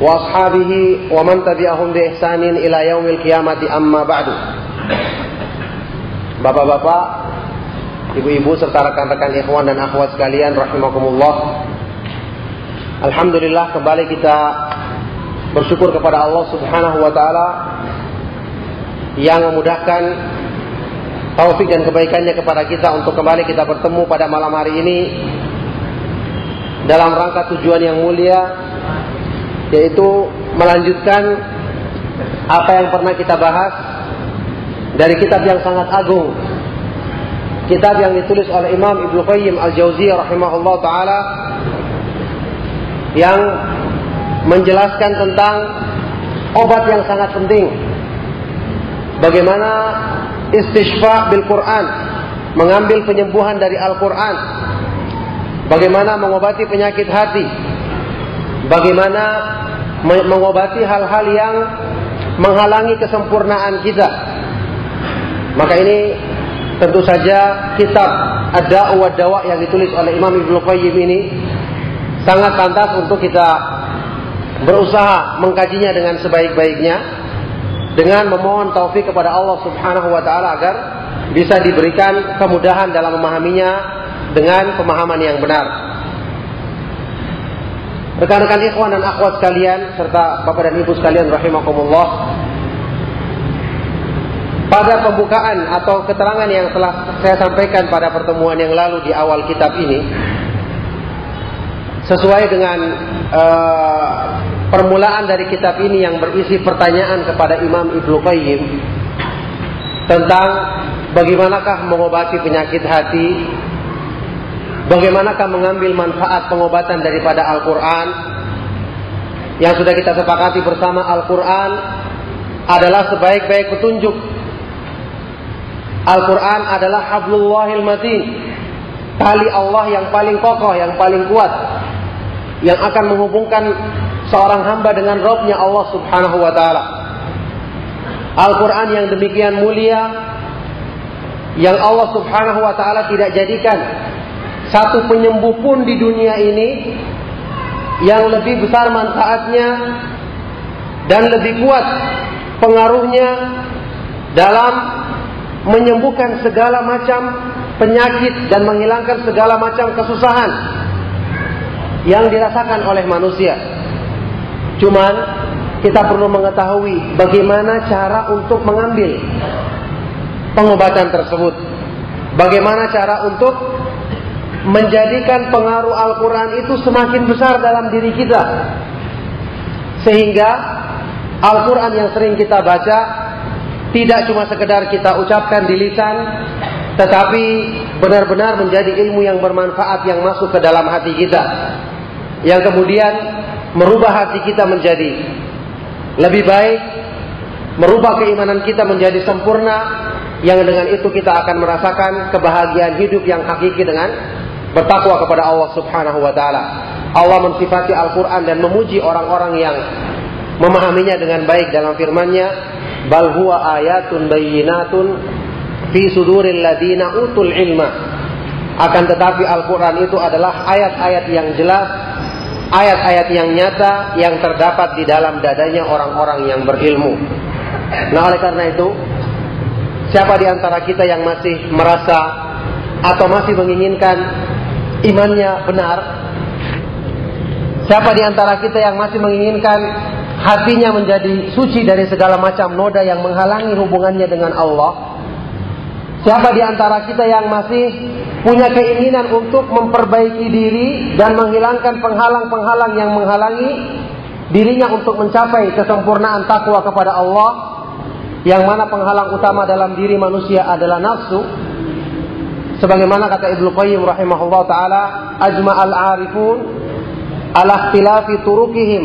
وأصحابه ومن تبعهم بإحسان إلى يوم القيامة أما بعد Bapak-bapak, ibu-ibu serta rekan-rekan ikhwan dan akhwat sekalian rahimakumullah. Alhamdulillah kembali kita bersyukur kepada Allah Subhanahu wa taala yang memudahkan taufik dan kebaikannya kepada kita untuk kembali kita bertemu pada malam hari ini dalam rangka tujuan yang mulia yaitu melanjutkan apa yang pernah kita bahas dari kitab yang sangat agung. Kitab yang ditulis oleh Imam Ibnu Qayyim Al-Jauziyah rahimahullah taala yang menjelaskan tentang obat yang sangat penting. Bagaimana istishfa bil Quran, mengambil penyembuhan dari Al-Quran. Bagaimana mengobati penyakit hati. Bagaimana mengobati hal-hal yang menghalangi kesempurnaan kita maka ini tentu saja kitab Ad-Da'u wa Dawa yang ditulis oleh Imam Ibnu Qayyim ini sangat pantas untuk kita berusaha mengkajinya dengan sebaik-baiknya dengan memohon taufik kepada Allah Subhanahu wa taala agar bisa diberikan kemudahan dalam memahaminya dengan pemahaman yang benar. Rekan-rekan ikhwan dan akhwat sekalian serta Bapak dan Ibu sekalian rahimakumullah, pada pembukaan atau keterangan yang telah saya sampaikan pada pertemuan yang lalu di awal kitab ini, sesuai dengan uh, permulaan dari kitab ini yang berisi pertanyaan kepada Imam Ibnu Qayyim tentang bagaimanakah mengobati penyakit hati, bagaimanakah mengambil manfaat pengobatan daripada Al-Quran, yang sudah kita sepakati bersama Al-Quran adalah sebaik-baik petunjuk Al-Quran adalah hablullahil matin. Tali Allah yang paling kokoh, yang paling kuat. Yang akan menghubungkan seorang hamba dengan Robnya Allah subhanahu wa ta'ala. Al-Quran yang demikian mulia. Yang Allah subhanahu wa ta'ala tidak jadikan satu penyembuh pun di dunia ini yang lebih besar manfaatnya dan lebih kuat pengaruhnya dalam menyembuhkan segala macam penyakit dan menghilangkan segala macam kesusahan yang dirasakan oleh manusia. Cuman kita perlu mengetahui bagaimana cara untuk mengambil pengobatan tersebut. Bagaimana cara untuk menjadikan pengaruh Al-Quran itu semakin besar dalam diri kita. Sehingga Al-Quran yang sering kita baca tidak cuma sekedar kita ucapkan di lisan, tetapi benar-benar menjadi ilmu yang bermanfaat yang masuk ke dalam hati kita. Yang kemudian merubah hati kita menjadi lebih baik, merubah keimanan kita menjadi sempurna, yang dengan itu kita akan merasakan kebahagiaan hidup yang hakiki dengan bertakwa kepada Allah Subhanahu wa taala. Allah mensifati Al-Qur'an dan memuji orang-orang yang memahaminya dengan baik dalam firman-Nya, bal huwa ayatun bayyinatun fi suduril ladina utul ilma akan tetapi Al-Quran itu adalah ayat-ayat yang jelas ayat-ayat yang nyata yang terdapat di dalam dadanya orang-orang yang berilmu nah oleh karena itu siapa di antara kita yang masih merasa atau masih menginginkan imannya benar. Siapa di antara kita yang masih menginginkan hatinya menjadi suci dari segala macam noda yang menghalangi hubungannya dengan Allah. Siapa di antara kita yang masih punya keinginan untuk memperbaiki diri dan menghilangkan penghalang-penghalang yang menghalangi dirinya untuk mencapai kesempurnaan takwa kepada Allah? Yang mana penghalang utama dalam diri manusia adalah nafsu sebagaimana kata Ibnu Qayyim rahimahullah taala ajma al arifun ala ikhtilafi turukihim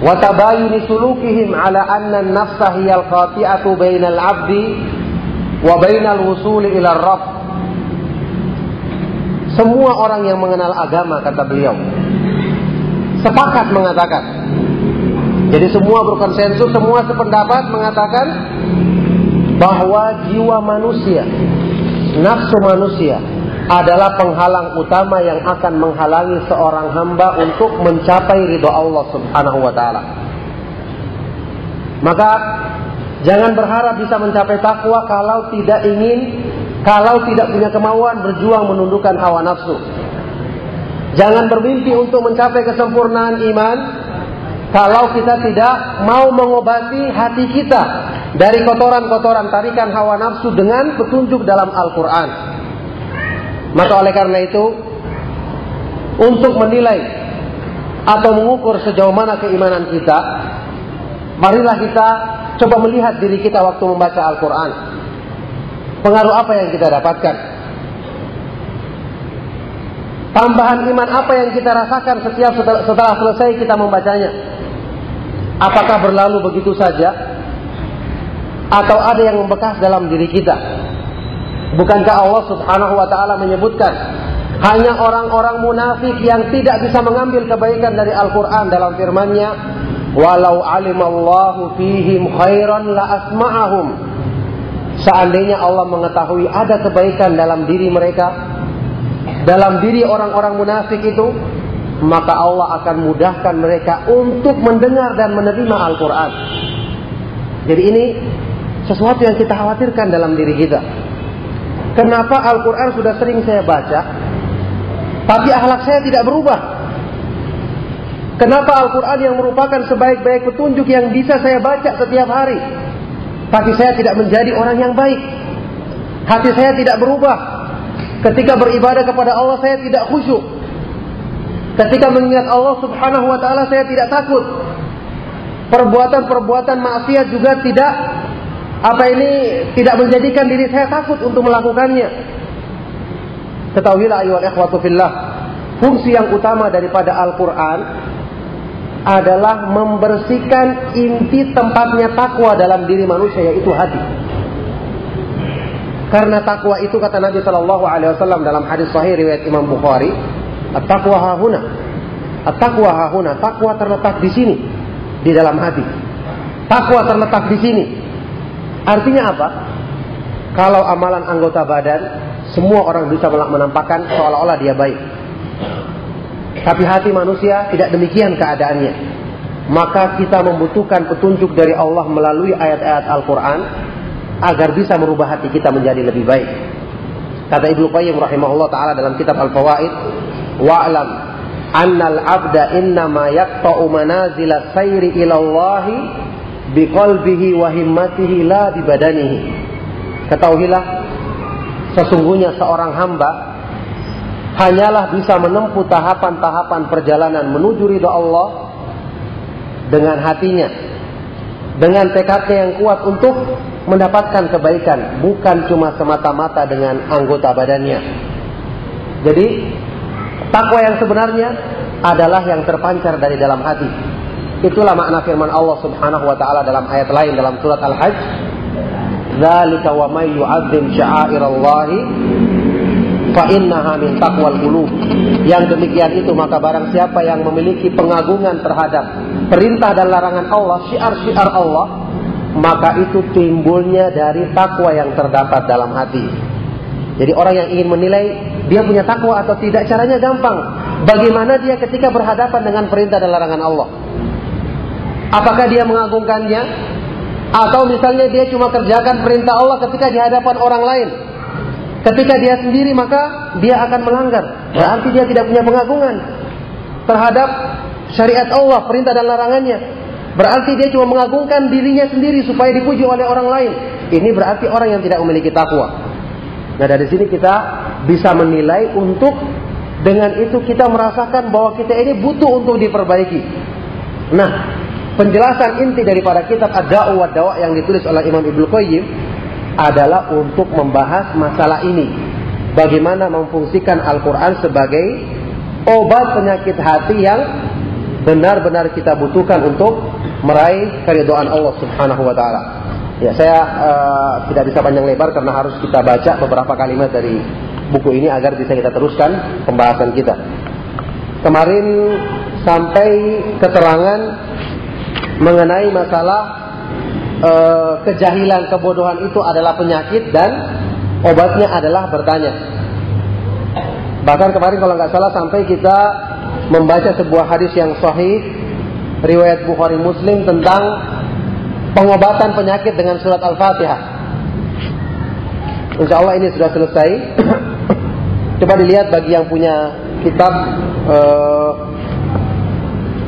wa tabayuni sulukihim ala anna an-nafsa hiya al-qati'atu bainal 'abdi wa bainal wusuli ila rabb. Semua orang yang mengenal agama kata beliau sepakat mengatakan. Jadi semua berkonsensus semua sependapat mengatakan bahwa jiwa manusia nafsu manusia adalah penghalang utama yang akan menghalangi seorang hamba untuk mencapai ridho Allah Subhanahu wa taala. Maka jangan berharap bisa mencapai takwa kalau tidak ingin kalau tidak punya kemauan berjuang menundukkan hawa nafsu. Jangan bermimpi untuk mencapai kesempurnaan iman kalau kita tidak mau mengobati hati kita dari kotoran-kotoran tarikan hawa nafsu dengan petunjuk dalam Al-Quran. Maka oleh karena itu, untuk menilai atau mengukur sejauh mana keimanan kita, marilah kita coba melihat diri kita waktu membaca Al-Quran. Pengaruh apa yang kita dapatkan? Tambahan iman apa yang kita rasakan setiap setelah selesai kita membacanya? Apakah berlalu begitu saja atau ada yang membekas dalam diri kita. Bukankah Allah Subhanahu wa taala menyebutkan hanya orang-orang munafik yang tidak bisa mengambil kebaikan dari Al-Qur'an dalam firman-Nya, "Walau alimallahu fihim khairan la asma'ahum." Seandainya Allah mengetahui ada kebaikan dalam diri mereka, dalam diri orang-orang munafik itu, maka Allah akan mudahkan mereka untuk mendengar dan menerima Al-Quran. Jadi ini sesuatu yang kita khawatirkan dalam diri kita. Kenapa Al-Quran sudah sering saya baca, tapi akhlak saya tidak berubah? Kenapa Al-Quran yang merupakan sebaik-baik petunjuk yang bisa saya baca setiap hari, tapi saya tidak menjadi orang yang baik? Hati saya tidak berubah. Ketika beribadah kepada Allah saya tidak khusyuk. Ketika mengingat Allah Subhanahu wa taala saya tidak takut. Perbuatan-perbuatan maksiat juga tidak apa ini tidak menjadikan diri saya takut untuk melakukannya. Ketahuilah ayuhal ikhwatu fillah, fungsi yang utama daripada Al-Qur'an adalah membersihkan inti tempatnya takwa dalam diri manusia yaitu hati. Karena takwa itu kata Nabi Shallallahu Alaihi Wasallam dalam hadis Sahih riwayat Imam Bukhari, at-takwa hahuna, at-takwa hahuna, takwa terletak di sini, di dalam hati. Takwa terletak di sini, Artinya apa? Kalau amalan anggota badan, semua orang bisa menampakkan seolah-olah dia baik. Tapi hati manusia tidak demikian keadaannya. Maka kita membutuhkan petunjuk dari Allah melalui ayat-ayat Al-Quran agar bisa merubah hati kita menjadi lebih baik. Kata Ibnu Qayyim rahimahullah taala dalam kitab Al-Fawaid, "Wa'lam annal 'abda innama yaqta'u manazila sayri ila Allah biqalbihi wa himmatihi la bibadanihi. Ketahuilah sesungguhnya seorang hamba hanyalah bisa menempuh tahapan-tahapan perjalanan menuju ridha Allah dengan hatinya, dengan tekadnya yang kuat untuk mendapatkan kebaikan, bukan cuma semata-mata dengan anggota badannya. Jadi, takwa yang sebenarnya adalah yang terpancar dari dalam hati. Itulah makna firman Allah Subhanahu wa taala dalam ayat lain dalam surat Al-Hajj. Dzalika wa may yu'azzim sya'airallahi fa innaha min taqwal qulub. Yang demikian itu maka barang siapa yang memiliki pengagungan terhadap perintah dan larangan Allah, syiar-syiar Allah, maka itu timbulnya dari takwa yang terdapat dalam hati. Jadi orang yang ingin menilai dia punya takwa atau tidak caranya gampang. Bagaimana dia ketika berhadapan dengan perintah dan larangan Allah? Apakah dia mengagungkannya? Atau misalnya dia cuma kerjakan perintah Allah ketika di hadapan orang lain. Ketika dia sendiri maka dia akan melanggar. Berarti dia tidak punya pengagungan terhadap syariat Allah, perintah dan larangannya. Berarti dia cuma mengagungkan dirinya sendiri supaya dipuji oleh orang lain. Ini berarti orang yang tidak memiliki takwa. Nah dari sini kita bisa menilai untuk dengan itu kita merasakan bahwa kita ini butuh untuk diperbaiki. Nah penjelasan inti daripada kitab Ad-Da'u wa Dawa yang ditulis oleh Imam Ibnu Qayyim adalah untuk membahas masalah ini. Bagaimana memfungsikan Al-Quran sebagai obat penyakit hati yang benar-benar kita butuhkan untuk meraih keridhaan Allah Subhanahu wa taala. Ya, saya uh, tidak bisa panjang lebar karena harus kita baca beberapa kalimat dari buku ini agar bisa kita teruskan pembahasan kita. Kemarin sampai keterangan mengenai masalah uh, kejahilan, kebodohan itu adalah penyakit dan obatnya adalah bertanya. Bahkan kemarin kalau nggak salah sampai kita membaca sebuah hadis yang sahih riwayat Bukhari Muslim tentang pengobatan penyakit dengan surat Al-Fatihah. Insya Allah ini sudah selesai. Coba dilihat bagi yang punya kitab uh,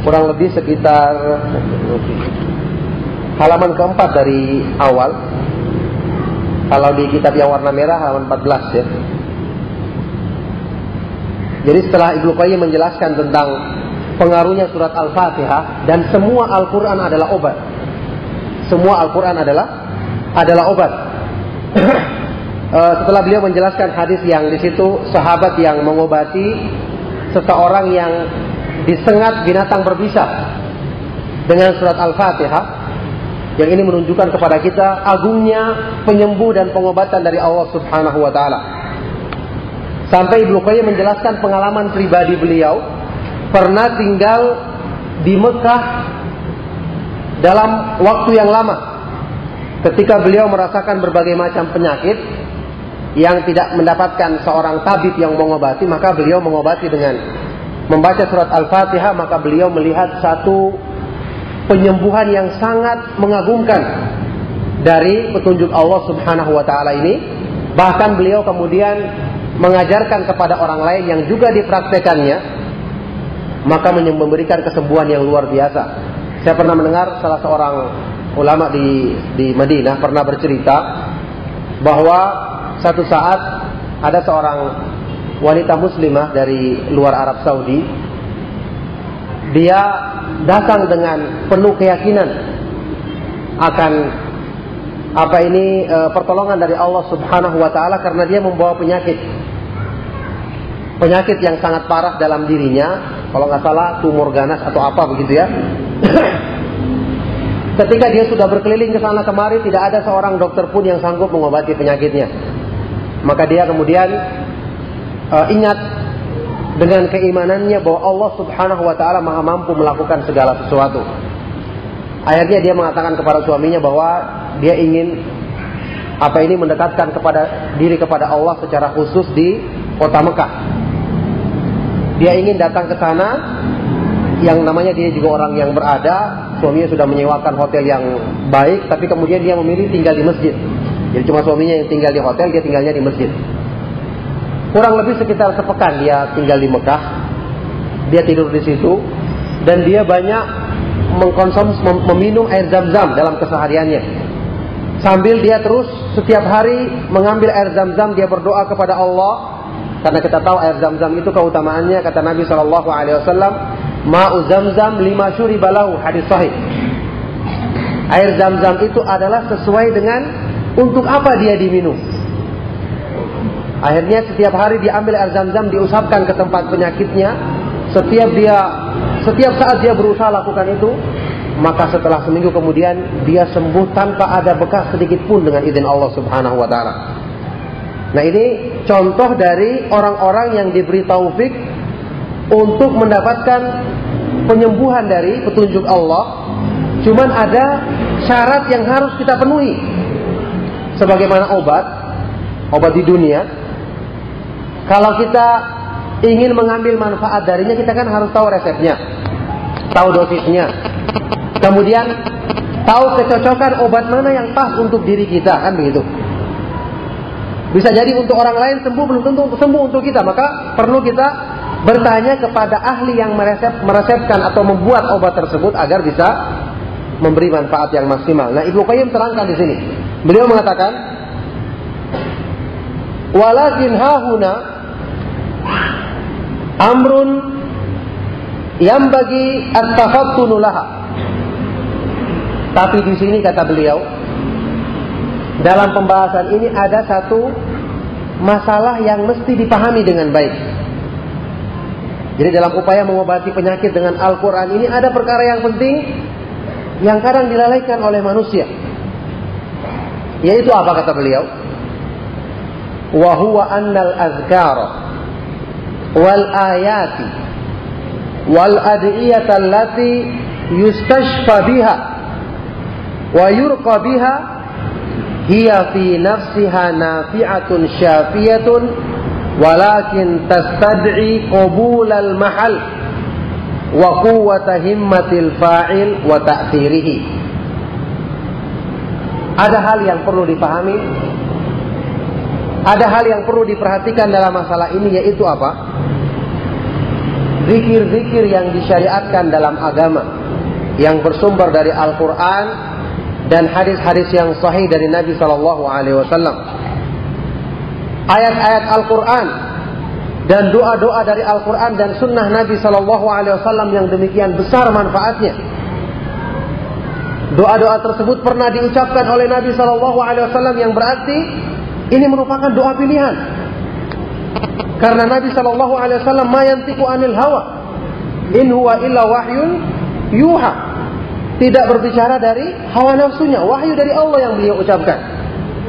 kurang lebih sekitar halaman keempat dari awal. Kalau di kitab yang warna merah halaman 14 ya. Jadi setelah Ibnu Qayyim menjelaskan tentang pengaruhnya surat Al-Fatihah dan semua Al-Qur'an adalah obat. Semua Al-Qur'an adalah adalah obat. Eh, setelah beliau menjelaskan hadis yang di situ sahabat yang mengobati seseorang yang disengat binatang berbisa dengan surat Al-Fatihah yang ini menunjukkan kepada kita agungnya penyembuh dan pengobatan dari Allah Subhanahu wa taala. Sampai Ibnu Qayyim menjelaskan pengalaman pribadi beliau pernah tinggal di Mekah dalam waktu yang lama. Ketika beliau merasakan berbagai macam penyakit yang tidak mendapatkan seorang tabib yang mengobati, maka beliau mengobati dengan membaca surat Al-Fatihah, maka beliau melihat satu penyembuhan yang sangat mengagumkan dari petunjuk Allah Subhanahu wa taala ini. Bahkan beliau kemudian mengajarkan kepada orang lain yang juga dipraktekannya, maka memberikan kesembuhan yang luar biasa. Saya pernah mendengar salah seorang ulama di di Madinah pernah bercerita bahwa satu saat ada seorang wanita muslimah dari luar Arab Saudi dia datang dengan penuh keyakinan akan apa ini e, pertolongan dari Allah Subhanahu wa taala karena dia membawa penyakit. Penyakit yang sangat parah dalam dirinya, kalau nggak salah tumor ganas atau apa begitu ya. Ketika dia sudah berkeliling ke sana kemari, tidak ada seorang dokter pun yang sanggup mengobati penyakitnya. Maka dia kemudian uh, ingat dengan keimanannya bahwa Allah Subhanahu wa taala Maha mampu melakukan segala sesuatu. Akhirnya dia mengatakan kepada suaminya bahwa dia ingin apa ini mendekatkan kepada diri kepada Allah secara khusus di kota Mekah. Dia ingin datang ke sana yang namanya dia juga orang yang berada, suaminya sudah menyewakan hotel yang baik, tapi kemudian dia memilih tinggal di masjid. Jadi cuma suaminya yang tinggal di hotel, dia tinggalnya di masjid. Kurang lebih sekitar sepekan dia tinggal di Mekah, dia tidur di situ, dan dia banyak mengkonsumsi meminum air zam-zam dalam kesehariannya. Sambil dia terus setiap hari mengambil air zam-zam, dia berdoa kepada Allah. Karena kita tahu air zam-zam itu keutamaannya, kata Nabi Shallallahu Alaihi Wasallam, ma'u zam-zam lima syuri balahu hadis sahih. Air zam-zam itu adalah sesuai dengan untuk apa dia diminum. Akhirnya setiap hari diambil air zam-zam diusapkan ke tempat penyakitnya. Setiap dia setiap saat dia berusaha lakukan itu, maka setelah seminggu kemudian dia sembuh tanpa ada bekas sedikit pun dengan izin Allah Subhanahu wa taala. Nah, ini contoh dari orang-orang yang diberi taufik untuk mendapatkan penyembuhan dari petunjuk Allah. Cuman ada syarat yang harus kita penuhi. Sebagaimana obat, obat di dunia. Kalau kita ingin mengambil manfaat darinya, kita kan harus tahu resepnya, tahu dosisnya, Kemudian tahu kecocokan obat mana yang pas untuk diri kita, kan begitu. Bisa jadi untuk orang lain sembuh belum tentu sembuh untuk kita, maka perlu kita bertanya kepada ahli yang meresep, meresepkan atau membuat obat tersebut agar bisa memberi manfaat yang maksimal. Nah, Ibnu Qayyim terangkan di sini. Beliau mengatakan, "Walakin hahuna amrun yang bagi at-tafattunu laha." Tapi di sini kata beliau, dalam pembahasan ini ada satu masalah yang mesti dipahami dengan baik. Jadi dalam upaya mengobati penyakit dengan Al-Quran ini ada perkara yang penting yang kadang dilalaikan oleh manusia. Yaitu apa kata beliau? Wahuwa annal azkar wal ayati wal adiyat allati yustashfa biha wa yurqa biha hiya fi nafsiha nafi'atun syafiyatun walakin tastad'i qabul al mahal wa quwwata himmatil fa'il wa ta'thirihi. Ada hal yang perlu dipahami? Ada hal yang perlu diperhatikan dalam masalah ini yaitu apa? Zikir-zikir yang disyariatkan dalam agama yang bersumber dari Al-Quran dan hadis-hadis yang sahih dari Nabi Shallallahu Alaihi Wasallam. Ayat-ayat Al-Quran dan doa-doa dari Al-Quran dan Sunnah Nabi Shallallahu Alaihi Wasallam yang demikian besar manfaatnya. Doa-doa tersebut pernah diucapkan oleh Nabi Shallallahu Alaihi Wasallam yang berarti ini merupakan doa pilihan karena Nabi Shallallahu Alaihi Wasallam mayantiku anil hawa, in huwa illa wahyun yuha. Tidak berbicara dari hawa nafsunya, wahyu dari Allah yang beliau ucapkan.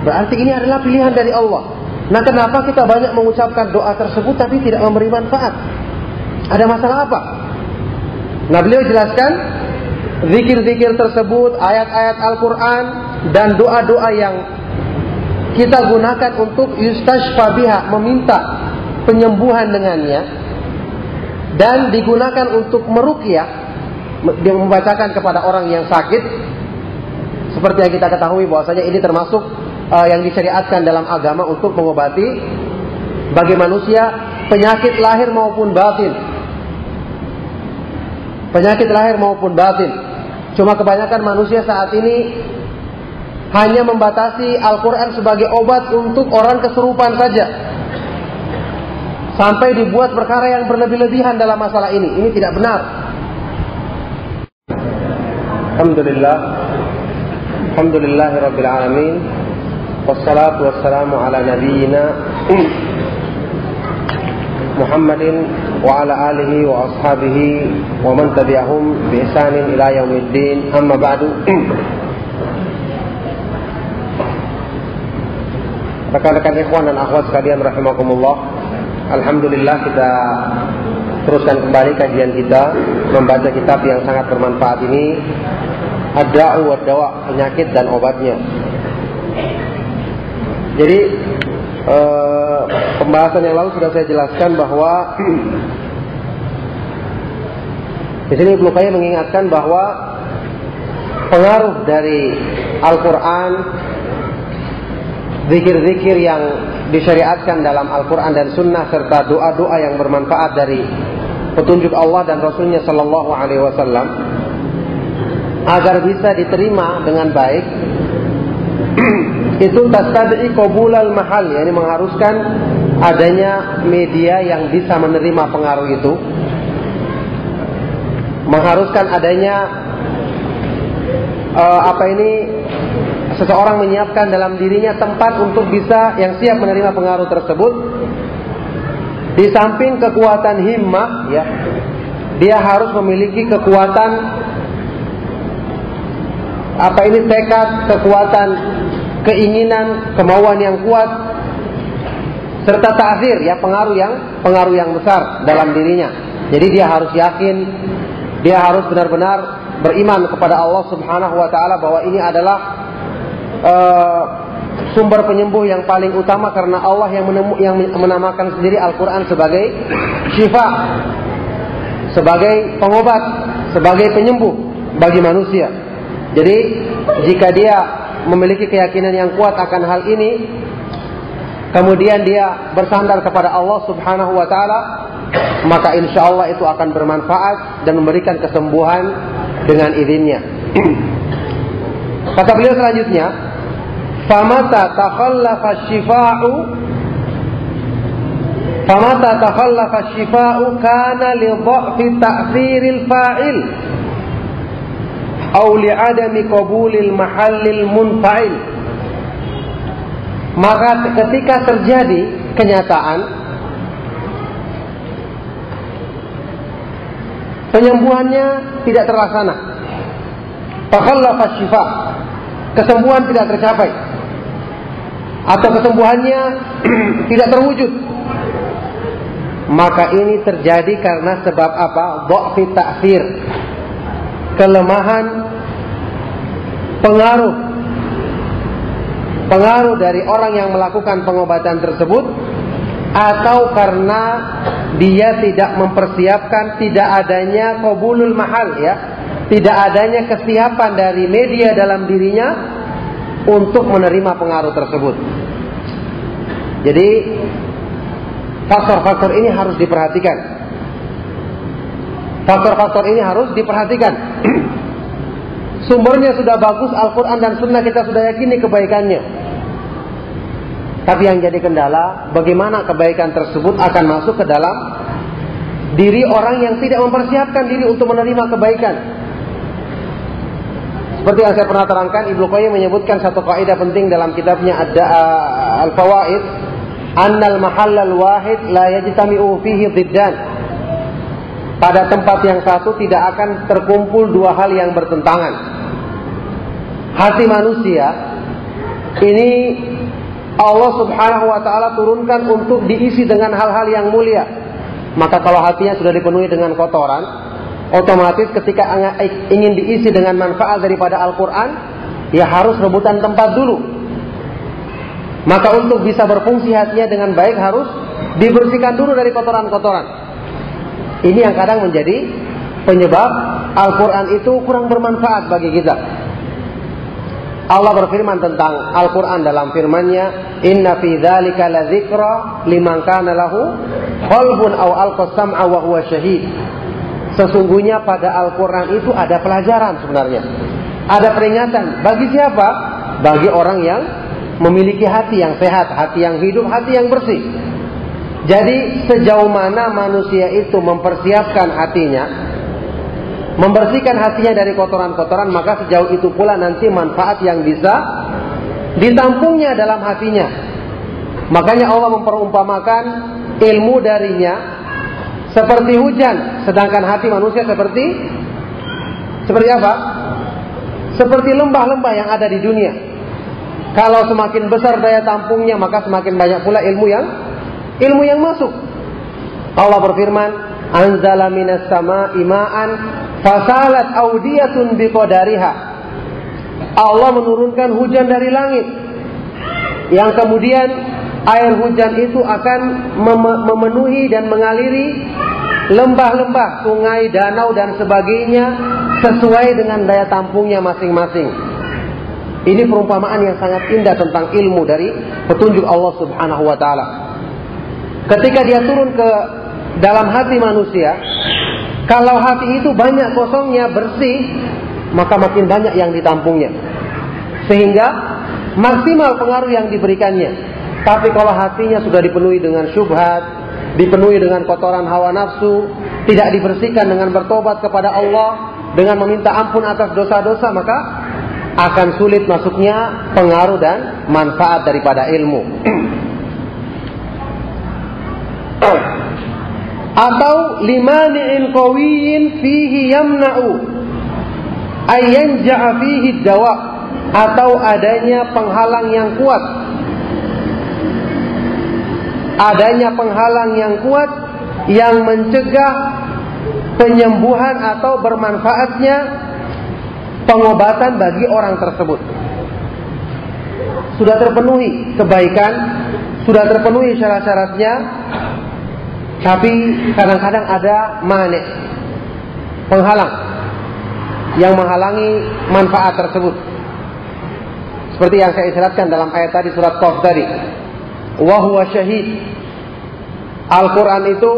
Berarti ini adalah pilihan dari Allah. Nah kenapa kita banyak mengucapkan doa tersebut tapi tidak memberi manfaat? Ada masalah apa? Nah beliau jelaskan zikir-zikir tersebut, ayat-ayat Al-Quran dan doa-doa yang kita gunakan untuk yustashfa biha, meminta penyembuhan dengannya dan digunakan untuk merukyah yang membacakan kepada orang yang sakit seperti yang kita ketahui bahwasanya ini termasuk uh, yang disyariatkan dalam agama untuk mengobati bagi manusia penyakit lahir maupun batin penyakit lahir maupun batin cuma kebanyakan manusia saat ini hanya membatasi Al-Quran sebagai obat untuk orang kesurupan saja sampai dibuat perkara yang berlebih-lebihan dalam masalah ini. Ini tidak benar. Alhamdulillah. Alhamdulillah Rabbil Alamin. Wassalatu wassalamu ala nabiyyina Muhammadin wa ala alihi wa ashabihi wa man tabi'ahum bi ihsanin ila yaumiddin. Amma ba'du. Rekan-rekan ikhwan dan akhwat sekalian rahimakumullah. Alhamdulillah kita teruskan kembali kajian kita membaca kitab yang sangat bermanfaat ini ada wa dawa penyakit dan obatnya. Jadi eh, pembahasan yang lalu sudah saya jelaskan bahwa di sini Ibnu mengingatkan bahwa pengaruh dari Al-Quran, zikir-zikir yang disyariatkan dalam Al-Quran dan Sunnah serta doa-doa yang bermanfaat dari petunjuk Allah dan Rasulnya Sallallahu Alaihi Wasallam agar bisa diterima dengan baik. Itu tastad'i qabulal mahal yakni mengharuskan adanya media yang bisa menerima pengaruh itu. Mengharuskan adanya uh, apa ini seseorang menyiapkan dalam dirinya tempat untuk bisa yang siap menerima pengaruh tersebut di samping kekuatan himmah ya dia harus memiliki kekuatan apa ini tekad kekuatan keinginan kemauan yang kuat serta ta'zir ya pengaruh yang pengaruh yang besar dalam dirinya. Jadi dia harus yakin dia harus benar-benar beriman kepada Allah Subhanahu wa taala bahwa ini adalah uh, sumber penyembuh yang paling utama karena Allah yang, menemu, yang menamakan sendiri Al-Quran sebagai syifa, sebagai pengobat, sebagai penyembuh bagi manusia. Jadi jika dia memiliki keyakinan yang kuat akan hal ini, kemudian dia bersandar kepada Allah Subhanahu wa taala, maka insya Allah itu akan bermanfaat dan memberikan kesembuhan dengan izinnya. Kata beliau selanjutnya, famata takhallafa syifa'u famata takhallafa syifa'u kana li dha'fi ta'thiril fa'il aw li adami qabulil mahallil munfa'il maka ketika terjadi kenyataan penyembuhannya tidak terlaksana. Fakhallafa syifa. Kesembuhan tidak tercapai. Atau kesembuhannya tidak terwujud. Maka ini terjadi karena sebab apa? Dha'fi ta'sir. Kelemahan pengaruh pengaruh dari orang yang melakukan pengobatan tersebut atau karena dia tidak mempersiapkan tidak adanya qabulul mahal ya tidak adanya kesiapan dari media dalam dirinya untuk menerima pengaruh tersebut. Jadi faktor-faktor ini harus diperhatikan. Faktor-faktor ini harus diperhatikan. Sumbernya sudah bagus Al-Quran dan Sunnah kita sudah yakini kebaikannya. Tapi yang jadi kendala, bagaimana kebaikan tersebut akan masuk ke dalam diri orang yang tidak mempersiapkan diri untuk menerima kebaikan. Seperti yang saya pernah terangkan, Ibnu Qayyim menyebutkan satu kaidah penting dalam kitabnya ada Al-Fawaid, annal mahallal wahid la yajtami'u fihi dhiddan. Pada tempat yang satu tidak akan terkumpul dua hal yang bertentangan. Hati manusia ini Allah Subhanahu wa taala turunkan untuk diisi dengan hal-hal yang mulia. Maka kalau hatinya sudah dipenuhi dengan kotoran, otomatis ketika ingin diisi dengan manfaat daripada Al-Qur'an, ya harus rebutan tempat dulu. Maka untuk bisa berfungsi hatinya dengan baik harus dibersihkan dulu dari kotoran-kotoran. Ini yang kadang menjadi penyebab Al-Quran itu kurang bermanfaat bagi kita. Allah berfirman tentang Al-Quran dalam firman-Nya, Inna fi dzalika ladzikra liman kana lahu qalbun aw alqa sam'a wa huwa syahid. Sesungguhnya pada Al-Quran itu ada pelajaran sebenarnya. Ada peringatan. Bagi siapa? Bagi orang yang memiliki hati yang sehat, hati yang hidup, hati yang bersih. Jadi sejauh mana manusia itu mempersiapkan hatinya membersihkan hatinya dari kotoran-kotoran, maka sejauh itu pula nanti manfaat yang bisa ditampungnya dalam hatinya. Makanya Allah memperumpamakan ilmu darinya seperti hujan, sedangkan hati manusia seperti seperti apa? Seperti lembah-lembah yang ada di dunia. Kalau semakin besar daya tampungnya, maka semakin banyak pula ilmu yang ilmu yang masuk. Allah berfirman, "Anzala minas sama'i ma'an Fasalat audiyatun biqadariha. Allah menurunkan hujan dari langit. Yang kemudian air hujan itu akan mem memenuhi dan mengaliri lembah-lembah, sungai, danau dan sebagainya sesuai dengan daya tampungnya masing-masing. Ini perumpamaan yang sangat indah tentang ilmu dari petunjuk Allah Subhanahu wa taala. Ketika dia turun ke dalam hati manusia, kalau hati itu banyak kosongnya, bersih, maka makin banyak yang ditampungnya. Sehingga maksimal pengaruh yang diberikannya. Tapi kalau hatinya sudah dipenuhi dengan syubhat, dipenuhi dengan kotoran hawa nafsu, tidak dibersihkan dengan bertobat kepada Allah, dengan meminta ampun atas dosa-dosa, maka akan sulit masuknya pengaruh dan manfaat daripada ilmu. atau limani'in qawiyin fihi yamna'u ayyanja'a fihi atau adanya penghalang yang kuat adanya penghalang yang kuat yang mencegah penyembuhan atau bermanfaatnya pengobatan bagi orang tersebut sudah terpenuhi kebaikan sudah terpenuhi syarat-syaratnya tapi kadang-kadang ada manik, penghalang yang menghalangi manfaat tersebut. Seperti yang saya isyaratkan dalam ayat tadi surat Qaf tadi. Wa syahid. Al-Quran itu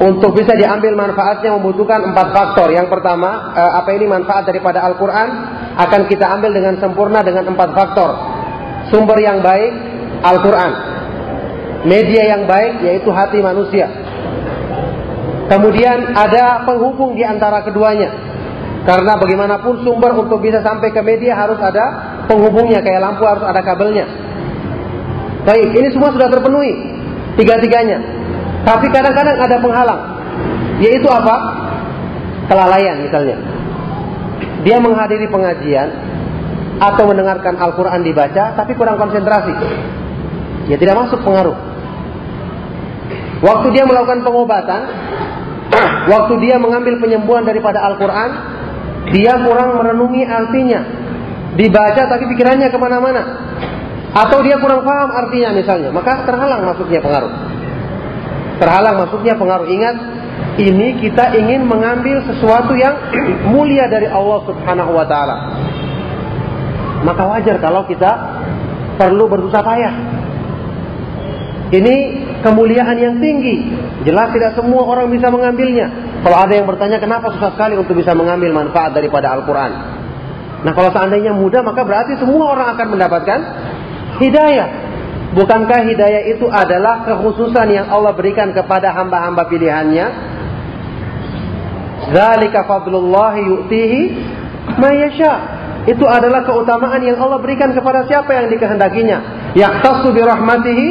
untuk bisa diambil manfaatnya membutuhkan empat faktor. Yang pertama, eh, apa ini manfaat daripada Al-Quran akan kita ambil dengan sempurna dengan empat faktor. Sumber yang baik, Al-Quran. Media yang baik, yaitu hati manusia. Kemudian ada penghubung di antara keduanya. Karena bagaimanapun sumber untuk bisa sampai ke media harus ada penghubungnya. Kayak lampu harus ada kabelnya. Baik, ini semua sudah terpenuhi. Tiga-tiganya. Tapi kadang-kadang ada penghalang. Yaitu apa? kelalaian misalnya. Dia menghadiri pengajian atau mendengarkan Al-Quran dibaca tapi kurang konsentrasi. Ya tidak masuk pengaruh. Waktu dia melakukan pengobatan, waktu dia mengambil penyembuhan daripada Al-Quran, dia kurang merenungi artinya. Dibaca tapi pikirannya ke mana-mana. Atau dia kurang paham artinya misalnya. Maka terhalang masuknya pengaruh. Terhalang masuknya pengaruh. Ingat, ini kita ingin mengambil sesuatu yang mulia dari Allah Subhanahu wa taala. Maka wajar kalau kita perlu berusaha payah. Ini kemuliaan yang tinggi. Jelas tidak semua orang bisa mengambilnya. Kalau ada yang bertanya kenapa susah sekali untuk bisa mengambil manfaat daripada Al-Quran. Nah kalau seandainya mudah maka berarti semua orang akan mendapatkan hidayah. Bukankah hidayah itu adalah kekhususan yang Allah berikan kepada hamba-hamba pilihannya? Zalika fadlullahi yu'tihi mayasya. Itu adalah keutamaan yang Allah berikan kepada siapa yang dikehendakinya. Yaktasu bi rahmatihi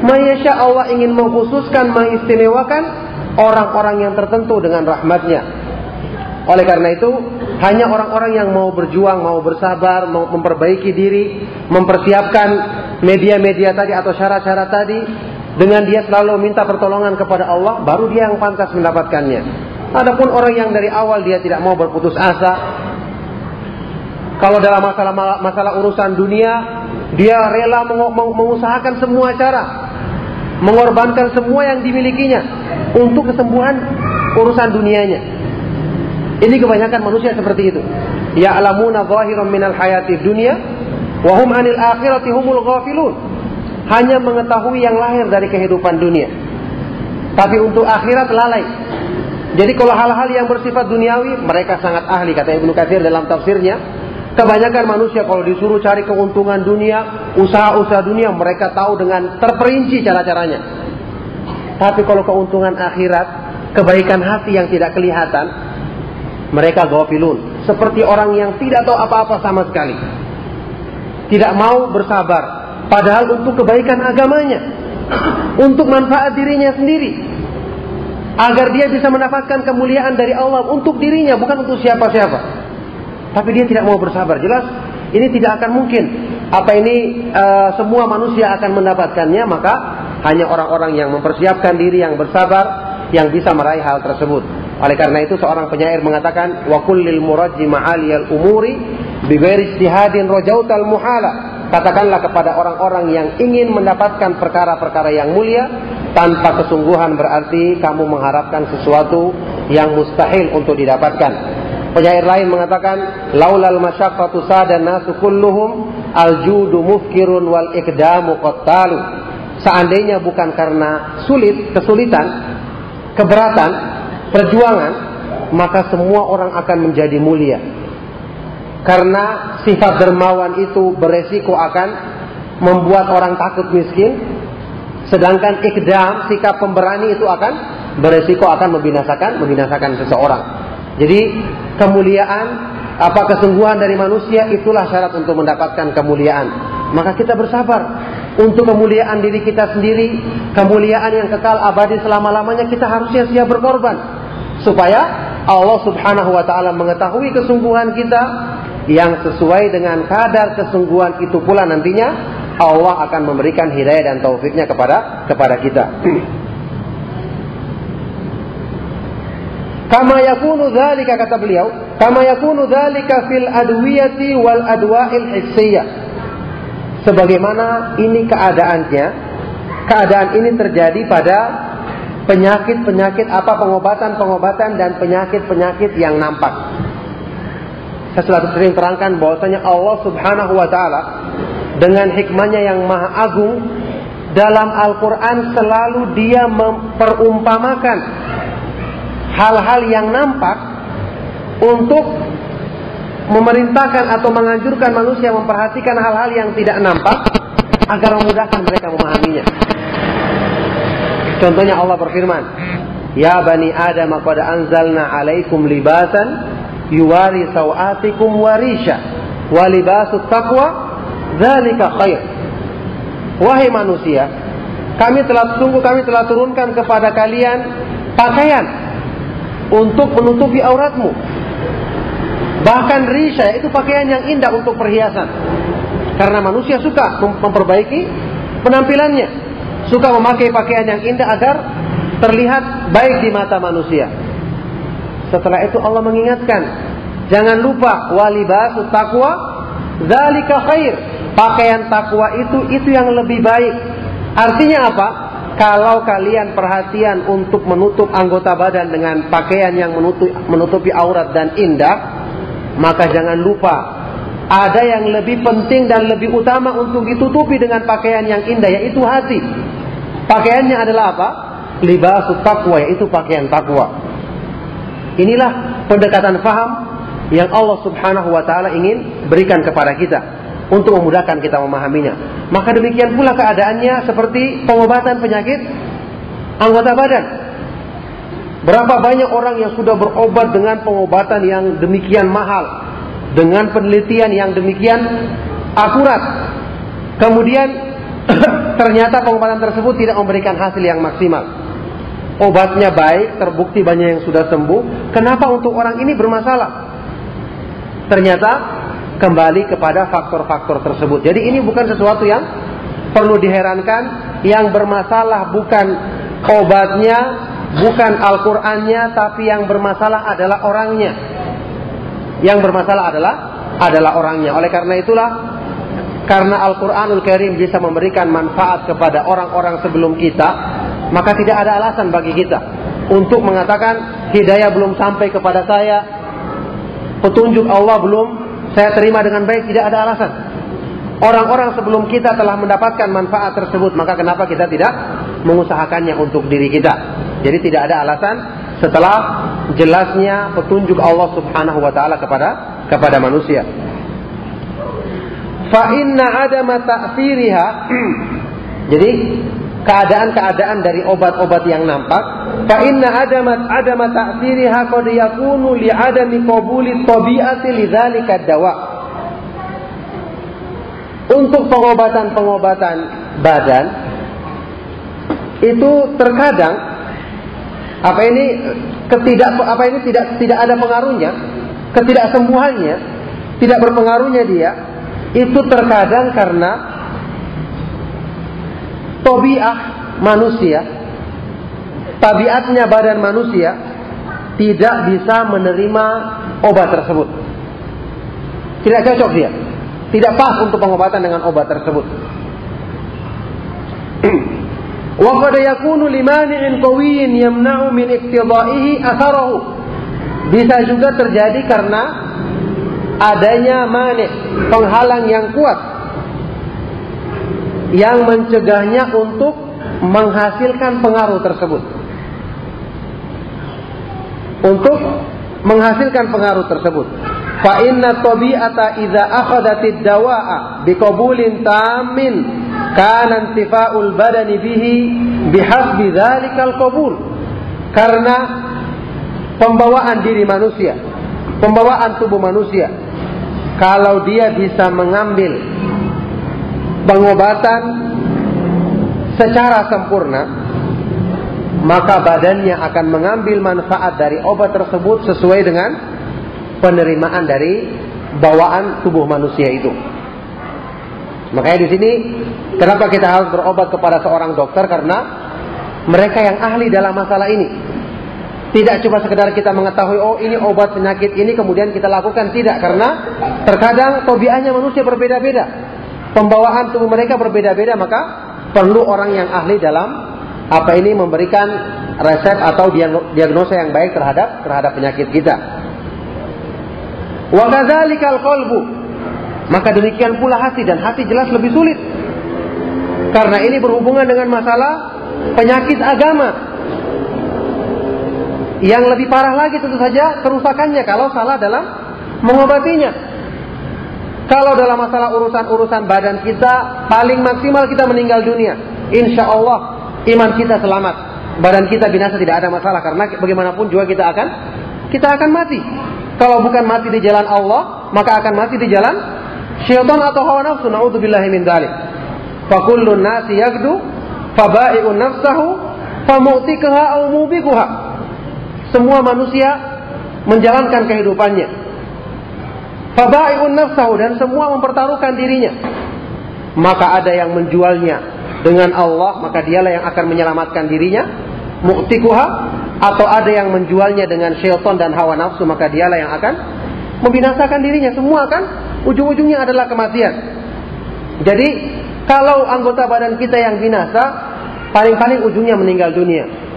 mayasya Allah ingin mengkhususkan, mengistimewakan orang-orang yang tertentu dengan rahmatnya. Oleh karena itu, hanya orang-orang yang mau berjuang, mau bersabar, mau memperbaiki diri, mempersiapkan media-media tadi atau syarat-syarat tadi, dengan dia selalu minta pertolongan kepada Allah, baru dia yang pantas mendapatkannya. Adapun orang yang dari awal dia tidak mau berputus asa, kalau dalam masalah masalah urusan dunia, dia rela mengusahakan semua cara, mengorbankan semua yang dimilikinya untuk kesembuhan urusan dunianya. Ini kebanyakan manusia seperti itu. Ya alamuna zahiran minal hayati dunia, wahum anil akhirati humul ghafilun. Hanya mengetahui yang lahir dari kehidupan dunia. Tapi untuk akhirat lalai. Jadi kalau hal-hal yang bersifat duniawi, mereka sangat ahli kata Ibnu Katsir dalam tafsirnya. Kebanyakan manusia kalau disuruh cari keuntungan dunia, usaha-usaha dunia, mereka tahu dengan terperinci cara-caranya. Tapi kalau keuntungan akhirat, kebaikan hati yang tidak kelihatan, mereka gafilun. Seperti orang yang tidak tahu apa-apa sama sekali. Tidak mau bersabar. Padahal untuk kebaikan agamanya. Untuk manfaat dirinya sendiri agar dia bisa mendapatkan kemuliaan dari Allah untuk dirinya bukan untuk siapa-siapa. Tapi dia tidak mau bersabar. Jelas ini tidak akan mungkin. Apa ini uh, semua manusia akan mendapatkannya maka hanya orang-orang yang mempersiapkan diri yang bersabar yang bisa meraih hal tersebut. Oleh karena itu seorang penyair mengatakan wa kullil murajji ma'aliyal umuri bi ghairi istihadin rajautal muhala. Katakanlah kepada orang-orang yang ingin mendapatkan perkara-perkara yang mulia tanpa kesungguhan berarti kamu mengharapkan sesuatu yang mustahil untuk didapatkan. Penyair lain mengatakan, laulal masyaqqatu sadan nasu kulluhum aljudu mufkirun wal ikdamu qattalu. Seandainya bukan karena sulit, kesulitan, keberatan, perjuangan, maka semua orang akan menjadi mulia. Karena sifat dermawan itu beresiko akan membuat orang takut miskin, Sedangkan ikdam, sikap pemberani itu akan beresiko akan membinasakan membinasakan seseorang. Jadi kemuliaan apa kesungguhan dari manusia itulah syarat untuk mendapatkan kemuliaan. Maka kita bersabar untuk kemuliaan diri kita sendiri, kemuliaan yang kekal abadi selama-lamanya kita harusnya siap berkorban supaya Allah Subhanahu wa taala mengetahui kesungguhan kita yang sesuai dengan kadar kesungguhan itu pula nantinya Allah akan memberikan hidayah dan taufiknya kepada kepada kita. Kama yakunu dzalika kata beliau, kama yakunu dzalika fil adwiyati wal adwa'il hissiyah. Sebagaimana ini keadaannya, keadaan ini terjadi pada penyakit-penyakit apa pengobatan-pengobatan dan penyakit-penyakit yang nampak. Saya selalu sering terangkan bahwasanya Allah Subhanahu wa taala dengan hikmahnya yang maha agung dalam Al-Quran selalu dia memperumpamakan hal-hal yang nampak untuk memerintahkan atau menganjurkan manusia memperhatikan hal-hal yang tidak nampak agar memudahkan mereka memahaminya. Contohnya Allah berfirman, Ya bani Adam qad anzalna alaikum libasan yuwari sawatikum warisha wa libasut taqwa Zalika khair. Wahai manusia, kami telah sungguh kami telah turunkan kepada kalian pakaian untuk menutupi auratmu. Bahkan risha itu pakaian yang indah untuk perhiasan. Karena manusia suka memperbaiki penampilannya. Suka memakai pakaian yang indah agar terlihat baik di mata manusia. Setelah itu Allah mengingatkan, jangan lupa walibasu takwa zalika khair. Pakaian takwa itu itu yang lebih baik. Artinya apa? Kalau kalian perhatian untuk menutup anggota badan dengan pakaian yang menutup, menutupi aurat dan indah, maka jangan lupa ada yang lebih penting dan lebih utama untuk ditutupi dengan pakaian yang indah yaitu hati. Pakaiannya adalah apa? Libasut takwa yaitu pakaian takwa. Inilah pendekatan faham yang Allah Subhanahu wa taala ingin berikan kepada kita untuk memudahkan kita memahaminya. Maka demikian pula keadaannya seperti pengobatan penyakit anggota badan. Berapa banyak orang yang sudah berobat dengan pengobatan yang demikian mahal, dengan penelitian yang demikian akurat. Kemudian ternyata pengobatan tersebut tidak memberikan hasil yang maksimal. Obatnya baik, terbukti banyak yang sudah sembuh. Kenapa untuk orang ini bermasalah? Ternyata kembali kepada faktor-faktor tersebut. Jadi ini bukan sesuatu yang perlu diherankan. Yang bermasalah bukan obatnya, bukan Al-Qur'annya, tapi yang bermasalah adalah orangnya. Yang bermasalah adalah adalah orangnya. Oleh karena itulah karena Al-Qur'anul Karim bisa memberikan manfaat kepada orang-orang sebelum kita, maka tidak ada alasan bagi kita untuk mengatakan hidayah belum sampai kepada saya, petunjuk Allah belum saya terima dengan baik tidak ada alasan. Orang-orang sebelum kita telah mendapatkan manfaat tersebut, maka kenapa kita tidak mengusahakannya untuk diri kita? Jadi tidak ada alasan setelah jelasnya petunjuk Allah Subhanahu wa taala kepada kepada manusia. Fa inna adama ta'firiha. Jadi keadaan-keadaan dari obat-obat yang nampak. Fa inna adamat adama ta'thiriha qad yakunu li adami qabuli tabi'ati lidzalika dawa untuk pengobatan-pengobatan badan itu terkadang apa ini ketidak apa ini tidak tidak ada pengaruhnya ketidaksembuhannya tidak berpengaruhnya dia itu terkadang karena tobiah manusia, tabiatnya badan manusia tidak bisa menerima obat tersebut. Tidak cocok dia. Tidak pas untuk pengobatan dengan obat tersebut. Wa qad yakunu limani'in qawiyyin. Bisa juga terjadi karena adanya mani, penghalang yang kuat yang mencegahnya untuk menghasilkan pengaruh tersebut. Untuk menghasilkan pengaruh tersebut. Fa inna tabi'ata idza akhadatid dawa'a biqabulin tamin kana intifa'ul badani bihi bihasbi dzalikal qabul. Karena pembawaan diri manusia, pembawaan tubuh manusia kalau dia bisa mengambil pengobatan secara sempurna, maka badannya akan mengambil manfaat dari obat tersebut sesuai dengan penerimaan dari bawaan tubuh manusia itu. Makanya di sini kenapa kita harus berobat kepada seorang dokter karena mereka yang ahli dalam masalah ini. Tidak cuma sekedar kita mengetahui oh ini obat penyakit ini kemudian kita lakukan tidak karena terkadang tobiahnya manusia berbeda-beda pembawaan tubuh mereka berbeda-beda maka perlu orang yang ahli dalam apa ini memberikan resep atau diagnosa yang baik terhadap terhadap penyakit kita. Wa kadzalikal qalbu. Maka demikian pula hati dan hati jelas lebih sulit. Karena ini berhubungan dengan masalah penyakit agama. Yang lebih parah lagi tentu saja kerusakannya kalau salah dalam mengobatinya. Kalau dalam masalah urusan-urusan badan kita, paling maksimal kita meninggal dunia. Insya Allah iman kita selamat. Badan kita binasa tidak ada masalah karena bagaimanapun juga kita akan kita akan mati. Kalau bukan mati di jalan Allah, maka akan mati di jalan syaitan atau hawa nafsu. Nauzubillahi min dzalik. Fa kullu nasi yagdu faba'i'un nafsahu famu'tikaha aw mubikuha. Semua manusia menjalankan kehidupannya. Fabai'un nafsahu dan semua mempertaruhkan dirinya. Maka ada yang menjualnya dengan Allah, maka dialah yang akan menyelamatkan dirinya. Mu'tikuha atau ada yang menjualnya dengan syaitan dan hawa nafsu, maka dialah yang akan membinasakan dirinya. Semua kan ujung-ujungnya adalah kematian. Jadi kalau anggota badan kita yang binasa, paling-paling ujungnya meninggal dunia.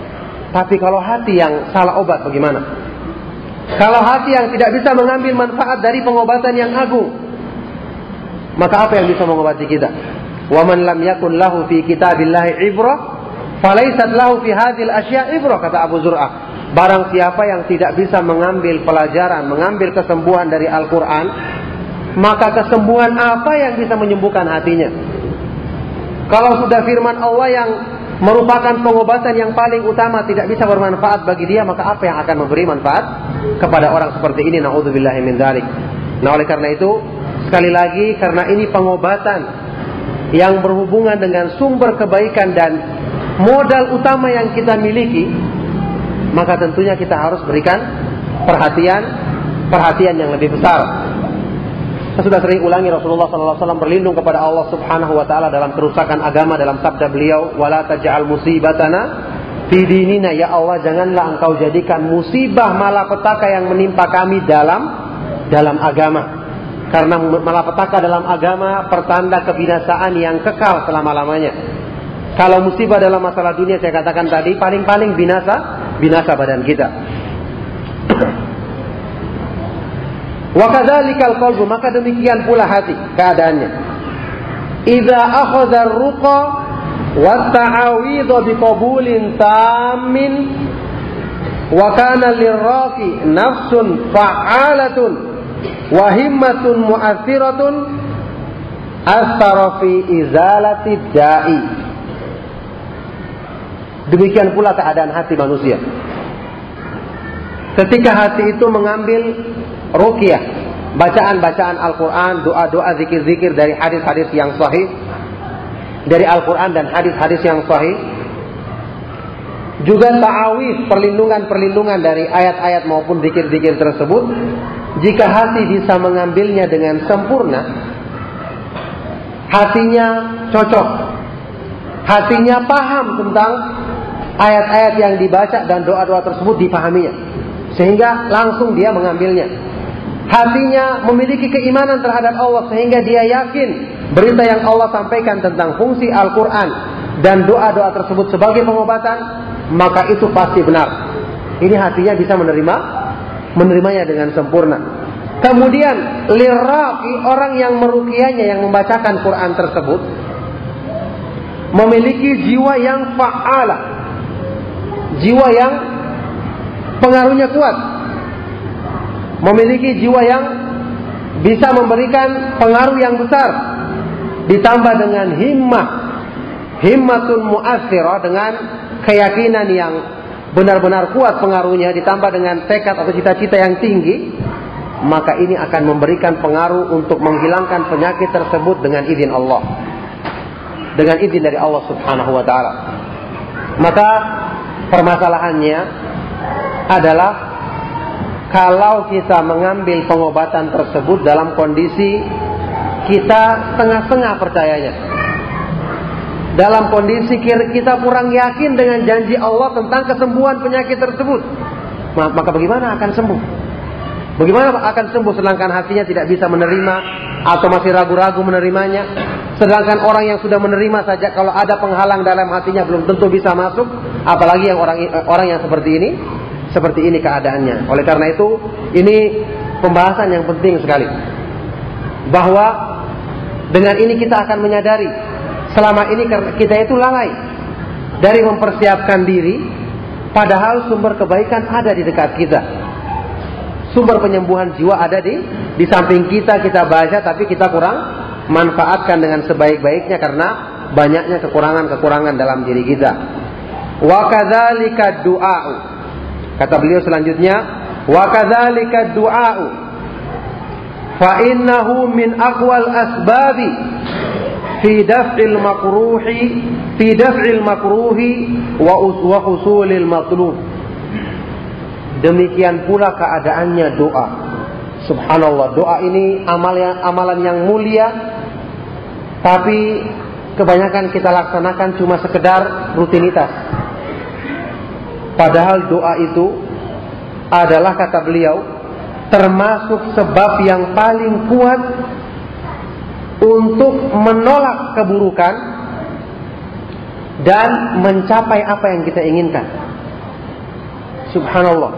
Tapi kalau hati yang salah obat bagaimana? Kalau hati yang tidak bisa mengambil manfaat dari pengobatan yang agung, maka apa yang bisa mengobati kita? Wa man lam yakun lahu fi kitabillahi ibrah, falaisat lahu fi hadhil asya ibrah kata Abu Zur'ah. Barang siapa yang tidak bisa mengambil pelajaran, mengambil kesembuhan dari Al-Quran, maka kesembuhan apa yang bisa menyembuhkan hatinya? Kalau sudah firman Allah yang merupakan pengobatan yang paling utama tidak bisa bermanfaat bagi dia, maka apa yang akan memberi manfaat kepada orang seperti ini? Nauzubillahi min dzalik. Nah, oleh karena itu, sekali lagi karena ini pengobatan yang berhubungan dengan sumber kebaikan dan modal utama yang kita miliki, maka tentunya kita harus berikan perhatian perhatian yang lebih besar saya sudah sering ulangi Rasulullah SAW berlindung kepada Allah Subhanahu Wa Taala dalam kerusakan agama dalam sabda beliau, "Wala taj'al musibatana fi dinina." Ya Allah, janganlah Engkau jadikan musibah malapetaka yang menimpa kami dalam dalam agama. Karena malapetaka dalam agama pertanda kebinasaan yang kekal selama-lamanya. Kalau musibah dalam masalah dunia saya katakan tadi paling-paling binasa, binasa badan kita. Wa kadzalikal qalbu, maka demikian pula hati keadaannya. Idza akhadha ar-ruqa wa ta'awidh bi qabulin tammin wa kana lirraqi nafsun fa'alatun wa himmatun mu'athiratun asara fi izalati da'i. Demikian pula keadaan hati manusia. Ketika hati itu mengambil ruqyah, bacaan-bacaan Al-Quran, doa-doa, zikir-zikir dari hadis-hadis yang sahih, dari Al-Quran dan hadis-hadis yang sahih, juga ta'awif, perlindungan-perlindungan dari ayat-ayat maupun zikir-zikir tersebut, jika hati bisa mengambilnya dengan sempurna, hatinya cocok, hatinya paham tentang ayat-ayat yang dibaca dan doa-doa tersebut dipahaminya, sehingga langsung dia mengambilnya hatinya memiliki keimanan terhadap Allah sehingga dia yakin berita yang Allah sampaikan tentang fungsi Al-Quran dan doa-doa tersebut sebagai pengobatan, maka itu pasti benar. Ini hatinya bisa menerima menerimanya dengan sempurna. Kemudian liraki orang yang merukianya yang membacakan Quran tersebut memiliki jiwa yang fa'ala. Jiwa yang pengaruhnya kuat memiliki jiwa yang bisa memberikan pengaruh yang besar. Ditambah dengan himmah. Himmatun mu'athirah dengan keyakinan yang benar-benar kuat pengaruhnya. Ditambah dengan tekad atau cita-cita yang tinggi. Maka ini akan memberikan pengaruh untuk menghilangkan penyakit tersebut dengan izin Allah. Dengan izin dari Allah Subhanahu wa taala. Maka permasalahannya adalah kalau kita mengambil pengobatan tersebut dalam kondisi kita setengah-setengah percayanya. Dalam kondisi kita kurang yakin dengan janji Allah tentang kesembuhan penyakit tersebut. Maka bagaimana akan sembuh? Bagaimana akan sembuh sedangkan hatinya tidak bisa menerima atau masih ragu-ragu menerimanya? Sedangkan orang yang sudah menerima saja kalau ada penghalang dalam hatinya belum tentu bisa masuk, apalagi yang orang orang yang seperti ini seperti ini keadaannya. Oleh karena itu, ini pembahasan yang penting sekali. Bahwa dengan ini kita akan menyadari selama ini kita itu lalai dari mempersiapkan diri padahal sumber kebaikan ada di dekat kita. Sumber penyembuhan jiwa ada di di samping kita kita baca tapi kita kurang manfaatkan dengan sebaik-baiknya karena banyaknya kekurangan-kekurangan dalam diri kita. Wa kadzalika du'a Kata beliau selanjutnya, wa kadzalika du'a'u fa innahu min aqwal asbabi fi daf'il makruhi fi daf'il makruhi wa wa husulil matlub. demikian pula keadaannya doa. Subhanallah, doa ini amalan amalan yang mulia tapi kebanyakan kita laksanakan cuma sekedar rutinitas. Padahal doa itu adalah kata beliau termasuk sebab yang paling kuat untuk menolak keburukan dan mencapai apa yang kita inginkan. Subhanallah.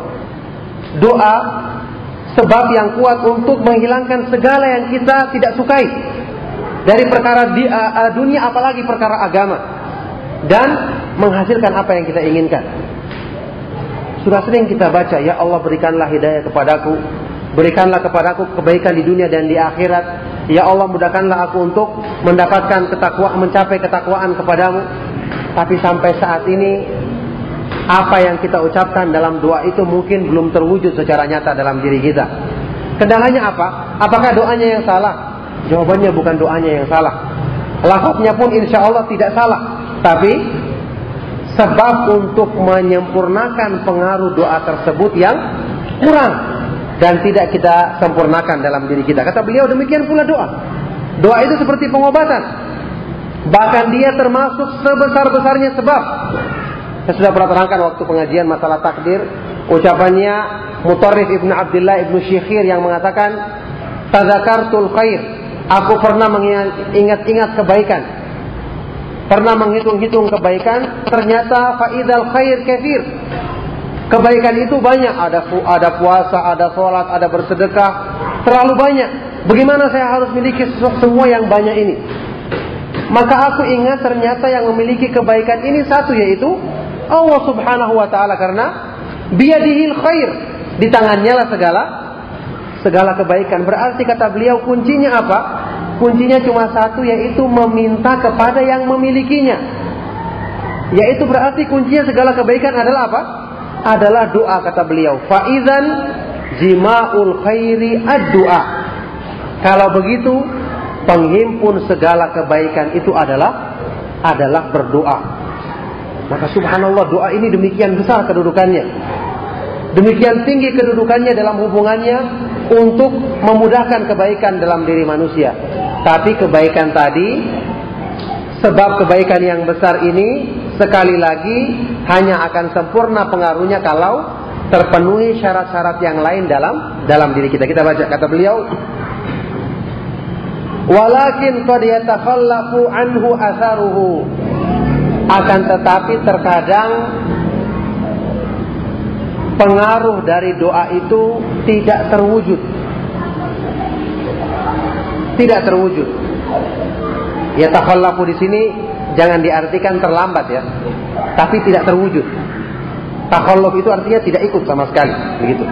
Doa sebab yang kuat untuk menghilangkan segala yang kita tidak sukai dari perkara di, dunia apalagi perkara agama dan menghasilkan apa yang kita inginkan. Sudah sering kita baca, ya Allah berikanlah hidayah kepadaku, berikanlah kepadaku kebaikan di dunia dan di akhirat. Ya Allah mudahkanlah aku untuk mendapatkan ketakwaan, mencapai ketakwaan kepadamu. Tapi sampai saat ini apa yang kita ucapkan dalam doa itu mungkin belum terwujud secara nyata dalam diri kita. Kendalanya apa? Apakah doanya yang salah? Jawabannya bukan doanya yang salah. Lafaznya pun insya Allah tidak salah. Tapi sebab untuk menyempurnakan pengaruh doa tersebut yang kurang dan tidak kita sempurnakan dalam diri kita. Kata beliau demikian pula doa. Doa itu seperti pengobatan. Bahkan dia termasuk sebesar-besarnya sebab. Saya sudah pernah terangkan waktu pengajian masalah takdir. Ucapannya Mutarrif Ibn Abdullah Ibn Syekhir yang mengatakan Tazakartul khair Aku pernah mengingat-ingat kebaikan. Pernah menghitung-hitung kebaikan, ternyata faidal khair kafir. Kebaikan itu banyak, ada ada puasa, ada sholat, ada bersedekah, terlalu banyak. Bagaimana saya harus memiliki semua yang banyak ini? Maka aku ingat ternyata yang memiliki kebaikan ini satu yaitu Allah Subhanahu wa taala karena biadihil khair, di tangannya lah segala segala kebaikan. Berarti kata beliau kuncinya apa? Kuncinya cuma satu yaitu meminta kepada yang memilikinya. Yaitu berarti kuncinya segala kebaikan adalah apa? Adalah doa kata beliau. Faizan jima'ul khairi ad-doa. Kalau begitu penghimpun segala kebaikan itu adalah adalah berdoa. Maka subhanallah doa ini demikian besar kedudukannya. Demikian tinggi kedudukannya dalam hubungannya untuk memudahkan kebaikan dalam diri manusia. Tapi kebaikan tadi, sebab kebaikan yang besar ini sekali lagi hanya akan sempurna pengaruhnya kalau terpenuhi syarat-syarat yang lain dalam dalam diri kita. Kita baca kata beliau, Walakin qad anhu atharuhu. Akan tetapi terkadang pengaruh dari doa itu tidak terwujud. Tidak terwujud. Ya takhallafu di sini jangan diartikan terlambat ya. Tapi tidak terwujud. Takhalluf itu artinya tidak ikut sama sekali, begitu.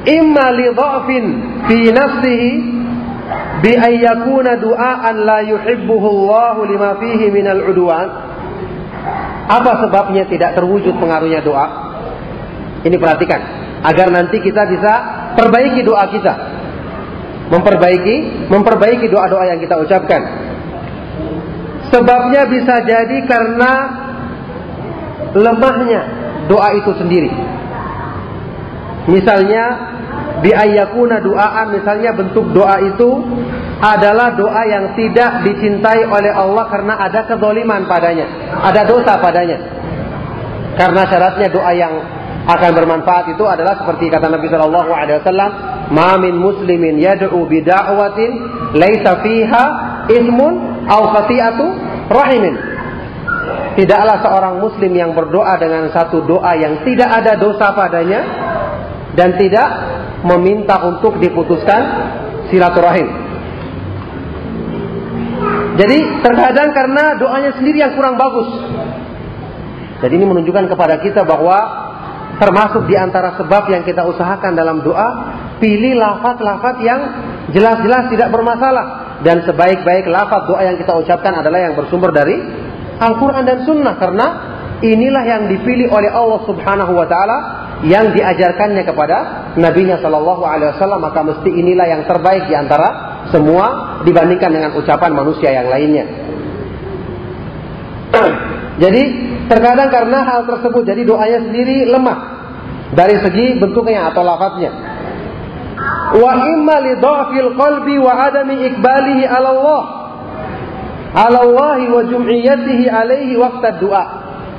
Imma li dha'fin fi nafsihi bi an yakuna du'aan la yuhibbuhu Allah lima fihi min al-udwan apa sebabnya tidak terwujud pengaruhnya doa? Ini perhatikan. Agar nanti kita bisa perbaiki doa kita. Memperbaiki, memperbaiki doa-doa yang kita ucapkan. Sebabnya bisa jadi karena lemahnya doa itu sendiri. Misalnya biayakuna doaan misalnya bentuk doa itu adalah doa yang tidak dicintai oleh Allah karena ada kezoliman padanya, ada dosa padanya. Karena syaratnya doa yang akan bermanfaat itu adalah seperti kata Nabi Shallallahu Alaihi Wasallam, "Mamin muslimin yad'u bida'watin laisa fiha ismun aw khati'atu rahimin." Tidaklah seorang muslim yang berdoa dengan satu doa yang tidak ada dosa padanya dan tidak meminta untuk diputuskan silaturahim. Jadi terkadang karena doanya sendiri yang kurang bagus. Jadi ini menunjukkan kepada kita bahwa termasuk di antara sebab yang kita usahakan dalam doa, pilih lafaz-lafaz yang jelas-jelas tidak bermasalah. Dan sebaik-baik lafaz doa yang kita ucapkan adalah yang bersumber dari Al-Qur'an dan Sunnah. Karena inilah yang dipilih oleh Allah Subhanahu wa taala yang diajarkannya kepada nabinya sallallahu alaihi wasallam. Maka mesti inilah yang terbaik di antara semua dibandingkan dengan ucapan manusia yang lainnya. Jadi Terkadang karena hal tersebut jadi doanya sendiri lemah dari segi bentuknya atau lafadznya. Wa imma li dhafil qalbi wa adami ikbalihi ala Allah. Ala Allah wa jum'iyatihi alaihi waqta doa.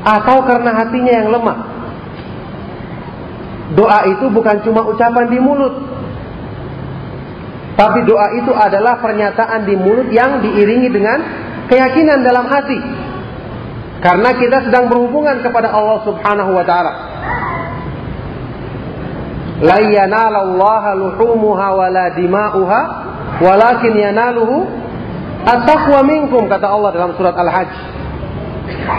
Atau karena hatinya yang lemah. Doa itu bukan cuma ucapan di mulut. Tapi doa itu adalah pernyataan di mulut yang diiringi dengan keyakinan dalam hati. Karena kita sedang berhubungan kepada Allah Subhanahu wa taala. La yanalallaha luhumuha wala dima'uha walakin yanaluhu at-taqwa minkum kata Allah dalam surat Al-Hajj.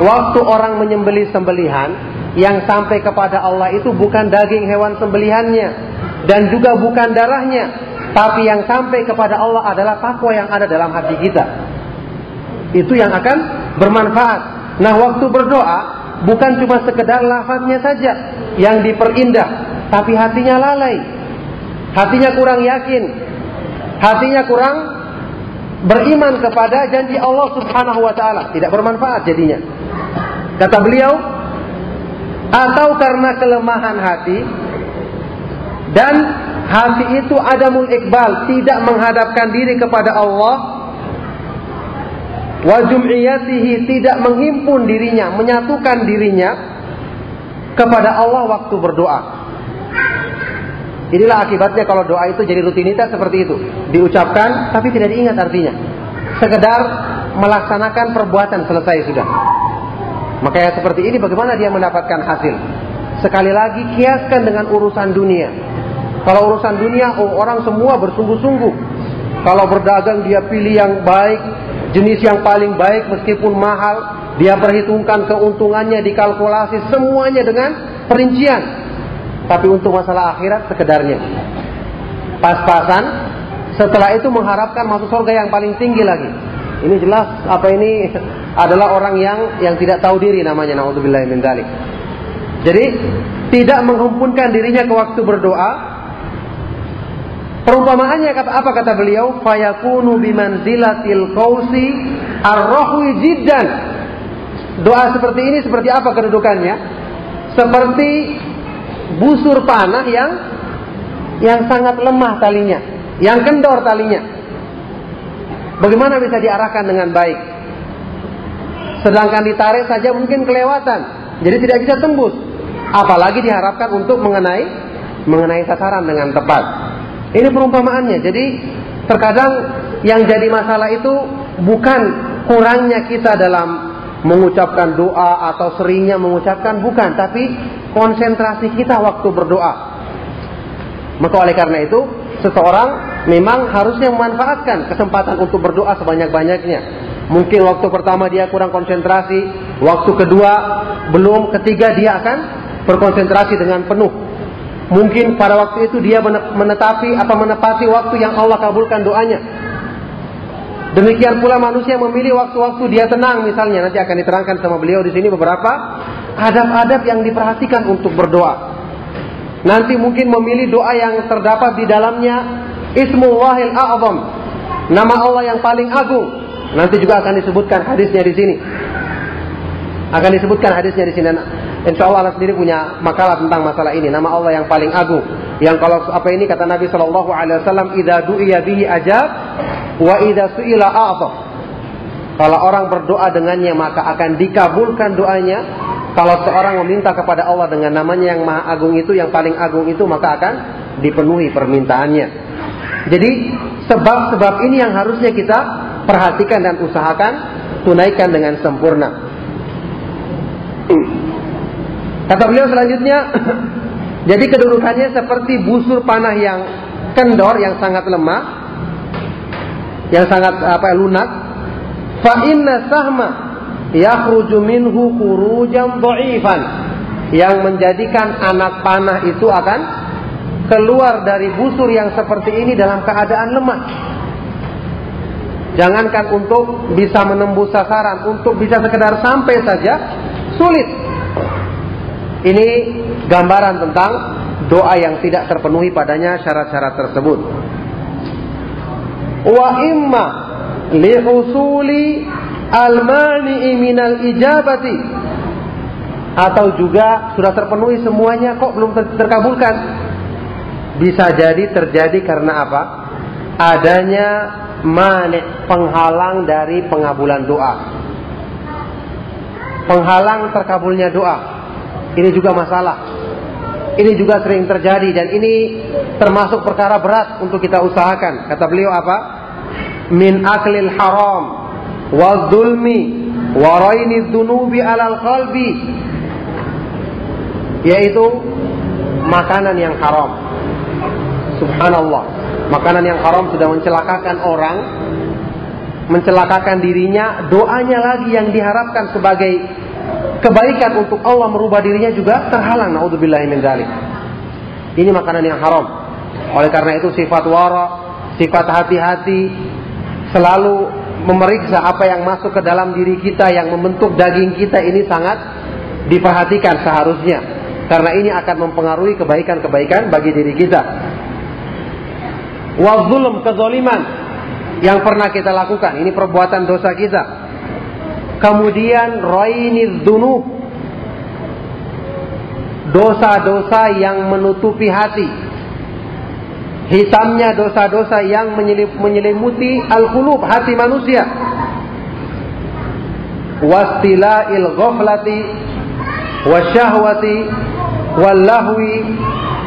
Waktu orang menyembelih sembelihan yang sampai kepada Allah itu bukan daging hewan sembelihannya dan juga bukan darahnya, tapi yang sampai kepada Allah adalah takwa yang ada dalam hati kita. Itu yang akan bermanfaat. Nah waktu berdoa bukan cuma sekedar lafaznya saja yang diperindah, tapi hatinya lalai, hatinya kurang yakin, hatinya kurang beriman kepada janji Allah Subhanahu wa taala, tidak bermanfaat jadinya. Kata beliau, atau karena kelemahan hati dan hati itu adamul iqbal, tidak menghadapkan diri kepada Allah wa jum'iyatihi tidak menghimpun dirinya, menyatukan dirinya kepada Allah waktu berdoa. Inilah akibatnya kalau doa itu jadi rutinitas seperti itu, diucapkan tapi tidak diingat artinya. Sekedar melaksanakan perbuatan selesai sudah. Makanya seperti ini bagaimana dia mendapatkan hasil? Sekali lagi kiaskan dengan urusan dunia. Kalau urusan dunia oh, orang semua bersungguh-sungguh. Kalau berdagang dia pilih yang baik, jenis yang paling baik meskipun mahal, dia perhitungkan keuntungannya, dikalkulasi semuanya dengan perincian. Tapi untuk masalah akhirat sekedarnya. Pas-pasan, setelah itu mengharapkan masuk surga yang paling tinggi lagi. Ini jelas apa ini adalah orang yang yang tidak tahu diri namanya naudzubillah min. Jadi tidak menghimpunkan dirinya ke waktu berdoa, Perumpamaannya kata apa kata beliau? Fayakunu bimanzilatil qausi arrohwi jiddan. Doa seperti ini seperti apa kedudukannya? Seperti busur panah yang yang sangat lemah talinya, yang kendor talinya. Bagaimana bisa diarahkan dengan baik? Sedangkan ditarik saja mungkin kelewatan, jadi tidak bisa tembus. Apalagi diharapkan untuk mengenai mengenai sasaran dengan tepat. Ini perumpamaannya. Jadi terkadang yang jadi masalah itu bukan kurangnya kita dalam mengucapkan doa atau seringnya mengucapkan bukan, tapi konsentrasi kita waktu berdoa. Maka oleh karena itu, seseorang memang harusnya memanfaatkan kesempatan untuk berdoa sebanyak-banyaknya. Mungkin waktu pertama dia kurang konsentrasi, waktu kedua belum, ketiga dia akan berkonsentrasi dengan penuh. Mungkin pada waktu itu dia menetapi atau menepati waktu yang Allah kabulkan doanya. Demikian pula manusia memilih waktu-waktu dia tenang misalnya nanti akan diterangkan sama beliau di sini beberapa adab-adab yang diperhatikan untuk berdoa. Nanti mungkin memilih doa yang terdapat di dalamnya Ismullahil A'zam. Nama Allah yang paling agung. Nanti juga akan disebutkan hadisnya di sini. Akan disebutkan hadisnya di sini. Insya Allah Allah sendiri punya makalah tentang masalah ini. Nama Allah yang paling agung. Yang kalau apa ini kata Nabi Shallallahu Alaihi Wasallam, "Ida du'iya bihi ajab, wa ida su'ila a'zam." Kalau orang berdoa dengannya maka akan dikabulkan doanya. Kalau seorang meminta kepada Allah dengan namanya yang maha agung itu, yang paling agung itu, maka akan dipenuhi permintaannya. Jadi sebab-sebab ini yang harusnya kita perhatikan dan usahakan tunaikan dengan sempurna. Kata beliau selanjutnya, jadi kedudukannya seperti busur panah yang kendor, yang sangat lemah, yang sangat apa lunak. Fa inna sahma yakhruju minhu khurujan dhaifan yang menjadikan anak panah itu akan keluar dari busur yang seperti ini dalam keadaan lemah. Jangankan untuk bisa menembus sasaran, untuk bisa sekedar sampai saja sulit. Ini gambaran tentang doa yang tidak terpenuhi padanya syarat-syarat tersebut. Wa imma li husuli al-mani'i minal ijabati atau juga sudah terpenuhi semuanya kok belum ter terkabulkan? Bisa jadi terjadi karena apa? Adanya manik penghalang dari pengabulan doa. Penghalang terkabulnya doa. Ini juga masalah. Ini juga sering terjadi dan ini termasuk perkara berat untuk kita usahakan. Kata beliau apa? Min aklil haram wa zulmi wa raini dhunubi alal qalbi yaitu makanan yang haram. Subhanallah. Makanan yang haram sudah mencelakakan orang, mencelakakan dirinya, doanya lagi yang diharapkan sebagai kebaikan untuk Allah merubah dirinya juga terhalang. Naudzubillahi. Ini makanan yang haram. Oleh karena itu sifat wara, sifat hati-hati selalu memeriksa apa yang masuk ke dalam diri kita yang membentuk daging kita ini sangat diperhatikan seharusnya karena ini akan mempengaruhi kebaikan-kebaikan bagi diri kita. Wa zulm kezoliman yang pernah kita lakukan, ini perbuatan dosa kita. Kemudian raini dzunub dosa-dosa yang menutupi hati. Hitamnya dosa-dosa yang menyelimuti al-qulub hati manusia. Wastila'il ghaflati wasyahwati wallahwi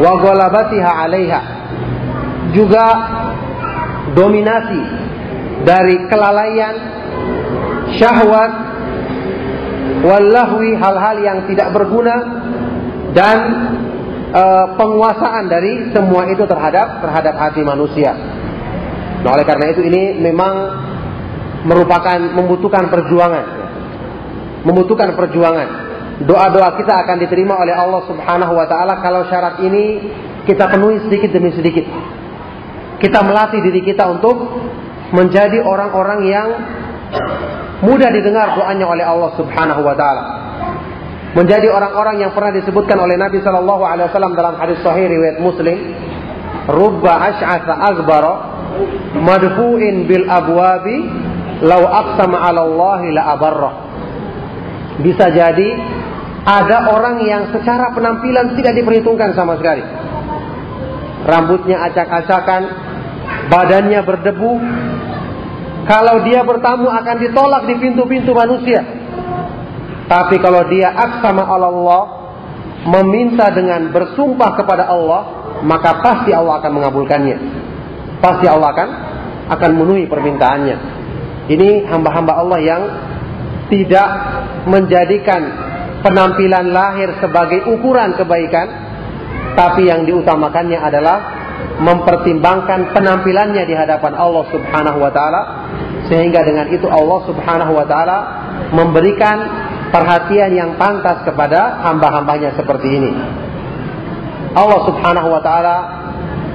wa ghalabatiha 'alaiha. Juga dominasi dari kelalaian, syahwat, wallahwi hal-hal yang tidak berguna dan e, penguasaan dari semua itu terhadap terhadap hati manusia. Nah, oleh karena itu ini memang merupakan membutuhkan perjuangan. Membutuhkan perjuangan doa-doa kita akan diterima oleh Allah Subhanahu wa taala kalau syarat ini kita penuhi sedikit demi sedikit. Kita melatih diri kita untuk menjadi orang-orang yang mudah didengar doanya oleh Allah Subhanahu wa taala. Menjadi orang-orang yang pernah disebutkan oleh Nabi sallallahu alaihi wasallam dalam hadis sahih riwayat Muslim, rubba ash'atha akbara madfu'in bil abwabi law aqsama 'ala Allah la abarra. Bisa jadi ada orang yang secara penampilan tidak diperhitungkan sama sekali. Rambutnya acak-acakan, badannya berdebu. Kalau dia bertamu akan ditolak di pintu-pintu manusia. Tapi kalau dia aksama Allah, meminta dengan bersumpah kepada Allah, maka pasti Allah akan mengabulkannya. Pasti Allah akan akan memenuhi permintaannya. Ini hamba-hamba Allah yang tidak menjadikan penampilan lahir sebagai ukuran kebaikan, tapi yang diutamakannya adalah mempertimbangkan penampilannya di hadapan Allah Subhanahu wa taala sehingga dengan itu Allah Subhanahu wa taala memberikan perhatian yang pantas kepada hamba-hambanya seperti ini. Allah Subhanahu wa taala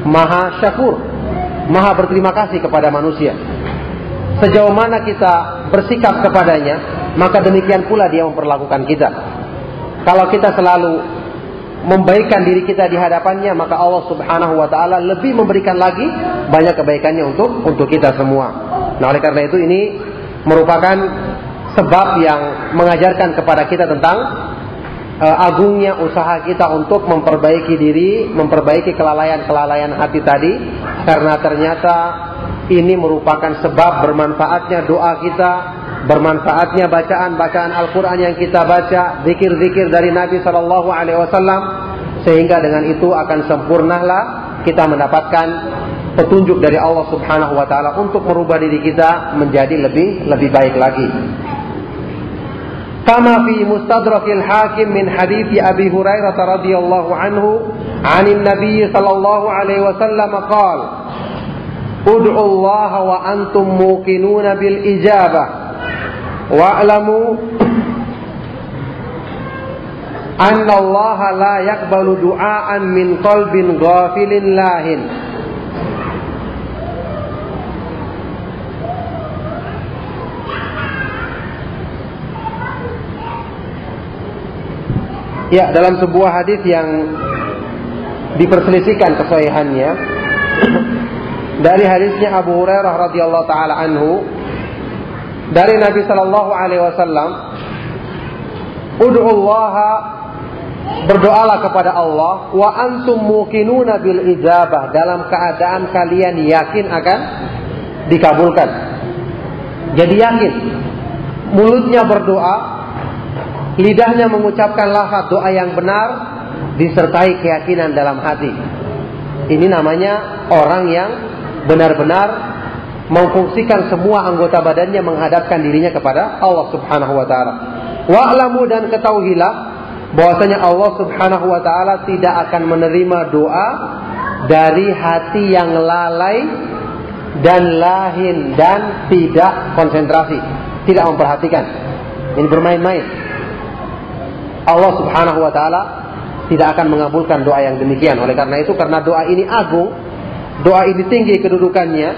Maha Syakur, Maha berterima kasih kepada manusia. Sejauh mana kita bersikap kepadanya, maka demikian pula dia memperlakukan kita. Kalau kita selalu membaikkan diri kita di hadapannya, maka Allah Subhanahu wa taala lebih memberikan lagi banyak kebaikannya untuk untuk kita semua. Nah, oleh karena itu ini merupakan sebab yang mengajarkan kepada kita tentang uh, agungnya usaha kita untuk memperbaiki diri, memperbaiki kelalaian-kelalaian hati tadi karena ternyata ini merupakan sebab bermanfaatnya doa kita bermanfaatnya bacaan-bacaan Al-Quran yang kita baca, zikir-zikir dari Nabi Shallallahu Alaihi Wasallam, sehingga dengan itu akan sempurnalah kita mendapatkan petunjuk dari Allah Subhanahu Wa Taala untuk merubah diri kita menjadi lebih lebih baik lagi. Kama fi mustadrakil hakim min hadithi Abi Hurairah radhiyallahu anhu anin Nabi sallallahu alaihi wasallam qala Ud'u Allah wa antum muqinuna bil ijabah wa'lamu anna Allah la yakbalu du'aan min qalbin ghafilin lahin. Ya, dalam sebuah hadis yang diperselisihkan kesahihannya dari hadisnya Abu Hurairah radhiyallahu taala anhu dari Nabi Shallallahu Alaihi Wasallam Ud'ullaha berdoalah kepada Allah wa antum muqinuna bil ijabah dalam keadaan kalian yakin akan dikabulkan. Jadi yakin. Mulutnya berdoa, lidahnya mengucapkan lafaz doa yang benar disertai keyakinan dalam hati. Ini namanya orang yang benar-benar memfungsikan semua anggota badannya menghadapkan dirinya kepada Allah Subhanahu wa taala. Wa'lamu dan ketahuilah bahwasanya Allah Subhanahu wa taala tidak akan menerima doa dari hati yang lalai dan lahin dan tidak konsentrasi, tidak memperhatikan. Ini bermain-main. Allah Subhanahu wa taala tidak akan mengabulkan doa yang demikian. Oleh karena itu karena doa ini agung, doa ini tinggi kedudukannya,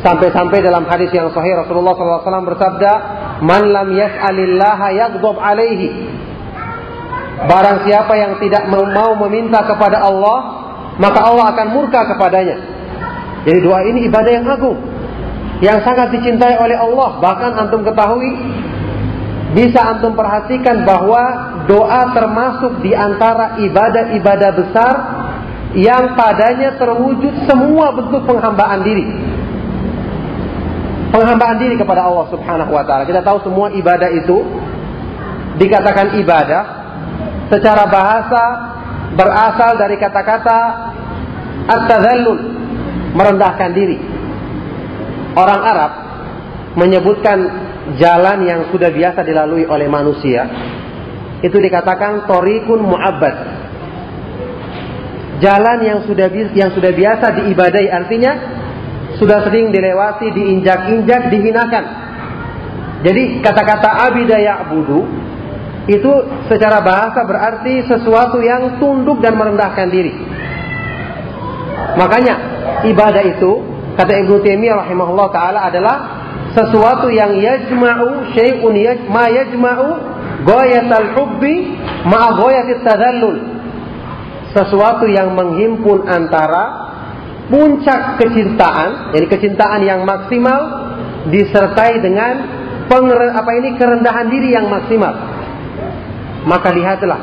sampai-sampai dalam hadis yang sahih Rasulullah SAW bersabda, "Man lam yas'alillaha yaghdab alaihi." Barang siapa yang tidak mau meminta kepada Allah, maka Allah akan murka kepadanya. Jadi doa ini ibadah yang agung, yang sangat dicintai oleh Allah. Bahkan antum ketahui, bisa antum perhatikan bahwa doa termasuk di antara ibadah-ibadah besar yang padanya terwujud semua bentuk penghambaan diri. Penghambaan diri kepada Allah Subhanahu wa taala. Kita tahu semua ibadah itu dikatakan ibadah secara bahasa berasal dari kata-kata at-tadhallul, merendahkan diri. Orang Arab menyebutkan jalan yang sudah biasa dilalui oleh manusia itu dikatakan torikun mu'abbad. Jalan yang sudah yang sudah biasa diibadai artinya sudah sering dilewati, diinjak-injak, dihinakan. Jadi kata-kata abida ya'budu itu secara bahasa berarti sesuatu yang tunduk dan merendahkan diri. Makanya ibadah itu kata Ibnu Taimiyah rahimahullah taala adalah sesuatu yang yajma'u syai'un yaj, ma yajma'u Goyatal hubbi ma'a goyatit tadallul. Sesuatu yang menghimpun antara puncak kecintaan, jadi kecintaan yang maksimal disertai dengan penger, apa ini kerendahan diri yang maksimal. Maka lihatlah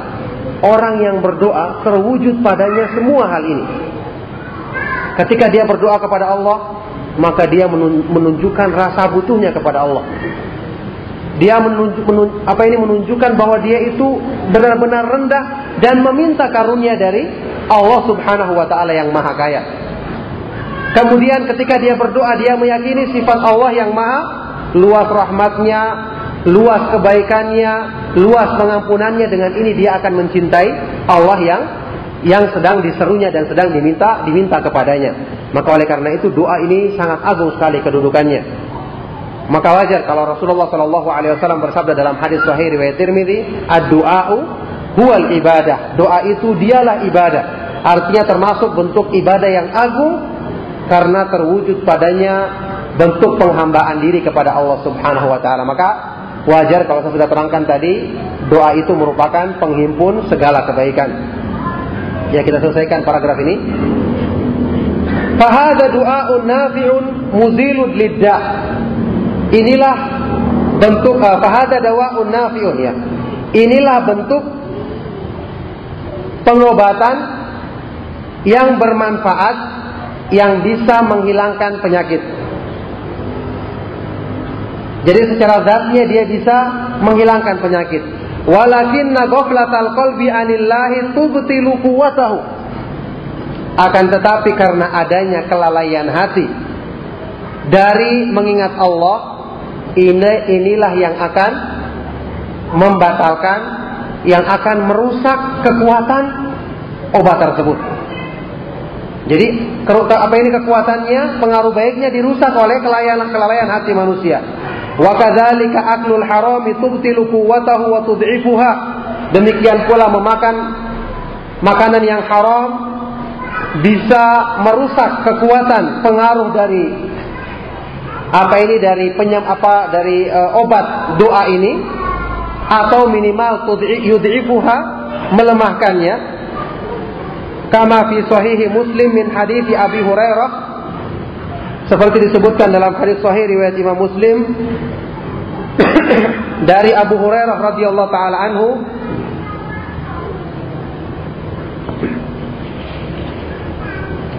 orang yang berdoa terwujud padanya semua hal ini. Ketika dia berdoa kepada Allah, maka dia menunjukkan rasa butuhnya kepada Allah. Dia menunjuk, menunjuk, apa ini menunjukkan bahwa dia itu benar-benar rendah dan meminta karunia dari Allah Subhanahu wa taala yang Maha Kaya. Kemudian ketika dia berdoa dia meyakini sifat Allah yang Maha luas rahmatnya, luas kebaikannya, luas pengampunannya dengan ini dia akan mencintai Allah yang yang sedang diserunya dan sedang diminta diminta kepadanya. Maka oleh karena itu doa ini sangat agung sekali kedudukannya. Maka wajar kalau Rasulullah Shallallahu Alaihi Wasallam bersabda dalam hadis Sahih riwayat Tirmidzi, "Ad-du'a'u huwal ibadah." Doa itu dialah ibadah. Artinya termasuk bentuk ibadah yang agung karena terwujud padanya bentuk penghambaan diri kepada Allah Subhanahu wa taala. Maka wajar kalau saya sudah terangkan tadi, doa itu merupakan penghimpun segala kebaikan. Ya kita selesaikan paragraf ini. Fahada du'aun nafi'un muzilud lidda. Inilah bentuk uh, fahada dawaun nafiun ya. Inilah bentuk pengobatan yang bermanfaat yang bisa menghilangkan penyakit. Jadi secara zatnya dia bisa menghilangkan penyakit. Walakinna ghaflatal qalbi anillahi tubtilu quwwatahu. Akan tetapi karena adanya kelalaian hati dari mengingat Allah, ini inilah yang akan membatalkan yang akan merusak kekuatan obat tersebut. Jadi apa ini kekuatannya, pengaruh baiknya dirusak oleh kelalaian-kelalaian hati manusia. Wa kadzalika aklul harami tubtilu quwwatahu wa tud'ifuha. Demikian pula memakan makanan yang haram bisa merusak kekuatan pengaruh dari apa ini dari penyem apa dari uh, obat doa ini atau minimal yudhifuha melemahkannya Kama fi sahihi Muslim min hadithi Abi Hurairah. Seperti disebutkan dalam hadis sahih riwayat Imam Muslim. Dari Abu Hurairah radhiyallahu taala anhu.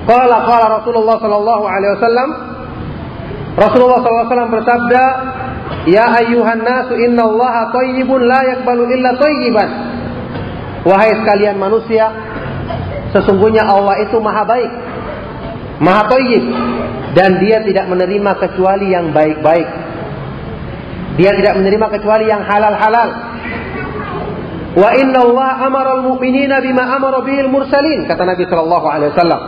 Qala qala Rasulullah sallallahu alaihi wasallam. Rasulullah sallallahu alaihi wasallam bersabda Ya ayyuhan nasu innallaha thayyibun la yaqbalu illa thayyiban Wahai sekalian manusia sesungguhnya Allah itu maha baik, maha thayyib dan dia tidak menerima kecuali yang baik-baik. Dia tidak menerima kecuali yang halal-halal. Wa inna Allah amara al-mu'minina bima amara bihil mursalin kata Nabi sallallahu alaihi wasallam.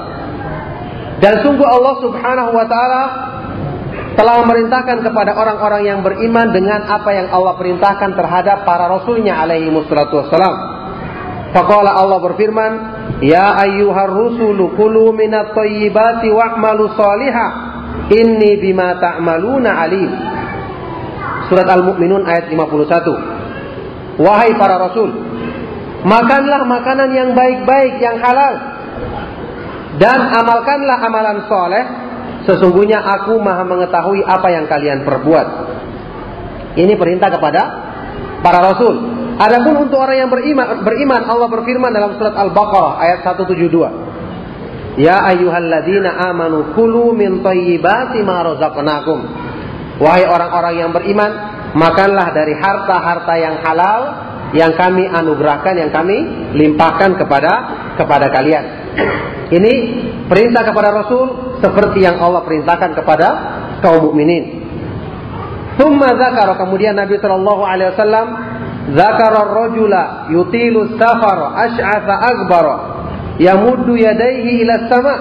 Dan sungguh Allah Subhanahu wa taala telah memerintahkan kepada orang-orang yang beriman dengan apa yang Allah perintahkan terhadap para rasulnya alaihi wassalatu wassalam. Faqala Allah berfirman, Ya ayyuhar rusulu kulu minat thayyibati wa'malu salihah inni bima ta'maluna alim. Surat Al-Mu'minun ayat 51. Wahai para rasul, makanlah makanan yang baik-baik, yang halal. Dan amalkanlah amalan soleh, sesungguhnya aku maha mengetahui apa yang kalian perbuat. Ini perintah kepada para rasul. Adapun untuk orang yang beriman, beriman Allah berfirman dalam surat Al-Baqarah ayat 172. Ya ayyuhalladzina amanu kulu min thayyibati ma razaqnakum. Wahai orang-orang yang beriman, makanlah dari harta-harta yang halal yang kami anugerahkan, yang kami limpahkan kepada kepada kalian. Ini perintah kepada Rasul seperti yang Allah perintahkan kepada kaum mukminin. Zakara kemudian Nabi Shallallahu Alaihi Wasallam yutilu sama.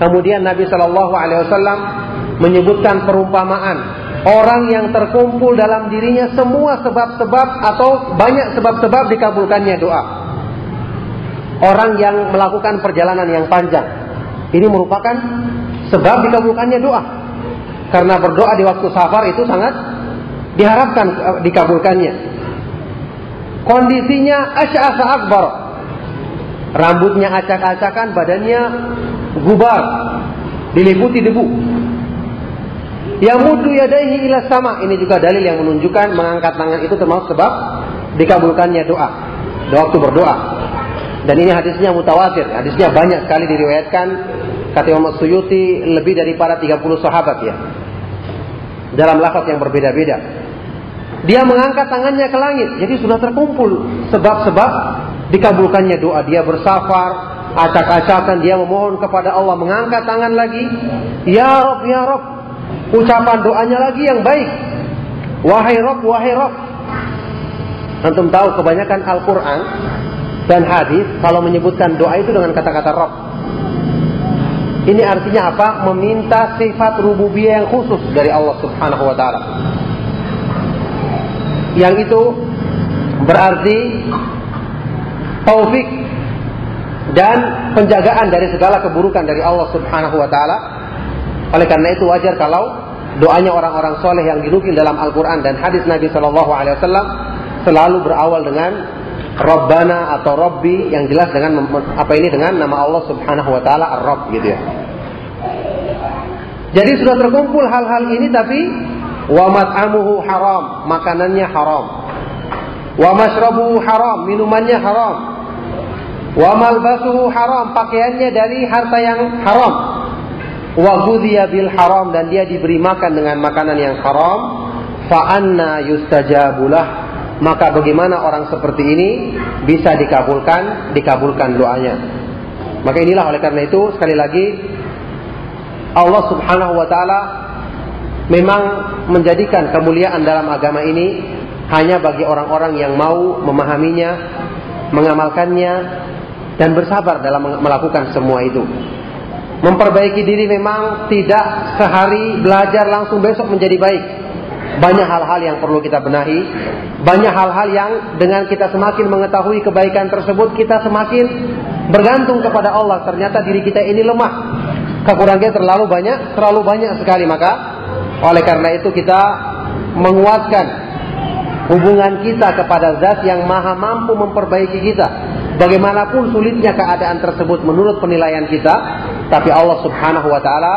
Kemudian Nabi Shallallahu Alaihi Wasallam menyebutkan perumpamaan orang yang terkumpul dalam dirinya semua sebab-sebab atau banyak sebab-sebab dikabulkannya doa. Orang yang melakukan perjalanan yang panjang. Ini merupakan sebab dikabulkannya doa. Karena berdoa di waktu safar itu sangat diharapkan eh, dikabulkannya. Kondisinya asy'asa akbar. Rambutnya acak-acakan, badannya gubar, diliputi debu. Yang mudu yadaihi ila sama. Ini juga dalil yang menunjukkan mengangkat tangan itu termasuk sebab dikabulkannya doa. Doa waktu berdoa. Dan ini hadisnya mutawatir. Hadisnya banyak sekali diriwayatkan. Kata Imam Suyuti lebih daripada 30 sahabat ya. Dalam lafaz yang berbeda-beda. Dia mengangkat tangannya ke langit. Jadi sudah terkumpul sebab-sebab dikabulkannya doa. Dia bersafar, acak-acakan dia memohon kepada Allah mengangkat tangan lagi. Ya Rob, ya Rob, ucapan doanya lagi yang baik. Wahai Rob, wahai Rob. Antum tahu kebanyakan Al-Quran dan hadis kalau menyebutkan doa itu dengan kata-kata Rob. Ini artinya apa? Meminta sifat rububiyah yang khusus dari Allah Subhanahu wa taala. Yang itu berarti taufik dan penjagaan dari segala keburukan dari Allah Subhanahu wa taala. Oleh karena itu wajar kalau doanya orang-orang soleh yang dinukil dalam Al-Quran dan hadis Nabi Shallallahu Alaihi Wasallam selalu berawal dengan Rabbana atau Robbi yang jelas dengan apa ini dengan nama Allah Subhanahu Wa Taala Ar-Rabb gitu ya. Jadi sudah terkumpul hal-hal ini tapi wa mat'amuhu haram, makanannya haram. Wa mashrabuhu haram, minumannya haram. Wa malbasuhu haram, pakaiannya dari harta yang haram wa bil haram dan dia diberi makan dengan makanan yang haram fa anna yustajabulah maka bagaimana orang seperti ini bisa dikabulkan dikabulkan doanya maka inilah oleh karena itu sekali lagi Allah Subhanahu wa taala memang menjadikan kemuliaan dalam agama ini hanya bagi orang-orang yang mau memahaminya, mengamalkannya dan bersabar dalam melakukan semua itu. Memperbaiki diri memang tidak sehari belajar langsung besok menjadi baik. Banyak hal-hal yang perlu kita benahi. Banyak hal-hal yang dengan kita semakin mengetahui kebaikan tersebut, kita semakin bergantung kepada Allah. Ternyata diri kita ini lemah. Kekurangannya terlalu banyak, terlalu banyak sekali. Maka oleh karena itu kita menguatkan hubungan kita kepada zat yang maha mampu memperbaiki kita. Bagaimanapun sulitnya keadaan tersebut menurut penilaian kita, tapi Allah Subhanahu wa taala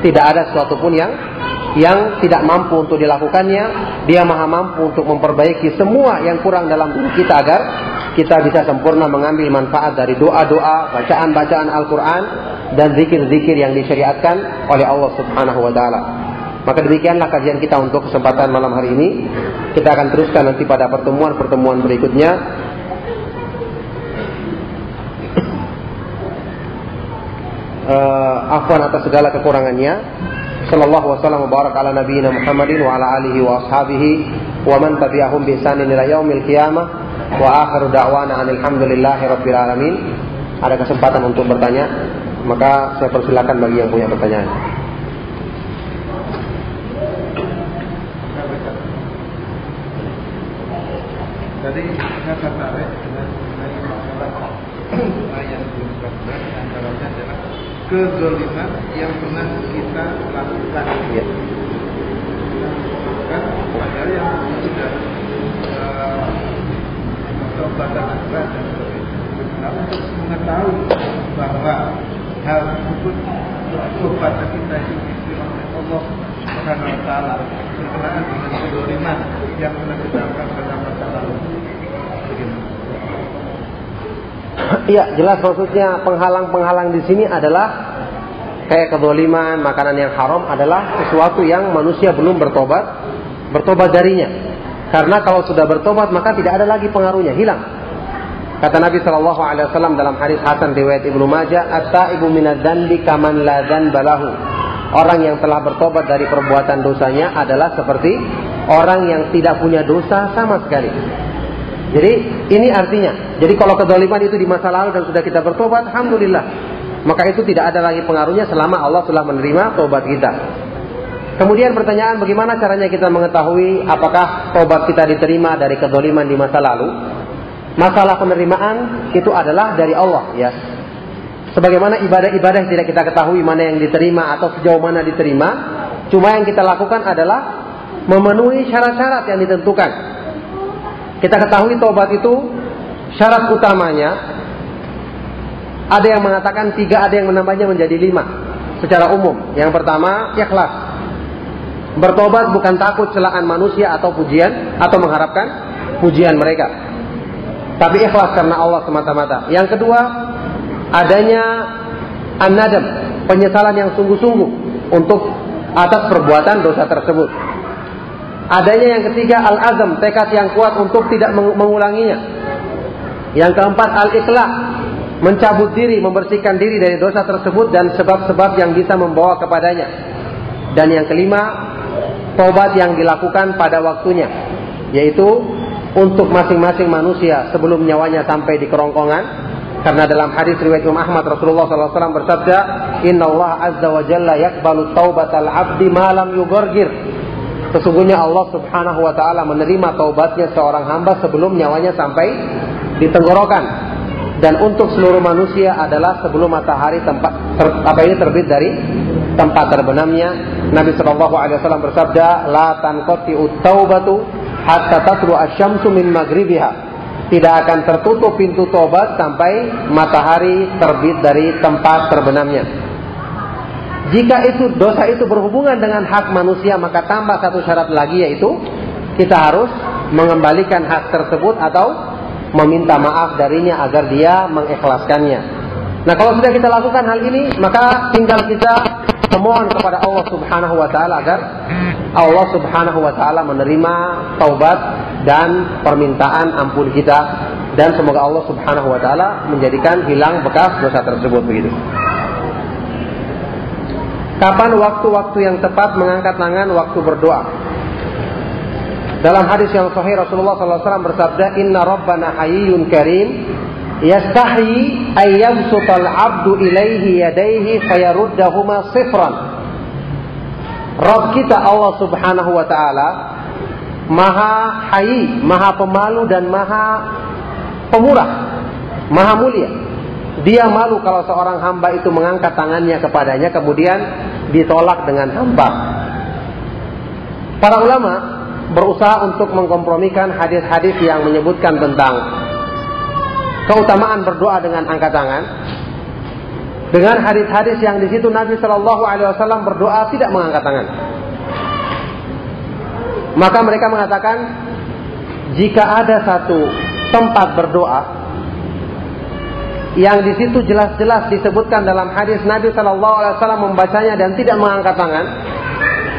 tidak ada sesuatu pun yang yang tidak mampu untuk dilakukannya. Dia maha mampu untuk memperbaiki semua yang kurang dalam diri kita agar kita bisa sempurna mengambil manfaat dari doa-doa, bacaan-bacaan Al-Quran, dan zikir-zikir yang disyariatkan oleh Allah Subhanahu wa taala. Maka demikianlah kajian kita untuk kesempatan malam hari ini. Kita akan teruskan nanti pada pertemuan-pertemuan berikutnya. Uh, afwan atas segala kekurangannya. Sallallahu wasallam barak ala nabiyina Muhammadin wa ala alihi wa ashabihi wa man tabi'ahum bi ihsanin ila yaumil qiyamah wa akhiru da'wana alhamdulillahi rabbil alamin. Ada kesempatan untuk bertanya, maka saya persilakan bagi yang punya pertanyaan. Jadi saya tertarik dengan mengenai masalah ayat 14 antaranya adalah kezoliman yang pernah kita lakukan. Ya. Kan padahal yang sudah uh, keobatan akhirat dan sebagainya. Nah, untuk mengetahui bahwa hal tersebut keobatan kita itu oleh Allah Iya, jelas maksudnya penghalang-penghalang di sini adalah kayak kedoliman, makanan yang haram adalah sesuatu yang manusia belum bertobat, bertobat darinya. Karena kalau sudah bertobat maka tidak ada lagi pengaruhnya, hilang. Kata Nabi Shallallahu Alaihi Wasallam dalam hadis Hasan riwayat Ibnu Majah, "Ata ibu minadzanbi kaman la balahu." Orang yang telah bertobat dari perbuatan dosanya adalah seperti orang yang tidak punya dosa sama sekali. Jadi ini artinya, jadi kalau kedoliman itu di masa lalu dan sudah kita bertobat, alhamdulillah. Maka itu tidak ada lagi pengaruhnya selama Allah telah menerima tobat kita. Kemudian pertanyaan bagaimana caranya kita mengetahui apakah tobat kita diterima dari kedoliman di masa lalu? Masalah penerimaan itu adalah dari Allah ya. Sebagaimana ibadah-ibadah tidak kita ketahui mana yang diterima atau sejauh mana diterima, cuma yang kita lakukan adalah memenuhi syarat-syarat yang ditentukan. Kita ketahui tobat itu syarat utamanya ada yang mengatakan tiga, ada yang menambahnya menjadi lima secara umum. Yang pertama, ikhlas. Bertobat bukan takut celaan manusia atau pujian atau mengharapkan pujian mereka. Tapi ikhlas karena Allah semata-mata. Yang kedua, adanya an-nadam, penyesalan yang sungguh-sungguh untuk atas perbuatan dosa tersebut. Adanya yang ketiga al-azam, tekad yang kuat untuk tidak mengulanginya. Yang keempat al-ikhlas, mencabut diri, membersihkan diri dari dosa tersebut dan sebab-sebab yang bisa membawa kepadanya. Dan yang kelima, tobat yang dilakukan pada waktunya, yaitu untuk masing-masing manusia sebelum nyawanya sampai di kerongkongan karena dalam hadis riwayat Imam Ahmad Rasulullah SAW bersabda, Inna Allah Azza wa Jalla yakbalu taubatal abdi malam yugorgir. Sesungguhnya Allah Subhanahu wa taala menerima taubatnya seorang hamba sebelum nyawanya sampai di tenggorokan. Dan untuk seluruh manusia adalah sebelum matahari tempat ter, apa ini terbit dari tempat terbenamnya. Nabi Shallallahu alaihi wasallam bersabda, "La tanqati taubatu hatta tatlu asy-syamsu min maghribiha." Tidak akan tertutup pintu tobat sampai matahari terbit dari tempat terbenamnya. Jika itu dosa itu berhubungan dengan hak manusia, maka tambah satu syarat lagi yaitu kita harus mengembalikan hak tersebut atau meminta maaf darinya agar dia mengikhlaskannya. Nah, kalau sudah kita lakukan hal ini, maka tinggal kita memohon kepada Allah Subhanahu wa taala agar Allah Subhanahu wa taala menerima taubat dan permintaan ampun kita dan semoga Allah Subhanahu wa taala menjadikan hilang bekas dosa tersebut begitu. Kapan waktu-waktu yang tepat mengangkat tangan waktu berdoa? Dalam hadis yang sahih Rasulullah SAW bersabda, Inna Rabbana hayyun karim, yastahi ayyamsutal abdu ilaihi yadaihi fayaruddahuma sifran. Rabb kita Allah Subhanahu wa taala Maha hayi, Maha pemalu dan Maha pemurah, Maha mulia. Dia malu kalau seorang hamba itu mengangkat tangannya kepadanya kemudian ditolak dengan hamba. Para ulama berusaha untuk mengkompromikan hadis-hadis yang menyebutkan tentang keutamaan berdoa dengan angkat tangan dengan hadis-hadis yang di situ Nabi Shallallahu Alaihi Wasallam berdoa tidak mengangkat tangan. Maka mereka mengatakan jika ada satu tempat berdoa yang di situ jelas-jelas disebutkan dalam hadis Nabi Shallallahu Alaihi Wasallam membacanya dan tidak mengangkat tangan,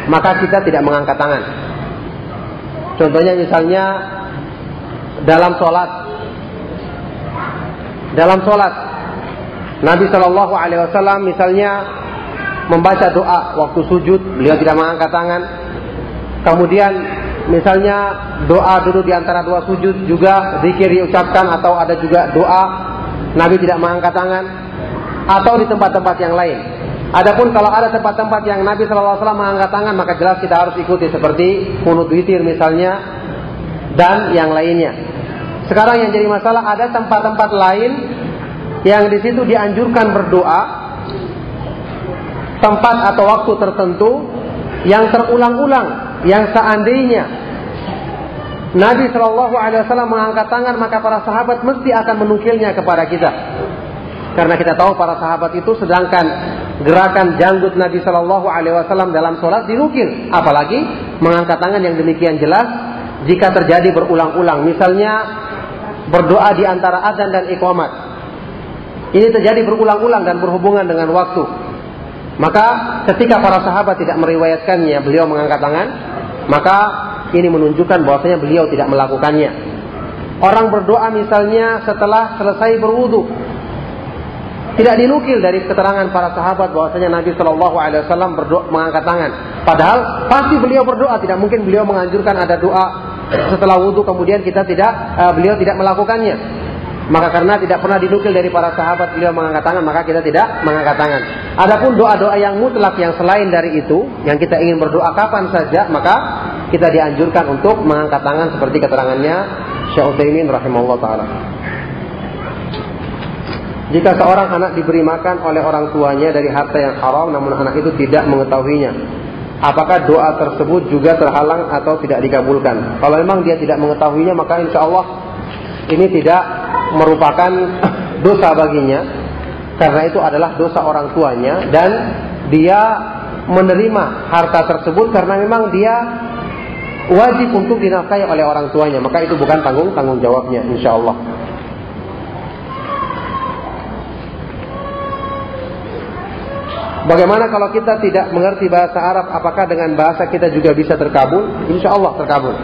maka kita tidak mengangkat tangan. Contohnya misalnya dalam sholat, dalam sholat Nabi Shallallahu Alaihi Wasallam misalnya membaca doa waktu sujud, beliau tidak mengangkat tangan. Kemudian misalnya doa dulu di antara dua sujud juga zikir diucapkan atau ada juga doa Nabi tidak mengangkat tangan atau di tempat-tempat yang lain. Adapun kalau ada tempat-tempat yang Nabi SAW mengangkat tangan, maka jelas kita harus ikuti seperti kunut witir misalnya dan yang lainnya. Sekarang yang jadi masalah ada tempat-tempat lain yang di situ dianjurkan berdoa tempat atau waktu tertentu yang terulang-ulang yang seandainya Nabi Shallallahu Alaihi Wasallam mengangkat tangan maka para sahabat mesti akan menukilnya kepada kita. Karena kita tahu para sahabat itu sedangkan gerakan janggut Nabi Shallallahu Alaihi Wasallam dalam sholat dinukil, apalagi mengangkat tangan yang demikian jelas jika terjadi berulang-ulang. Misalnya berdoa di antara azan dan iqamat. Ini terjadi berulang-ulang dan berhubungan dengan waktu. Maka ketika para sahabat tidak meriwayatkannya, beliau mengangkat tangan, maka ini menunjukkan bahwasanya beliau tidak melakukannya. Orang berdoa misalnya setelah selesai berwudu. Tidak dinukil dari keterangan para sahabat bahwasanya Nabi Shallallahu Alaihi Wasallam berdoa mengangkat tangan. Padahal pasti beliau berdoa. Tidak mungkin beliau menganjurkan ada doa setelah wudhu kemudian kita tidak uh, beliau tidak melakukannya. Maka karena tidak pernah dinukil dari para sahabat beliau mengangkat tangan, maka kita tidak mengangkat tangan. Adapun doa-doa yang mutlak yang selain dari itu, yang kita ingin berdoa kapan saja, maka kita dianjurkan untuk mengangkat tangan seperti keterangannya Syekh Utsaimin rahimahullah taala. Jika seorang anak diberi makan oleh orang tuanya dari harta yang haram namun anak itu tidak mengetahuinya, apakah doa tersebut juga terhalang atau tidak dikabulkan? Kalau memang dia tidak mengetahuinya maka insya Allah ini tidak merupakan dosa baginya. Karena itu adalah dosa orang tuanya dan dia menerima harta tersebut karena memang dia wajib untuk dinafkahi oleh orang tuanya. Maka itu bukan tanggung tanggung jawabnya insya Allah Bagaimana kalau kita tidak mengerti bahasa Arab apakah dengan bahasa kita juga bisa terkabul insya Allah terkabul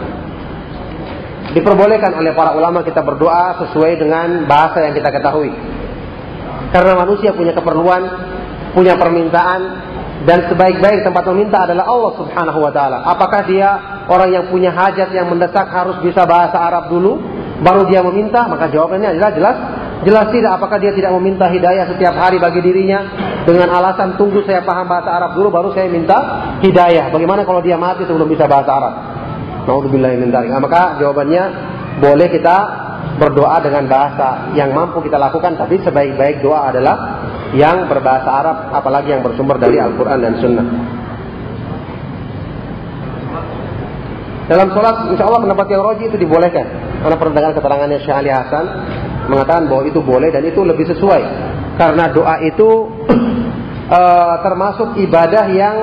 diperbolehkan oleh para ulama kita berdoa sesuai dengan bahasa yang kita ketahui karena manusia punya keperluan punya permintaan dan sebaik-baik tempat meminta adalah Allah Subhanahu wa taala. Apakah dia orang yang punya hajat yang mendesak harus bisa bahasa Arab dulu baru dia meminta? Maka jawabannya adalah jelas jelas tidak. Apakah dia tidak meminta hidayah setiap hari bagi dirinya dengan alasan tunggu saya paham bahasa Arab dulu baru saya minta hidayah. Bagaimana kalau dia mati sebelum bisa bahasa Arab? Nauzubillah min nah, Maka jawabannya boleh kita berdoa dengan bahasa yang mampu kita lakukan tapi sebaik-baik doa adalah yang berbahasa Arab apalagi yang bersumber dari Al-Quran dan Sunnah. Dalam sholat, insya Allah pendapat yang roji itu dibolehkan. Karena pernah dengar keterangannya Syekh Ali Hasan mengatakan bahwa itu boleh dan itu lebih sesuai. Karena doa itu uh, termasuk ibadah yang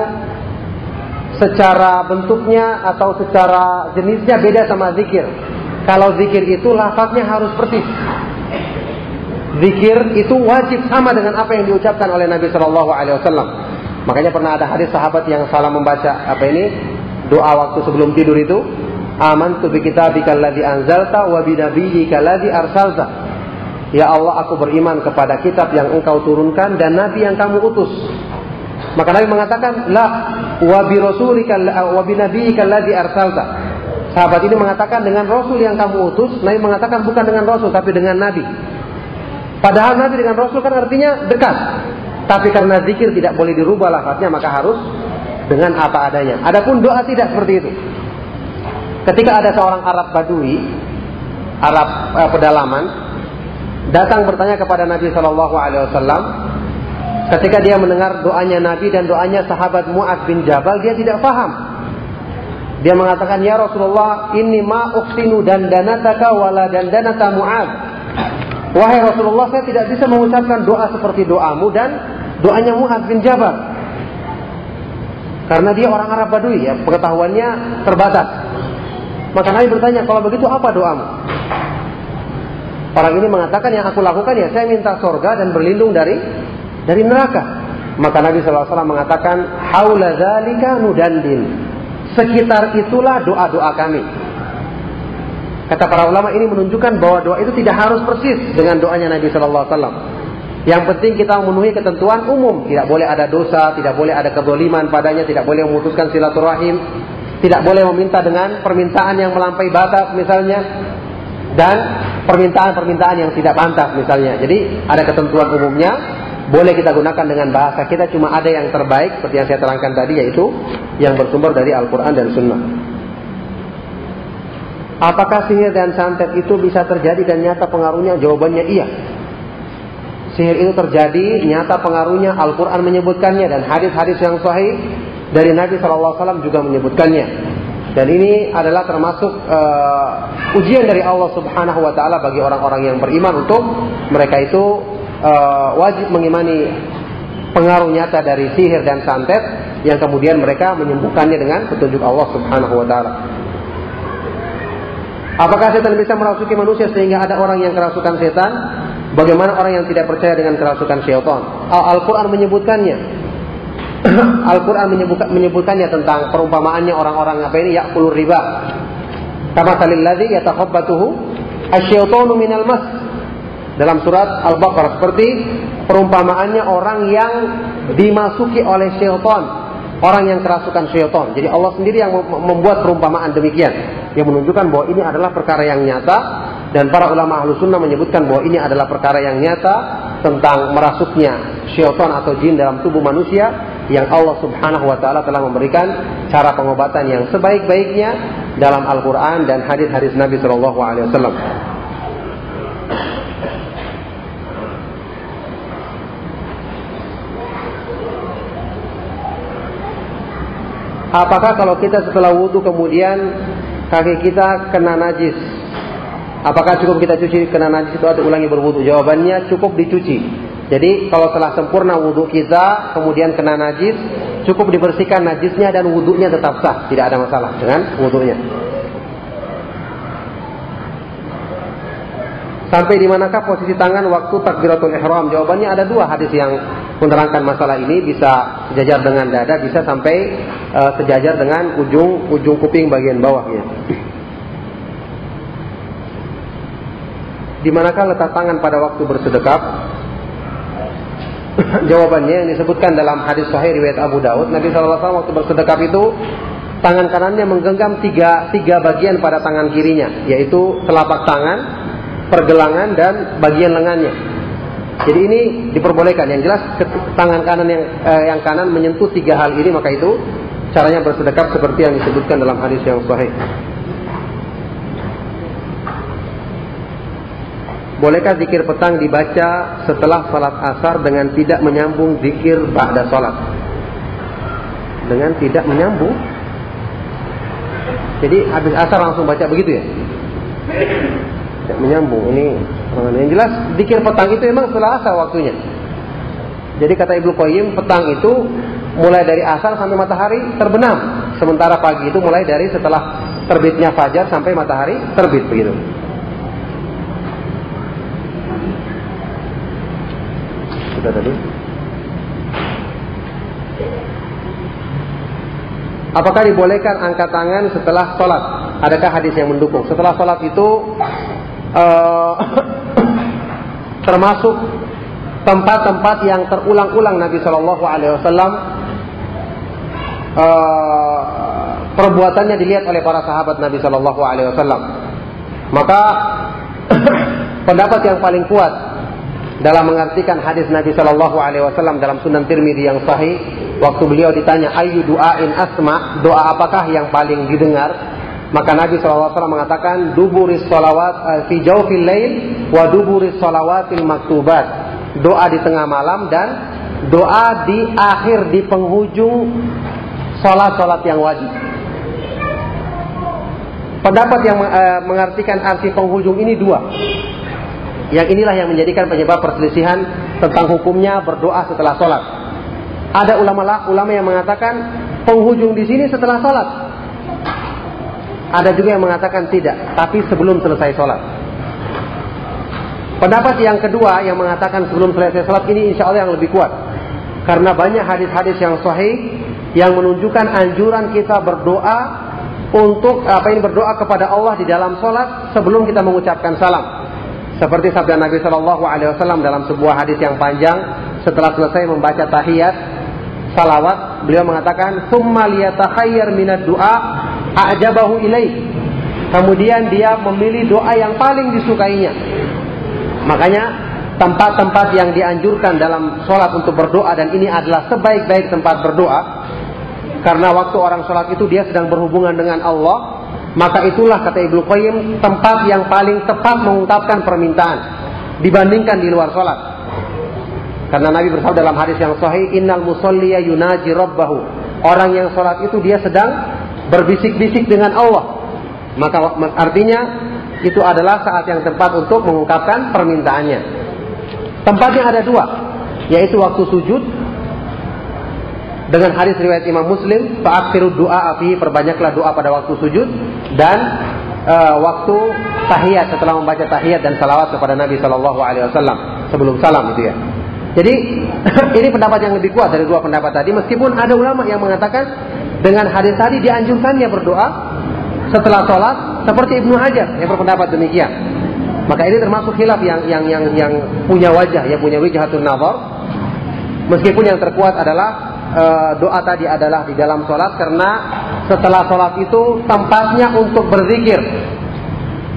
secara bentuknya atau secara jenisnya beda sama zikir. Kalau zikir itu lafaznya harus persis zikir itu wajib sama dengan apa yang diucapkan oleh Nabi Shallallahu Alaihi Wasallam. Makanya pernah ada hadis sahabat yang salah membaca apa ini doa waktu sebelum tidur itu aman tu bi alladzi anzalta wa bi nabiyyika arsalta. Ya Allah aku beriman kepada kitab yang engkau turunkan dan nabi yang kamu utus. Maka Nabi mengatakan la wa bi rasulika wa bi alladzi arsalta. Sahabat ini mengatakan dengan rasul yang kamu utus, Nabi mengatakan bukan dengan rasul tapi dengan nabi. Padahal Nabi dengan Rasul kan artinya dekat. Tapi karena zikir tidak boleh dirubah lafaznya maka harus dengan apa adanya. Adapun doa tidak seperti itu. Ketika ada seorang Arab Badui, Arab eh, pedalaman, datang bertanya kepada Nabi Shallallahu Alaihi Wasallam, ketika dia mendengar doanya Nabi dan doanya sahabat Muad bin Jabal, dia tidak paham. Dia mengatakan, Ya Rasulullah, ini ma uksinu dan danataka wala dan danata Muad. Wahai Rasulullah, saya tidak bisa mengucapkan doa seperti doamu dan doanya Mu'ad bin Jabal. Karena dia orang Arab Badui ya, pengetahuannya terbatas. Maka Nabi bertanya, kalau begitu apa doamu? Orang ini mengatakan yang aku lakukan ya saya minta surga dan berlindung dari dari neraka. Maka Nabi SAW mengatakan, Haula dzalika. Sekitar itulah doa-doa kami. Kata para ulama ini menunjukkan bahwa doa itu tidak harus persis dengan doanya Nabi SAW. Yang penting kita memenuhi ketentuan umum. Tidak boleh ada dosa, tidak boleh ada kedoliman padanya, tidak boleh memutuskan silaturahim, tidak boleh meminta dengan permintaan yang melampaui batas misalnya. Dan permintaan-permintaan yang tidak pantas misalnya. Jadi ada ketentuan umumnya, boleh kita gunakan dengan bahasa kita cuma ada yang terbaik seperti yang saya terangkan tadi yaitu yang bersumber dari Al-Quran dan Sunnah. Apakah sihir dan santet itu bisa terjadi dan nyata pengaruhnya? Jawabannya iya. Sihir itu terjadi, nyata pengaruhnya, Al-Quran menyebutkannya dan hadis-hadis yang sahih dari Nabi SAW juga menyebutkannya. Dan ini adalah termasuk uh, ujian dari Allah Subhanahu wa taala bagi orang-orang yang beriman untuk mereka itu uh, wajib mengimani pengaruh nyata dari sihir dan santet yang kemudian mereka menyembuhkannya dengan petunjuk Allah Subhanahu wa taala. Apakah setan bisa merasuki manusia sehingga ada orang yang kerasukan setan? Bagaimana orang yang tidak percaya dengan kerasukan syaitan? Al-Quran menyebutkannya. Al-Quran menyebutkannya tentang perumpamaannya orang-orang apa ini yakulur riba. Kama salil ladzi yatakhabbatuhu asyaitanu minal mas. Dalam surat Al-Baqarah seperti perumpamaannya orang yang dimasuki oleh syaitan orang yang kerasukan syaitan. Jadi Allah sendiri yang membuat perumpamaan demikian. Yang menunjukkan bahwa ini adalah perkara yang nyata. Dan para ulama ahlu sunnah menyebutkan bahwa ini adalah perkara yang nyata tentang merasuknya syaitan atau jin dalam tubuh manusia yang Allah subhanahu wa ta'ala telah memberikan cara pengobatan yang sebaik-baiknya dalam Al-Quran dan hadis-hadis Nabi Shallallahu Alaihi Wasallam. Apakah kalau kita setelah wudhu kemudian kaki kita kena najis? Apakah cukup kita cuci kena najis itu atau ulangi berwudhu? Jawabannya cukup dicuci. Jadi kalau telah sempurna wudhu kita kemudian kena najis, cukup dibersihkan najisnya dan wudhunya tetap sah, tidak ada masalah dengan wudhunya. Sampai di manakah posisi tangan waktu takbiratul ihram? Jawabannya ada dua hadis yang menerangkan masalah ini bisa sejajar dengan dada, bisa sampai uh, sejajar dengan ujung ujung kuping bagian bawahnya. Di manakah letak tangan pada waktu bersedekap? Jawabannya yang disebutkan dalam hadis sahih riwayat Abu Daud, Nabi SAW waktu bersedekap itu tangan kanannya menggenggam tiga, tiga bagian pada tangan kirinya, yaitu telapak tangan, pergelangan dan bagian lengannya. Jadi ini diperbolehkan. Yang jelas tangan kanan yang eh, yang kanan menyentuh tiga hal ini maka itu caranya bersedekap seperti yang disebutkan dalam hadis yang sahih. Bolehkah zikir petang dibaca setelah salat asar dengan tidak menyambung zikir ba'da salat? Dengan tidak menyambung. Jadi habis asar langsung baca begitu ya? tidak menyambung ini yang jelas dikir petang itu memang setelah asar waktunya jadi kata Ibnu Qayyim petang itu mulai dari asar sampai matahari terbenam sementara pagi itu mulai dari setelah terbitnya fajar sampai matahari terbit begitu sudah tadi Apakah dibolehkan angkat tangan setelah sholat? Adakah hadis yang mendukung? Setelah sholat itu uh, termasuk tempat-tempat yang terulang-ulang Nabi Shallallahu Alaihi Wasallam uh, perbuatannya dilihat oleh para sahabat Nabi Shallallahu Alaihi Wasallam. Maka pendapat yang paling kuat dalam mengartikan hadis Nabi Shallallahu Alaihi Wasallam dalam Sunan Tirmidzi yang sahih, waktu beliau ditanya ayu doain asma, doa apakah yang paling didengar? Maka Nabi SAW mengatakan duburis salawat uh, fi jawfil lail wa duburis salawatil maktubat. Doa di tengah malam dan doa di akhir di penghujung salat-salat yang wajib. Pendapat yang uh, mengartikan arti penghujung ini dua. Yang inilah yang menjadikan penyebab perselisihan tentang hukumnya berdoa setelah sholat. Ada ulama ulama yang mengatakan penghujung di sini setelah sholat. Ada juga yang mengatakan tidak, tapi sebelum selesai sholat. Pendapat yang kedua yang mengatakan sebelum selesai salat ini insya Allah yang lebih kuat. Karena banyak hadis-hadis yang sahih yang menunjukkan anjuran kita berdoa untuk apa ini berdoa kepada Allah di dalam salat sebelum kita mengucapkan salam. Seperti sabda Nabi Shallallahu Alaihi Wasallam dalam sebuah hadis yang panjang setelah selesai membaca tahiyat salawat beliau mengatakan summa liyatakhayyar minad du'a a'jabahu ilaih. Kemudian dia memilih doa yang paling disukainya. Makanya tempat-tempat yang dianjurkan dalam sholat untuk berdoa dan ini adalah sebaik-baik tempat berdoa karena waktu orang sholat itu dia sedang berhubungan dengan Allah maka itulah kata Ibnu Qayyim tempat yang paling tepat mengungkapkan permintaan dibandingkan di luar sholat. Karena Nabi bersabda dalam hadis yang sahih innal musalliya yunaji rabbahu. Orang yang sholat itu dia sedang berbisik-bisik dengan Allah. Maka artinya itu adalah saat yang tepat untuk mengungkapkan permintaannya. Tempatnya ada dua, yaitu waktu sujud dengan hadis riwayat Imam Muslim, fa'akhiru doa api perbanyaklah doa pada waktu sujud dan uh, waktu tahiyat setelah membaca tahiyat dan salawat kepada Nabi Shallallahu Alaihi Wasallam sebelum salam itu ya. Jadi ini pendapat yang lebih kuat dari dua pendapat tadi, meskipun ada ulama yang mengatakan dengan hadis tadi dianjurkannya berdoa setelah sholat seperti Ibnu Hajar yang berpendapat demikian. Maka ini termasuk khilaf yang yang yang yang punya wajah, yang punya wijhatun nazar. Meskipun yang terkuat adalah e, doa tadi adalah di dalam sholat karena setelah sholat itu tempatnya untuk berzikir.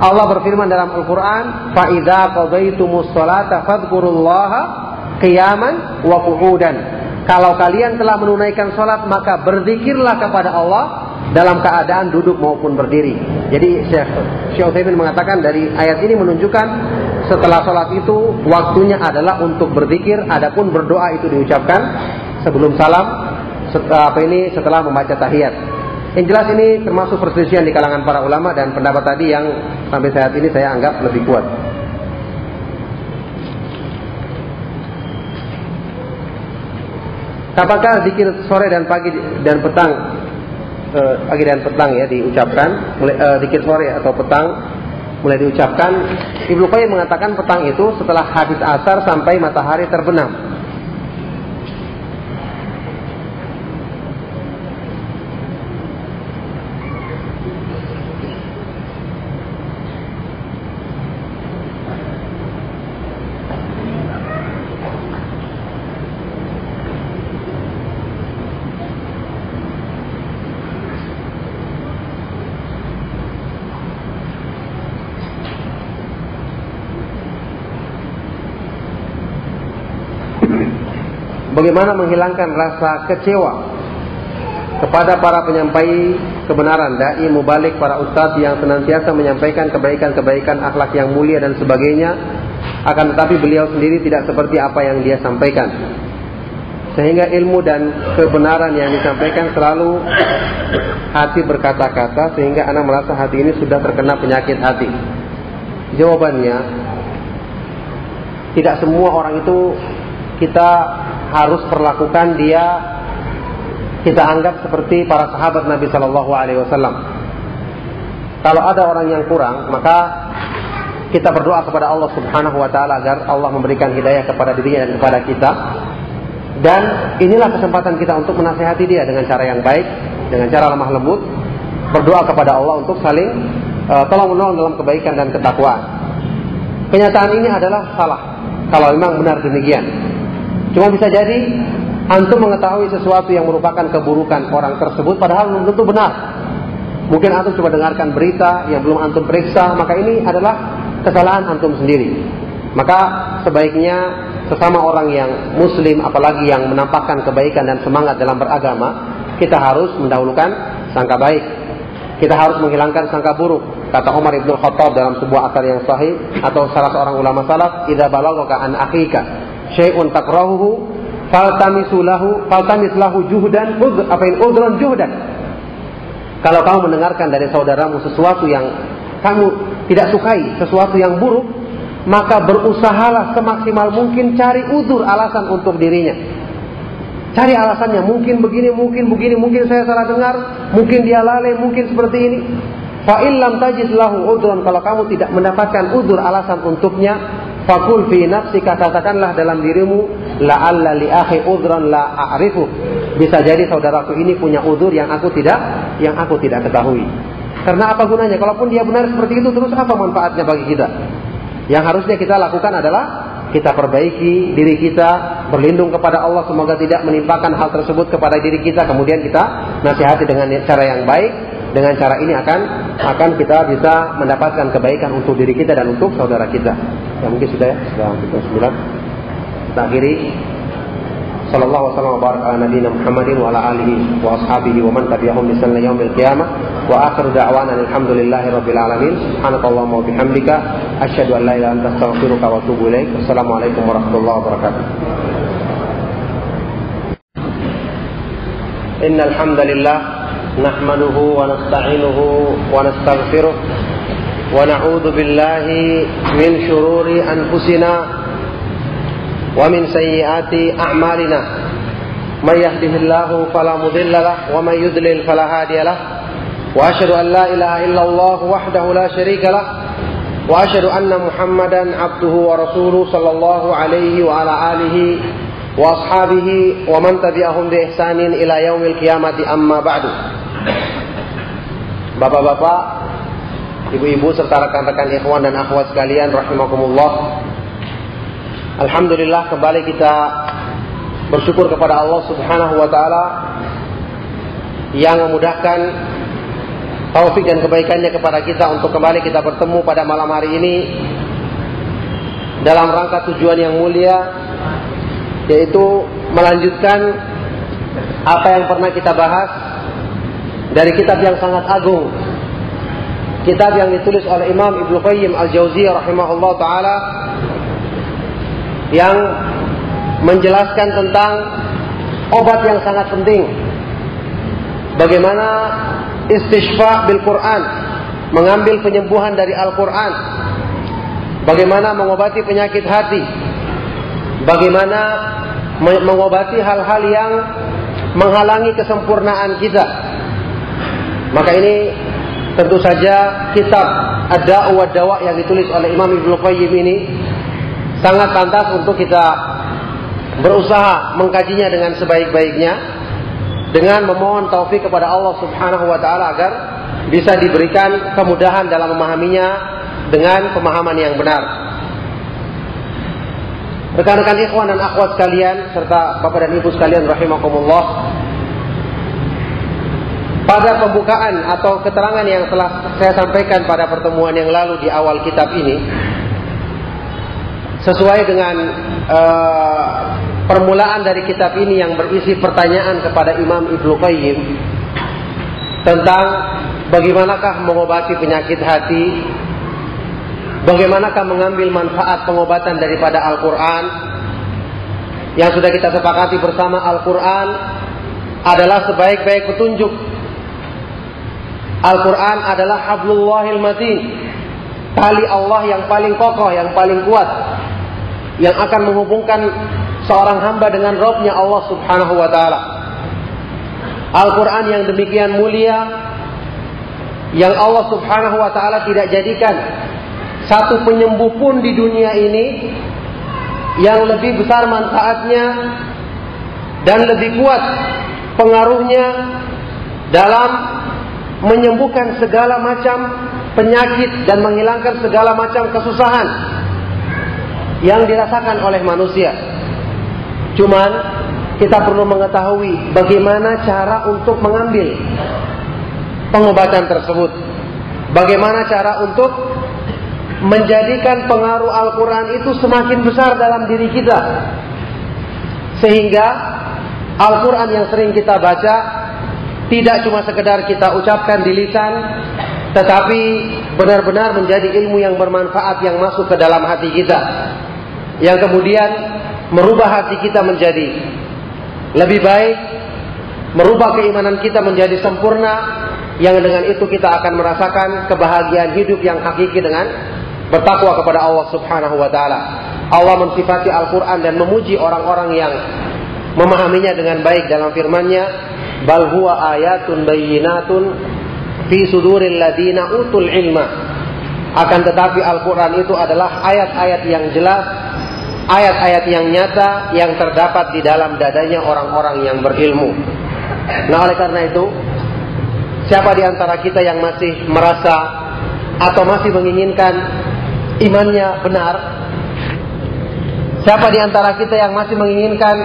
Allah berfirman dalam Al-Quran, "Fa'idha qadaitumus sholata fadkurullaha qiyaman wa qu'udan." Kalau kalian telah menunaikan sholat maka berzikirlah kepada Allah dalam keadaan duduk maupun berdiri. Jadi Syekh Syekh mengatakan dari ayat ini menunjukkan setelah sholat itu waktunya adalah untuk berzikir, adapun berdoa itu diucapkan sebelum salam, setelah apa ini setelah membaca tahiyat. Yang jelas ini termasuk perselisihan di kalangan para ulama dan pendapat tadi yang sampai saat ini saya anggap lebih kuat. Apakah zikir sore dan pagi dan petang uh, pagi dan petang ya diucapkan mulai uh, dikit sore atau petang mulai diucapkan Ibnu Qayyim mengatakan petang itu setelah habis asar sampai matahari terbenam bagaimana menghilangkan rasa kecewa kepada para penyampai kebenaran. Dai mubalik para ustadz yang senantiasa menyampaikan kebaikan-kebaikan akhlak yang mulia dan sebagainya. Akan tetapi beliau sendiri tidak seperti apa yang dia sampaikan. Sehingga ilmu dan kebenaran yang disampaikan selalu hati berkata-kata sehingga anak merasa hati ini sudah terkena penyakit hati. Jawabannya tidak semua orang itu kita harus perlakukan dia kita anggap seperti para sahabat Nabi Shallallahu Alaihi Wasallam. Kalau ada orang yang kurang, maka kita berdoa kepada Allah Subhanahu Wa Taala agar Allah memberikan hidayah kepada dirinya dan kepada kita. Dan inilah kesempatan kita untuk menasehati dia dengan cara yang baik, dengan cara lemah lembut, berdoa kepada Allah untuk saling uh, tolong menolong dalam kebaikan dan ketakwaan. Kenyataan ini adalah salah. Kalau memang benar demikian, Cuma bisa jadi antum mengetahui sesuatu yang merupakan keburukan orang tersebut padahal belum tentu benar. Mungkin antum coba dengarkan berita yang belum antum periksa, maka ini adalah kesalahan antum sendiri. Maka sebaiknya sesama orang yang muslim apalagi yang menampakkan kebaikan dan semangat dalam beragama, kita harus mendahulukan sangka baik. Kita harus menghilangkan sangka buruk. Kata Umar Ibn Khattab dalam sebuah asar yang sahih atau salah seorang ulama salaf, "Idza balagha an akhika syai'un takrahuhu faltamisu lahu faltamis lahu juhdan apa yang udron juhdan kalau kamu mendengarkan dari saudaramu sesuatu yang kamu tidak sukai, sesuatu yang buruk, maka berusahalah semaksimal mungkin cari udur alasan untuk dirinya. Cari alasannya, mungkin begini, mungkin begini, mungkin saya salah dengar, mungkin dia lalai, mungkin seperti ini. Fa illam tajid lahu kalau kamu tidak mendapatkan udur alasan untuknya, Fakul fi nafsika katakanlah dalam dirimu la'alla li akhi udran la a'rifu. Bisa jadi saudaraku ini punya udur yang aku tidak yang aku tidak ketahui. Karena apa gunanya? Kalaupun dia benar seperti itu terus apa manfaatnya bagi kita? Yang harusnya kita lakukan adalah kita perbaiki diri kita, berlindung kepada Allah semoga tidak menimpakan hal tersebut kepada diri kita, kemudian kita nasihati dengan cara yang baik. Dengan cara ini akan akan kita bisa mendapatkan kebaikan untuk diri kita dan untuk saudara kita. Ya mungkin sudah ya, sudah kita sembilan. Kita akhiri. Sallallahu wasallam wa baraka ala nabiyina Muhammadin wa ala alihi wa ashabihi wa man tabi'ahum bi sunnah yaumil qiyamah wa akhir da'wana alhamdulillahi rabbil alamin subhanakallahumma wa bihamdika asyhadu an la ilaha illa anta astaghfiruka wa atubu ilaik assalamualaikum warahmatullahi wabarakatuh Innal hamdalillah نحمده ونستعينه ونستغفره ونعوذ بالله من شرور أنفسنا ومن سيئات أعمالنا. من يهده الله فلا مضل له ومن يضلل فلا هادي له. وأشهد أن لا إله إلا الله وحده لا شريك له. وأشهد أن محمدا عبده ورسوله صلى الله عليه وعلى آله وأصحابه ومن تبعهم بإحسان إلى يوم القيامة. أما بعد Bapak-bapak, ibu-ibu serta rekan-rekan ikhwan dan akhwat sekalian rahimakumullah. Alhamdulillah kembali kita bersyukur kepada Allah Subhanahu wa taala yang memudahkan taufik dan kebaikannya kepada kita untuk kembali kita bertemu pada malam hari ini dalam rangka tujuan yang mulia yaitu melanjutkan apa yang pernah kita bahas dari kitab yang sangat agung. Kitab yang ditulis oleh Imam Ibnu Qayyim Al-Jauziyah rahimahullah taala yang menjelaskan tentang obat yang sangat penting. Bagaimana istishfa bil Quran mengambil penyembuhan dari Al-Quran. Bagaimana mengobati penyakit hati. Bagaimana mengobati hal-hal yang menghalangi kesempurnaan kita maka ini tentu saja kitab Ada wa Dawa yang ditulis oleh Imam Ibnu Qayyim ini sangat pantas untuk kita berusaha mengkajinya dengan sebaik-baiknya dengan memohon taufik kepada Allah Subhanahu wa taala agar bisa diberikan kemudahan dalam memahaminya dengan pemahaman yang benar. Rekan-rekan ikhwan dan akhwat sekalian serta Bapak dan Ibu sekalian rahimakumullah, pada pembukaan atau keterangan yang telah saya sampaikan pada pertemuan yang lalu di awal kitab ini, sesuai dengan uh, permulaan dari kitab ini yang berisi pertanyaan kepada Imam Ibnu Qayyim tentang bagaimanakah mengobati penyakit hati, bagaimanakah mengambil manfaat pengobatan daripada Al-Quran, yang sudah kita sepakati bersama Al-Quran adalah sebaik-baik petunjuk Al-Quran adalah hablullahil matin. Tali Allah yang paling kokoh, yang paling kuat. Yang akan menghubungkan seorang hamba dengan Robnya Allah subhanahu wa ta'ala. Al-Quran yang demikian mulia. Yang Allah subhanahu wa ta'ala tidak jadikan. Satu penyembuh pun di dunia ini. Yang lebih besar manfaatnya. Dan lebih kuat pengaruhnya dalam menyembuhkan segala macam penyakit dan menghilangkan segala macam kesusahan yang dirasakan oleh manusia. Cuman kita perlu mengetahui bagaimana cara untuk mengambil pengobatan tersebut. Bagaimana cara untuk menjadikan pengaruh Al-Quran itu semakin besar dalam diri kita. Sehingga Al-Quran yang sering kita baca tidak cuma sekedar kita ucapkan di lisan, tetapi benar-benar menjadi ilmu yang bermanfaat yang masuk ke dalam hati kita. Yang kemudian merubah hati kita menjadi lebih baik, merubah keimanan kita menjadi sempurna, yang dengan itu kita akan merasakan kebahagiaan hidup yang hakiki dengan bertakwa kepada Allah Subhanahu wa taala. Allah mensifati Al-Qur'an dan memuji orang-orang yang memahaminya dengan baik dalam firman-Nya, bal huwa ayatun bayyinatun fi suduril ladina utul ilma Akan tetapi Al-Quran itu adalah ayat-ayat yang jelas, ayat-ayat yang nyata yang terdapat di dalam dadanya orang-orang yang berilmu. Nah oleh karena itu, siapa di antara kita yang masih merasa atau masih menginginkan imannya benar? Siapa di antara kita yang masih menginginkan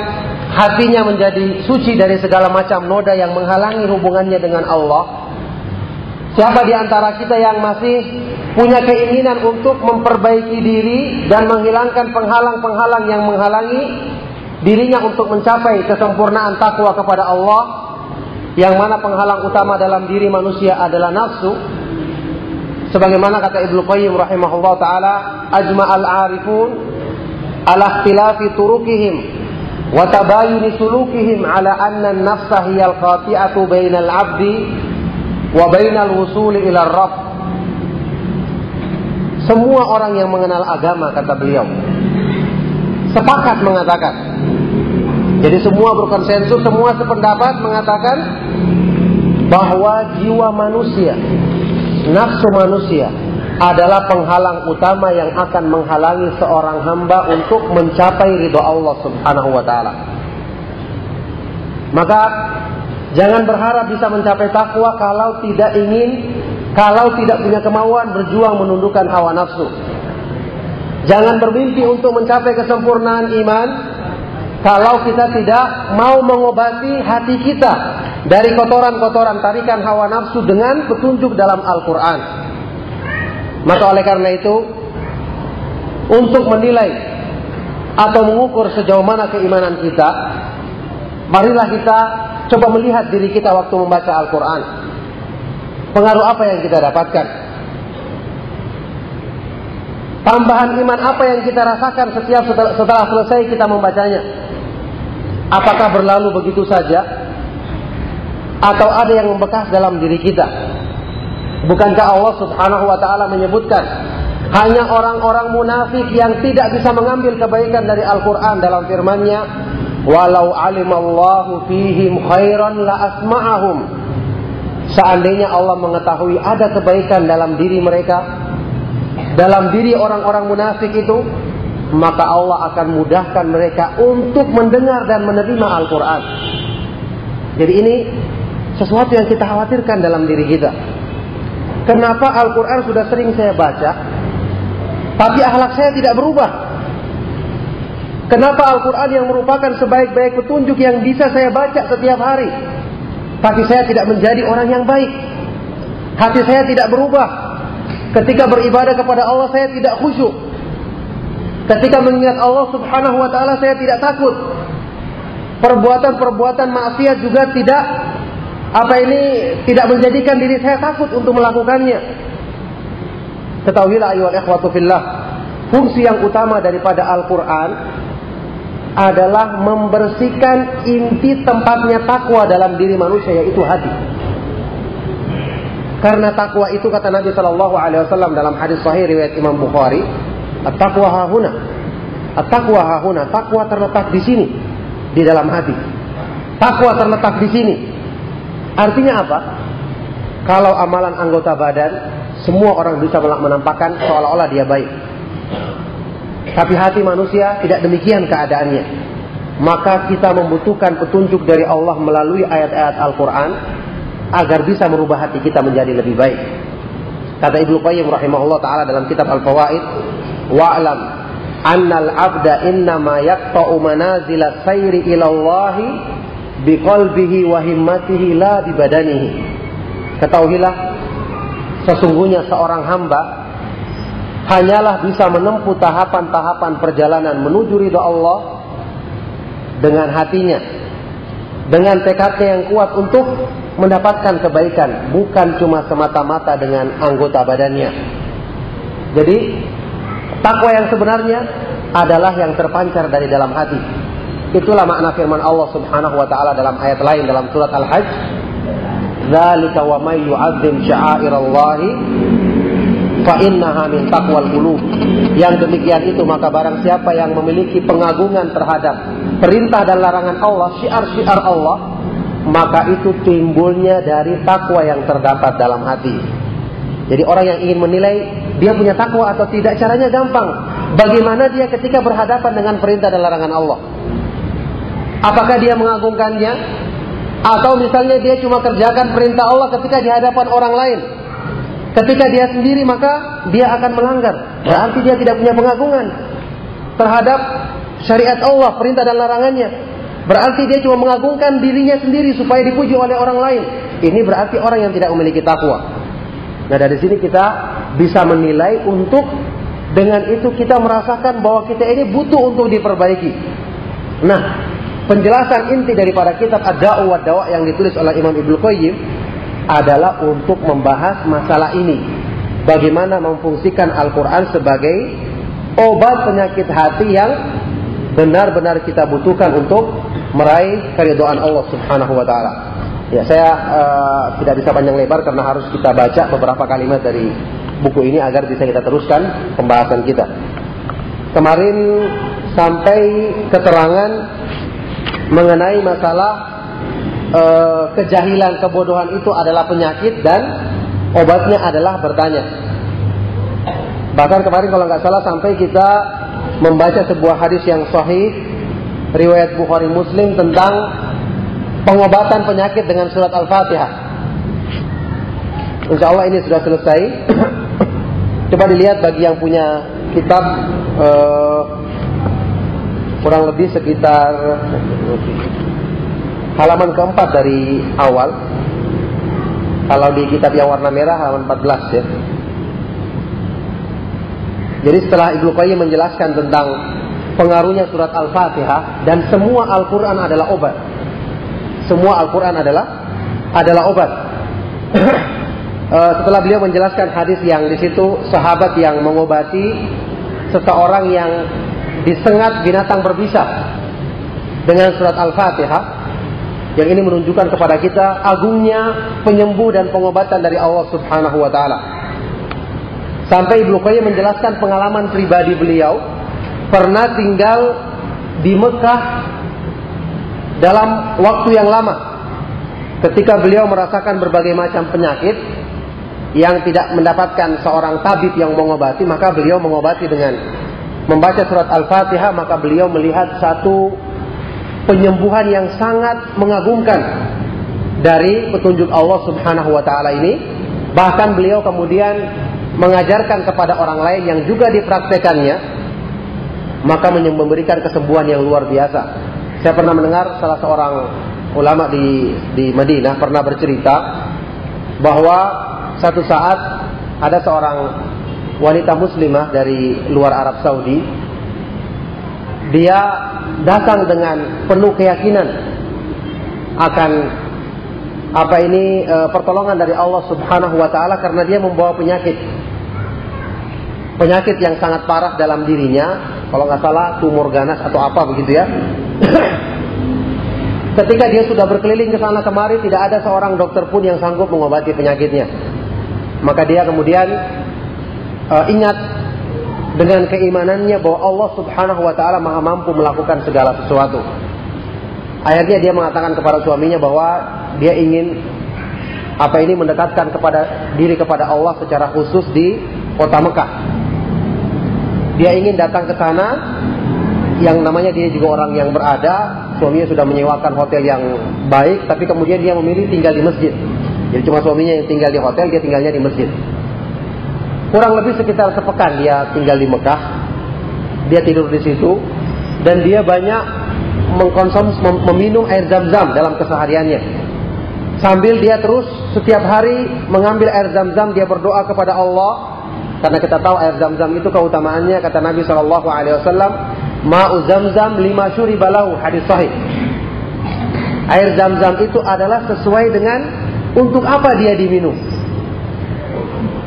hatinya menjadi suci dari segala macam noda yang menghalangi hubungannya dengan Allah? Siapa di antara kita yang masih punya keinginan untuk memperbaiki diri dan menghilangkan penghalang-penghalang yang menghalangi dirinya untuk mencapai kesempurnaan takwa kepada Allah yang mana penghalang utama dalam diri manusia adalah nafsu sebagaimana kata Ibnu Qayyim rahimahullah taala ajma'al arifun ala ikhtilafi turukihim wa tabayuni sulukihim ala anna an-nafsa hiya al-qati'atu bainal 'abdi wa bainal wusuli ila rabb. Semua orang yang mengenal agama kata beliau sepakat mengatakan. Jadi semua berkonsensus semua sependapat mengatakan bahwa jiwa manusia nafsu manusia adalah penghalang utama yang akan menghalangi seorang hamba untuk mencapai ridho Allah Subhanahu wa taala. Maka Jangan berharap bisa mencapai takwa kalau tidak ingin, kalau tidak punya kemauan berjuang menundukkan hawa nafsu. Jangan bermimpi untuk mencapai kesempurnaan iman kalau kita tidak mau mengobati hati kita dari kotoran-kotoran tarikan hawa nafsu dengan petunjuk dalam Al-Quran. Maka oleh karena itu, untuk menilai atau mengukur sejauh mana keimanan kita, marilah kita Coba melihat diri kita waktu membaca Al-Quran. Pengaruh apa yang kita dapatkan? Tambahan iman apa yang kita rasakan setiap setelah, setelah selesai kita membacanya? Apakah berlalu begitu saja? Atau ada yang membekas dalam diri kita? Bukankah Allah subhanahu wa ta'ala menyebutkan hanya orang-orang munafik yang tidak bisa mengambil kebaikan dari Al-Quran dalam firman-Nya Walau alimallahu fihim khairan la asma'ahum. Seandainya Allah mengetahui ada kebaikan dalam diri mereka, dalam diri orang-orang munafik itu, maka Allah akan mudahkan mereka untuk mendengar dan menerima Al-Quran. Jadi ini sesuatu yang kita khawatirkan dalam diri kita. Kenapa Al-Quran sudah sering saya baca, tapi akhlak saya tidak berubah? Kenapa Al-Quran yang merupakan sebaik-baik petunjuk yang bisa saya baca setiap hari. Tapi saya tidak menjadi orang yang baik. Hati saya tidak berubah. Ketika beribadah kepada Allah saya tidak khusyuk. Ketika mengingat Allah subhanahu wa ta'ala saya tidak takut. Perbuatan-perbuatan maksiat juga tidak apa ini tidak menjadikan diri saya takut untuk melakukannya. Ketahuilah ayuhal ikhwatu fillah. Fungsi yang utama daripada Al-Quran adalah membersihkan inti tempatnya takwa dalam diri manusia yaitu hati. Karena takwa itu kata Nabi Shallallahu Alaihi Wasallam dalam hadis Sahih riwayat Imam Bukhari, at-takwa hahuna, at-takwa hahuna, takwa terletak di sini, di dalam hati. Takwa terletak di sini. Artinya apa? Kalau amalan anggota badan, semua orang bisa menampakkan seolah-olah dia baik. Tapi hati manusia tidak demikian keadaannya. Maka kita membutuhkan petunjuk dari Allah melalui ayat-ayat Al-Quran agar bisa merubah hati kita menjadi lebih baik. Kata Ibnu Qayyim rahimahullah taala dalam kitab Al-Fawaid, "Wa'lam annal 'abda innama yaqta'u manazila sayri ila Allah biqalbihi wa himmatihi la bi badanihi." Ketahuilah sesungguhnya seorang hamba hanyalah bisa menempuh tahapan-tahapan perjalanan menuju ridho Allah dengan hatinya, dengan tekadnya yang kuat untuk mendapatkan kebaikan, bukan cuma semata-mata dengan anggota badannya. Jadi, takwa yang sebenarnya adalah yang terpancar dari dalam hati. Itulah makna firman Allah Subhanahu wa taala dalam ayat lain dalam surat Al-Hajj. "Dzalika wa may yu'azzim sya'airallahi fa innaha min taqwal qulub. Yang demikian itu maka barang siapa yang memiliki pengagungan terhadap perintah dan larangan Allah, syiar-syiar Allah, maka itu timbulnya dari takwa yang terdapat dalam hati. Jadi orang yang ingin menilai dia punya takwa atau tidak? Caranya gampang. Bagaimana dia ketika berhadapan dengan perintah dan larangan Allah? Apakah dia mengagungkannya? Atau misalnya dia cuma kerjakan perintah Allah ketika di hadapan orang lain? Ketika dia sendiri maka dia akan melanggar. Berarti dia tidak punya pengagungan terhadap syariat Allah, perintah dan larangannya. Berarti dia cuma mengagungkan dirinya sendiri supaya dipuji oleh orang lain. Ini berarti orang yang tidak memiliki takwa. Nah dari sini kita bisa menilai untuk dengan itu kita merasakan bahwa kita ini butuh untuk diperbaiki. Nah, penjelasan inti daripada kitab Ad-Da'u wa Dawa yang ditulis oleh Imam Ibnu Qayyim adalah untuk membahas masalah ini. Bagaimana memfungsikan Al-Quran sebagai obat penyakit hati yang benar-benar kita butuhkan untuk meraih keridhaan Allah Subhanahu wa taala. Ya, saya uh, tidak bisa panjang lebar karena harus kita baca beberapa kalimat dari buku ini agar bisa kita teruskan pembahasan kita. Kemarin sampai keterangan mengenai masalah uh, kejahilan kebodohan itu adalah penyakit dan obatnya adalah bertanya. Bahkan kemarin kalau nggak salah sampai kita membaca sebuah hadis yang sahih riwayat Bukhari Muslim tentang pengobatan penyakit dengan surat Al-Fatihah. Insya Allah ini sudah selesai. Coba dilihat bagi yang punya kitab uh, kurang lebih sekitar halaman keempat dari awal. Kalau di kitab yang warna merah halaman 14 ya. Jadi setelah Ibnu Qayyim menjelaskan tentang pengaruhnya surat Al-Fatihah dan semua Al-Qur'an adalah obat semua Al-Quran adalah adalah obat. uh, setelah beliau menjelaskan hadis yang di situ sahabat yang mengobati seseorang yang disengat binatang berbisa dengan surat Al-Fatihah yang ini menunjukkan kepada kita agungnya penyembuh dan pengobatan dari Allah Subhanahu wa taala. Sampai Ibnu Qayyim menjelaskan pengalaman pribadi beliau pernah tinggal di Mekah dalam waktu yang lama ketika beliau merasakan berbagai macam penyakit yang tidak mendapatkan seorang tabib yang mengobati maka beliau mengobati dengan membaca surat Al-Fatihah maka beliau melihat satu penyembuhan yang sangat mengagumkan dari petunjuk Allah Subhanahu wa taala ini. Bahkan beliau kemudian mengajarkan kepada orang lain yang juga dipraktekannya maka memberikan kesembuhan yang luar biasa. Saya pernah mendengar salah seorang ulama di di Madinah pernah bercerita bahwa satu saat ada seorang wanita muslimah dari luar Arab Saudi dia datang dengan penuh keyakinan akan apa ini e, pertolongan dari Allah Subhanahu wa taala karena dia membawa penyakit penyakit yang sangat parah dalam dirinya kalau nggak salah tumor ganas atau apa begitu ya Ketika dia sudah berkeliling ke sana kemari, tidak ada seorang dokter pun yang sanggup mengobati penyakitnya. Maka dia kemudian uh, ingat dengan keimanannya bahwa Allah Subhanahu wa taala Maha mampu melakukan segala sesuatu. Akhirnya dia mengatakan kepada suaminya bahwa dia ingin apa ini mendekatkan kepada diri kepada Allah secara khusus di kota Mekah. Dia ingin datang ke sana yang namanya dia juga orang yang berada, suaminya sudah menyewakan hotel yang baik, tapi kemudian dia memilih tinggal di masjid. Jadi cuma suaminya yang tinggal di hotel, dia tinggalnya di masjid. Kurang lebih sekitar sepekan dia tinggal di Mekah, dia tidur di situ, dan dia banyak mengkonsum meminum air zam-zam dalam kesehariannya. Sambil dia terus setiap hari mengambil air zam-zam, dia berdoa kepada Allah, karena kita tahu air zam-zam itu keutamaannya kata Nabi Shallallahu Alaihi Wasallam Ma'u zam-zam lima syuri balahu hadis sahih. Air zam-zam itu adalah sesuai dengan untuk apa dia diminum.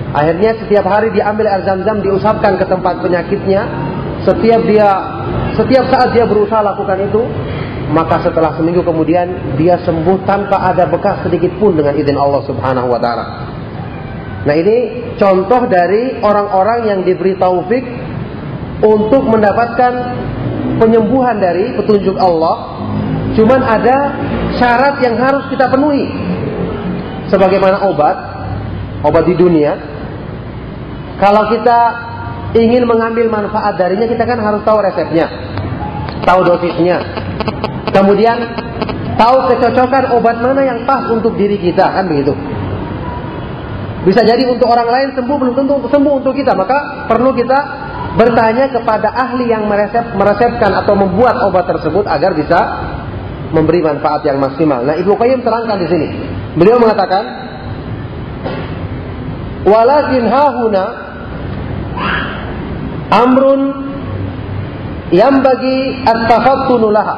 Akhirnya setiap hari diambil air zam-zam diusapkan ke tempat penyakitnya. Setiap dia setiap saat dia berusaha lakukan itu, maka setelah seminggu kemudian dia sembuh tanpa ada bekas sedikit pun dengan izin Allah Subhanahu wa taala. Nah, ini contoh dari orang-orang yang diberi taufik untuk mendapatkan penyembuhan dari petunjuk Allah. Cuman ada syarat yang harus kita penuhi. Sebagaimana obat, obat di dunia, kalau kita ingin mengambil manfaat darinya kita kan harus tahu resepnya, tahu dosisnya. Kemudian tahu kecocokan obat mana yang pas untuk diri kita kan begitu. Bisa jadi untuk orang lain sembuh belum tentu sembuh untuk kita, maka perlu kita bertanya kepada ahli yang meresep, meresepkan atau membuat obat tersebut agar bisa memberi manfaat yang maksimal. Nah, Ibnu Qayyim terangkan di sini. Beliau mengatakan, "Walakin hahuna amrun yang bagi at-tafattunu laha."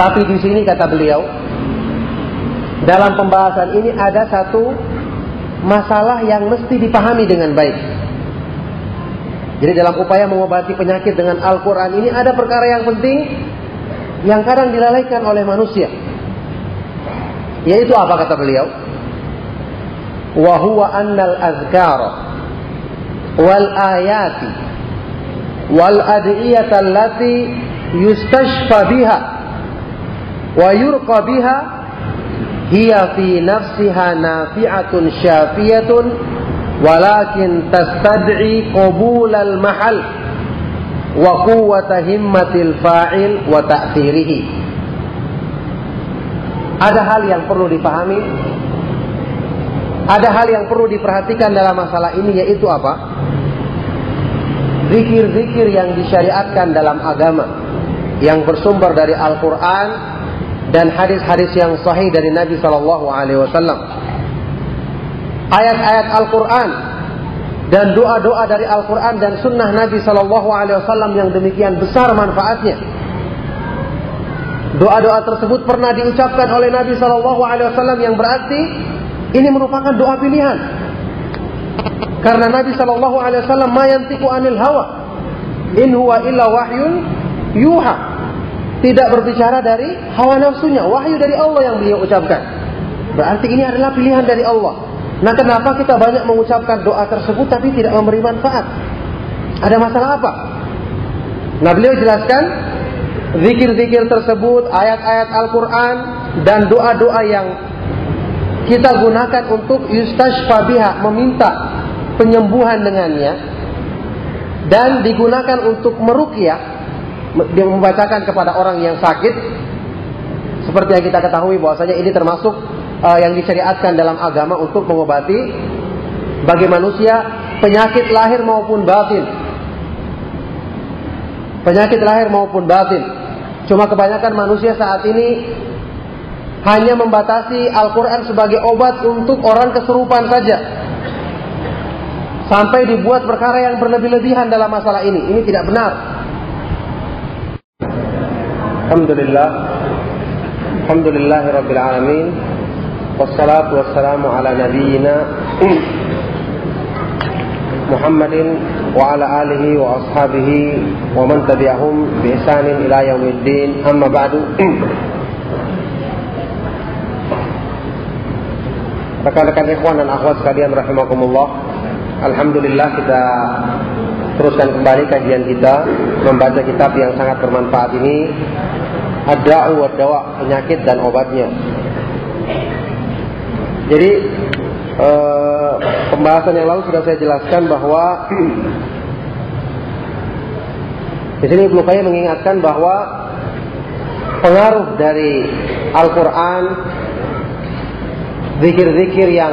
Tapi di sini kata beliau, dalam pembahasan ini ada satu masalah yang mesti dipahami dengan baik. Jadi dalam upaya mengobati penyakit dengan Al-Quran ini ada perkara yang penting yang kadang dilalaikan oleh manusia. Yaitu apa kata beliau? Wa huwa annal azkar wal ayati wal adiyata allati yustashfa biha wa yurqa biha hiya fi nafsiha nafi'atun syafiyatun walakin tastad'i qabul al mahal wa quwwata himmatil fa'il wa ta'thirihi. Ada hal yang perlu dipahami. Ada hal yang perlu diperhatikan dalam masalah ini yaitu apa? Zikir-zikir yang disyariatkan dalam agama yang bersumber dari Al-Quran dan hadis-hadis yang sahih dari Nabi Shallallahu Alaihi Wasallam. Ayat-ayat Al-Quran dan doa-doa dari Al-Quran dan Sunnah Nabi Shallallahu Alaihi Wasallam yang demikian besar manfaatnya. Doa-doa tersebut pernah diucapkan oleh Nabi Shallallahu Alaihi Wasallam yang berarti ini merupakan doa pilihan. Karena Nabi Shallallahu Alaihi Wasallam mayantiku anil hawa, in huwa illa wahyun yuha. Tidak berbicara dari hawa nafsunya, wahyu dari Allah yang beliau ucapkan. Berarti ini adalah pilihan dari Allah. Nah kenapa kita banyak mengucapkan doa tersebut tapi tidak memberi manfaat? Ada masalah apa? Nah beliau jelaskan zikir-zikir tersebut, ayat-ayat Al-Quran dan doa-doa yang kita gunakan untuk yustashfa biha, meminta penyembuhan dengannya dan digunakan untuk merukyah yang membacakan kepada orang yang sakit seperti yang kita ketahui bahwasanya ini termasuk uh, yang disyariatkan dalam agama untuk mengobati bagi manusia penyakit lahir maupun batin. Penyakit lahir maupun batin. Cuma kebanyakan manusia saat ini hanya membatasi Al-Quran sebagai obat untuk orang keserupan saja. Sampai dibuat perkara yang berlebih-lebihan dalam masalah ini. Ini tidak benar. Alhamdulillah. Alhamdulillah Rabbil Alamin. Wassalatu wassalamu ala nabiyina Muhammadin wa ala alihi wa ashabihi wa man tabi'ahum bi ihsanin ila yaumiddin. Amma ba'du. Rekan-rekan ikhwan dan akhwat sekalian rahimakumullah. Alhamdulillah kita teruskan kembali kajian kita Membaca kitab yang sangat bermanfaat ini. Ad-da'u wa dawa penyakit dan obatnya. Jadi eh, pembahasan yang lalu sudah saya jelaskan bahwa di sini Ibnu mengingatkan bahwa pengaruh dari Al-Quran, zikir-zikir yang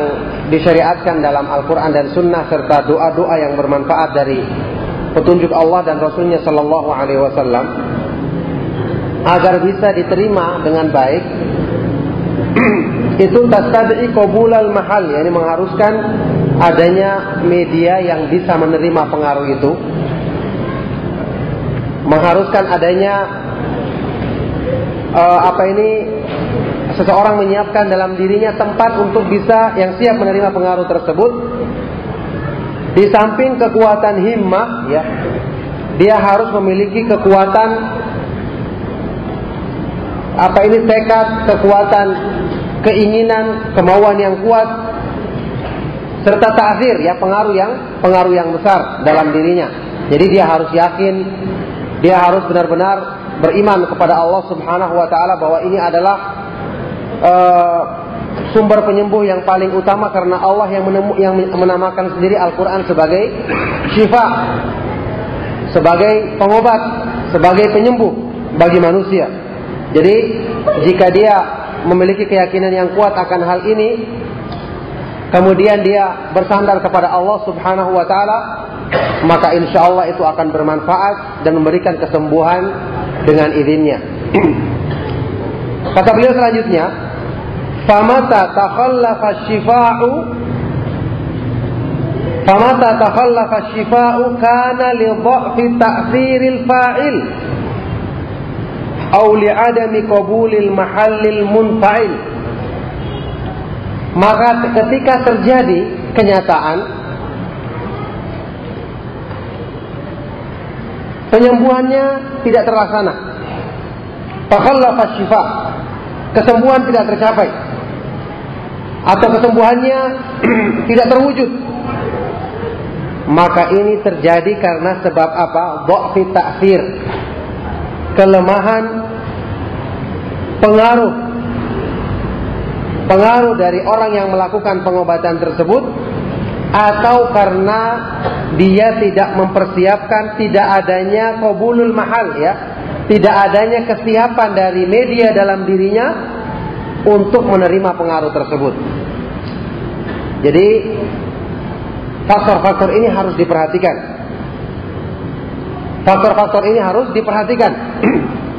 disyariatkan dalam Al-Quran dan Sunnah serta doa-doa yang bermanfaat dari petunjuk Allah dan Rasulnya Shallallahu Alaihi Wasallam agar bisa diterima dengan baik. Itu tastad'i qabulal mahal yakni mengharuskan adanya media yang bisa menerima pengaruh itu. Mengharuskan adanya uh, apa ini seseorang menyiapkan dalam dirinya tempat untuk bisa yang siap menerima pengaruh tersebut di samping kekuatan himmah ya dia harus memiliki kekuatan apa ini tekad kekuatan keinginan, kemauan yang kuat, serta ta'zir ya pengaruh yang pengaruh yang besar dalam dirinya. Jadi dia harus yakin, dia harus benar-benar beriman kepada Allah Subhanahu wa taala bahwa ini adalah uh, sumber penyembuh yang paling utama karena Allah yang, menemu, yang menamakan sendiri Al-Quran sebagai syifa, sebagai pengobat, sebagai penyembuh bagi manusia. Jadi jika dia memiliki keyakinan yang kuat akan hal ini, kemudian dia bersandar kepada Allah Subhanahu wa taala, maka insya Allah itu akan bermanfaat dan memberikan kesembuhan dengan izinnya. Kata beliau selanjutnya, "Famata takhallafa syifa'u Famata takhallafa syifa'u kana li dha'fi ta'thiril fa'il aw li adami qabulil mahallil munfa'il." Maka ketika terjadi kenyataan penyembuhannya tidak terlaksana. Takhallafa syifa. Kesembuhan tidak tercapai. Atau kesembuhannya tidak terwujud. Maka ini terjadi karena sebab apa? Dha'fi ta'thir. Kelemahan pengaruh pengaruh dari orang yang melakukan pengobatan tersebut atau karena dia tidak mempersiapkan tidak adanya qabulul mahal ya tidak adanya kesiapan dari media dalam dirinya untuk menerima pengaruh tersebut. Jadi faktor-faktor ini harus diperhatikan. Faktor-faktor ini harus diperhatikan.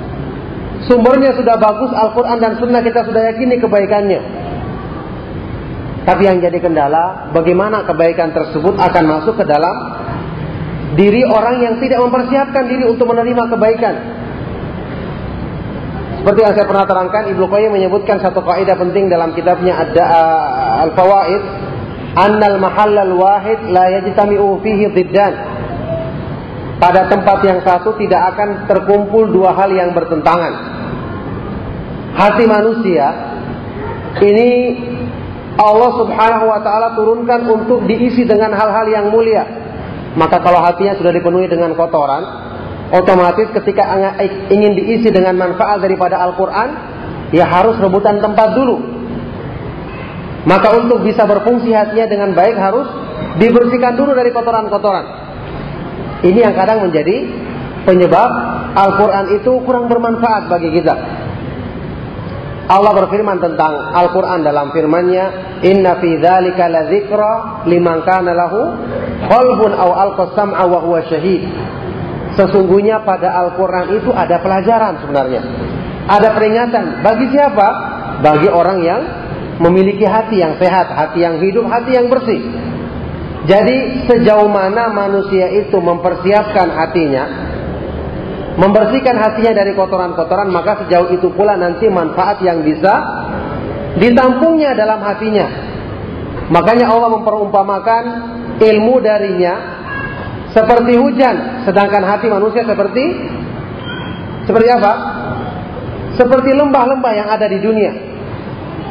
Sumbernya sudah bagus Al-Quran dan Sunnah kita sudah yakini kebaikannya. Tapi yang jadi kendala, bagaimana kebaikan tersebut akan masuk ke dalam diri orang yang tidak mempersiapkan diri untuk menerima kebaikan. Seperti yang saya pernah terangkan, Ibnu Qayyim menyebutkan satu kaidah penting dalam kitabnya ada Al-Fawaid, annal mahallal wahid la yajtami'u fihi dhiddan. Pada tempat yang satu tidak akan terkumpul dua hal yang bertentangan. Hati manusia ini Allah Subhanahu wa taala turunkan untuk diisi dengan hal-hal yang mulia. Maka kalau hatinya sudah dipenuhi dengan kotoran, otomatis ketika ingin diisi dengan manfaat daripada Al-Qur'an, ya harus rebutan tempat dulu. Maka untuk bisa berfungsi hatinya dengan baik harus dibersihkan dulu dari kotoran-kotoran. Ini yang kadang menjadi penyebab Al-Quran itu kurang bermanfaat bagi kita. Allah berfirman tentang Al-Quran dalam firman-Nya, Inna fi dzalika ladzikra liman kana lahu qalbun aw sam'a wa huwa syahid. Sesungguhnya pada Al-Quran itu ada pelajaran sebenarnya. Ada peringatan. Bagi siapa? Bagi orang yang memiliki hati yang sehat, hati yang hidup, hati yang bersih. Jadi sejauh mana manusia itu mempersiapkan hatinya membersihkan hatinya dari kotoran-kotoran, maka sejauh itu pula nanti manfaat yang bisa ditampungnya dalam hatinya. Makanya Allah memperumpamakan ilmu darinya seperti hujan, sedangkan hati manusia seperti seperti apa? Seperti lembah-lembah yang ada di dunia.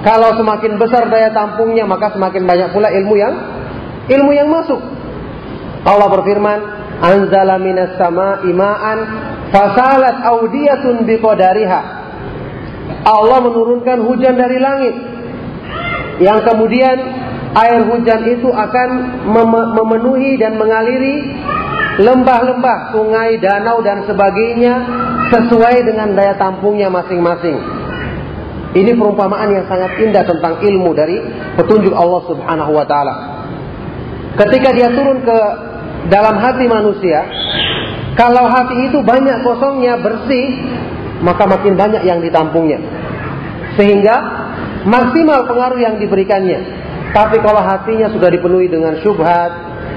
Kalau semakin besar daya tampungnya, maka semakin banyak pula ilmu yang ilmu yang masuk. Allah berfirman, "Anzala minas sama'i ma'an Fasalat audiyatun biqadariha. Allah menurunkan hujan dari langit. Yang kemudian air hujan itu akan mem memenuhi dan mengaliri lembah-lembah, sungai, danau dan sebagainya sesuai dengan daya tampungnya masing-masing. Ini perumpamaan yang sangat indah tentang ilmu dari petunjuk Allah Subhanahu wa taala. Ketika dia turun ke dalam hati manusia, kalau hati itu banyak kosongnya, bersih, maka makin banyak yang ditampungnya. Sehingga maksimal pengaruh yang diberikannya. Tapi kalau hatinya sudah dipenuhi dengan syubhat,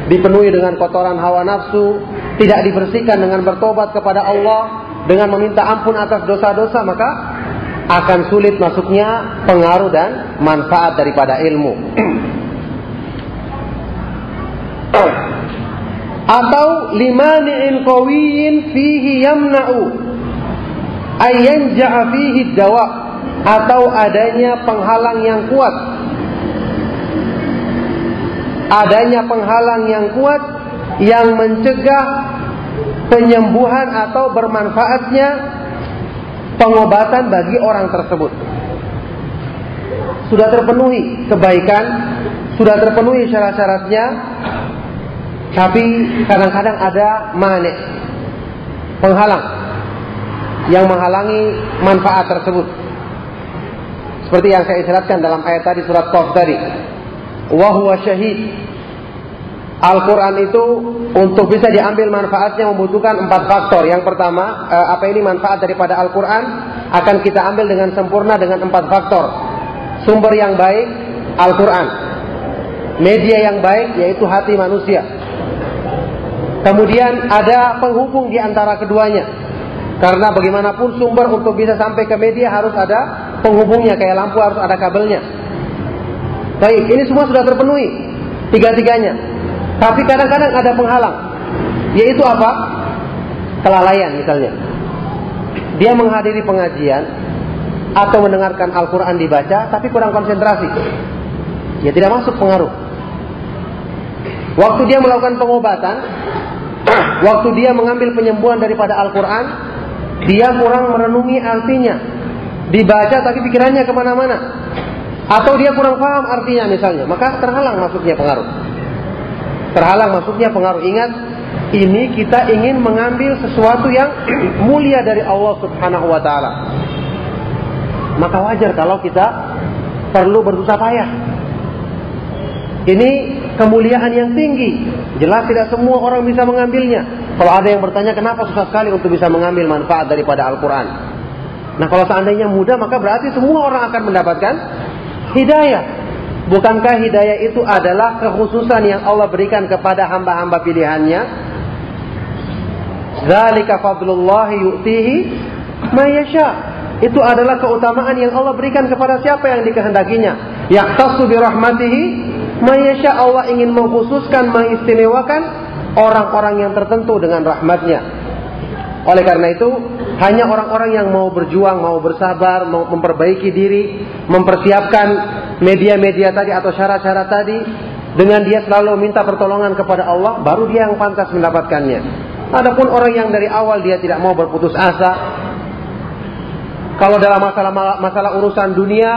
dipenuhi dengan kotoran hawa nafsu, tidak dibersihkan dengan bertobat kepada Allah, dengan meminta ampun atas dosa-dosa, maka akan sulit masuknya pengaruh dan manfaat daripada ilmu. atau limani'in qawiyin fihi yamna'u ayyanja'a fihi dawa atau adanya penghalang yang kuat adanya penghalang yang kuat yang mencegah penyembuhan atau bermanfaatnya pengobatan bagi orang tersebut sudah terpenuhi kebaikan, sudah terpenuhi syarat-syaratnya, tapi kadang-kadang ada manik, penghalang yang menghalangi manfaat tersebut. Seperti yang saya isyaratkan dalam ayat tadi surat Qaf tadi. Wa syahid. Al-Quran itu untuk bisa diambil manfaatnya membutuhkan empat faktor. Yang pertama, eh, apa ini manfaat daripada Al-Quran akan kita ambil dengan sempurna dengan empat faktor. Sumber yang baik, Al-Quran. Media yang baik, yaitu hati manusia. Kemudian ada penghubung di antara keduanya. Karena bagaimanapun sumber untuk bisa sampai ke media harus ada penghubungnya. Kayak lampu harus ada kabelnya. Baik, ini semua sudah terpenuhi. Tiga-tiganya. Tapi kadang-kadang ada penghalang. Yaitu apa? Kelalaian misalnya. Dia menghadiri pengajian atau mendengarkan Al-Quran dibaca tapi kurang konsentrasi. Ya tidak masuk pengaruh. Waktu dia melakukan pengobatan, waktu dia mengambil penyembuhan daripada Al-Quran, dia kurang merenungi artinya. Dibaca tapi pikirannya ke mana-mana. Atau dia kurang paham artinya misalnya, maka terhalang masuknya pengaruh terhalang masuknya pengaruh. Ingat, ini kita ingin mengambil sesuatu yang mulia dari Allah Subhanahu wa taala. Maka wajar kalau kita perlu berusaha payah. Ini kemuliaan yang tinggi. Jelas tidak semua orang bisa mengambilnya. Kalau ada yang bertanya kenapa susah sekali untuk bisa mengambil manfaat daripada Al-Quran. Nah kalau seandainya mudah maka berarti semua orang akan mendapatkan hidayah. Bukankah hidayah itu adalah kekhususan yang Allah berikan kepada hamba-hamba pilihannya? Zalika fadlullahi yu'tihi mayasya. Itu adalah keutamaan yang Allah berikan kepada siapa yang dikehendakinya. Yaqtasu bi rahmatihi. Allah ingin mengkhususkan, mengistimewakan orang-orang yang tertentu dengan rahmatnya. Oleh karena itu, hanya orang-orang yang mau berjuang, mau bersabar, mau memperbaiki diri, mempersiapkan media-media tadi atau syarat-syarat tadi, dengan dia selalu minta pertolongan kepada Allah, baru dia yang pantas mendapatkannya. Adapun orang yang dari awal dia tidak mau berputus asa, kalau dalam masalah masalah urusan dunia,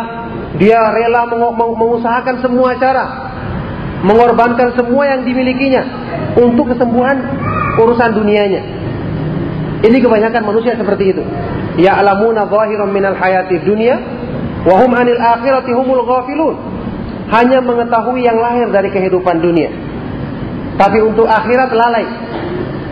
dia rela mengusahakan semua cara, mengorbankan semua yang dimilikinya untuk kesembuhan urusan dunianya. Ini kebanyakan manusia seperti itu. Ya alamuna zahiran minal hayati dunia wa hum anil akhirati humul ghafilun. Hanya mengetahui yang lahir dari kehidupan dunia. Tapi untuk akhirat lalai.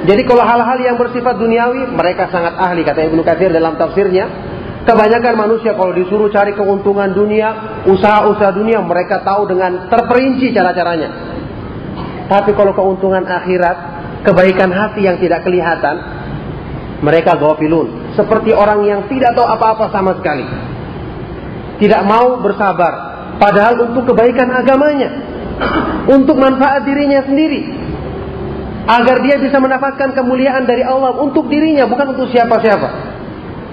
Jadi kalau hal-hal yang bersifat duniawi mereka sangat ahli kata Ibnu Katsir dalam tafsirnya. Kebanyakan manusia kalau disuruh cari keuntungan dunia, usaha-usaha dunia mereka tahu dengan terperinci cara-caranya. Tapi kalau keuntungan akhirat, kebaikan hati yang tidak kelihatan, mereka gafilun. Seperti orang yang tidak tahu apa-apa sama sekali. Tidak mau bersabar. Padahal untuk kebaikan agamanya. Untuk manfaat dirinya sendiri. Agar dia bisa mendapatkan kemuliaan dari Allah untuk dirinya, bukan untuk siapa-siapa.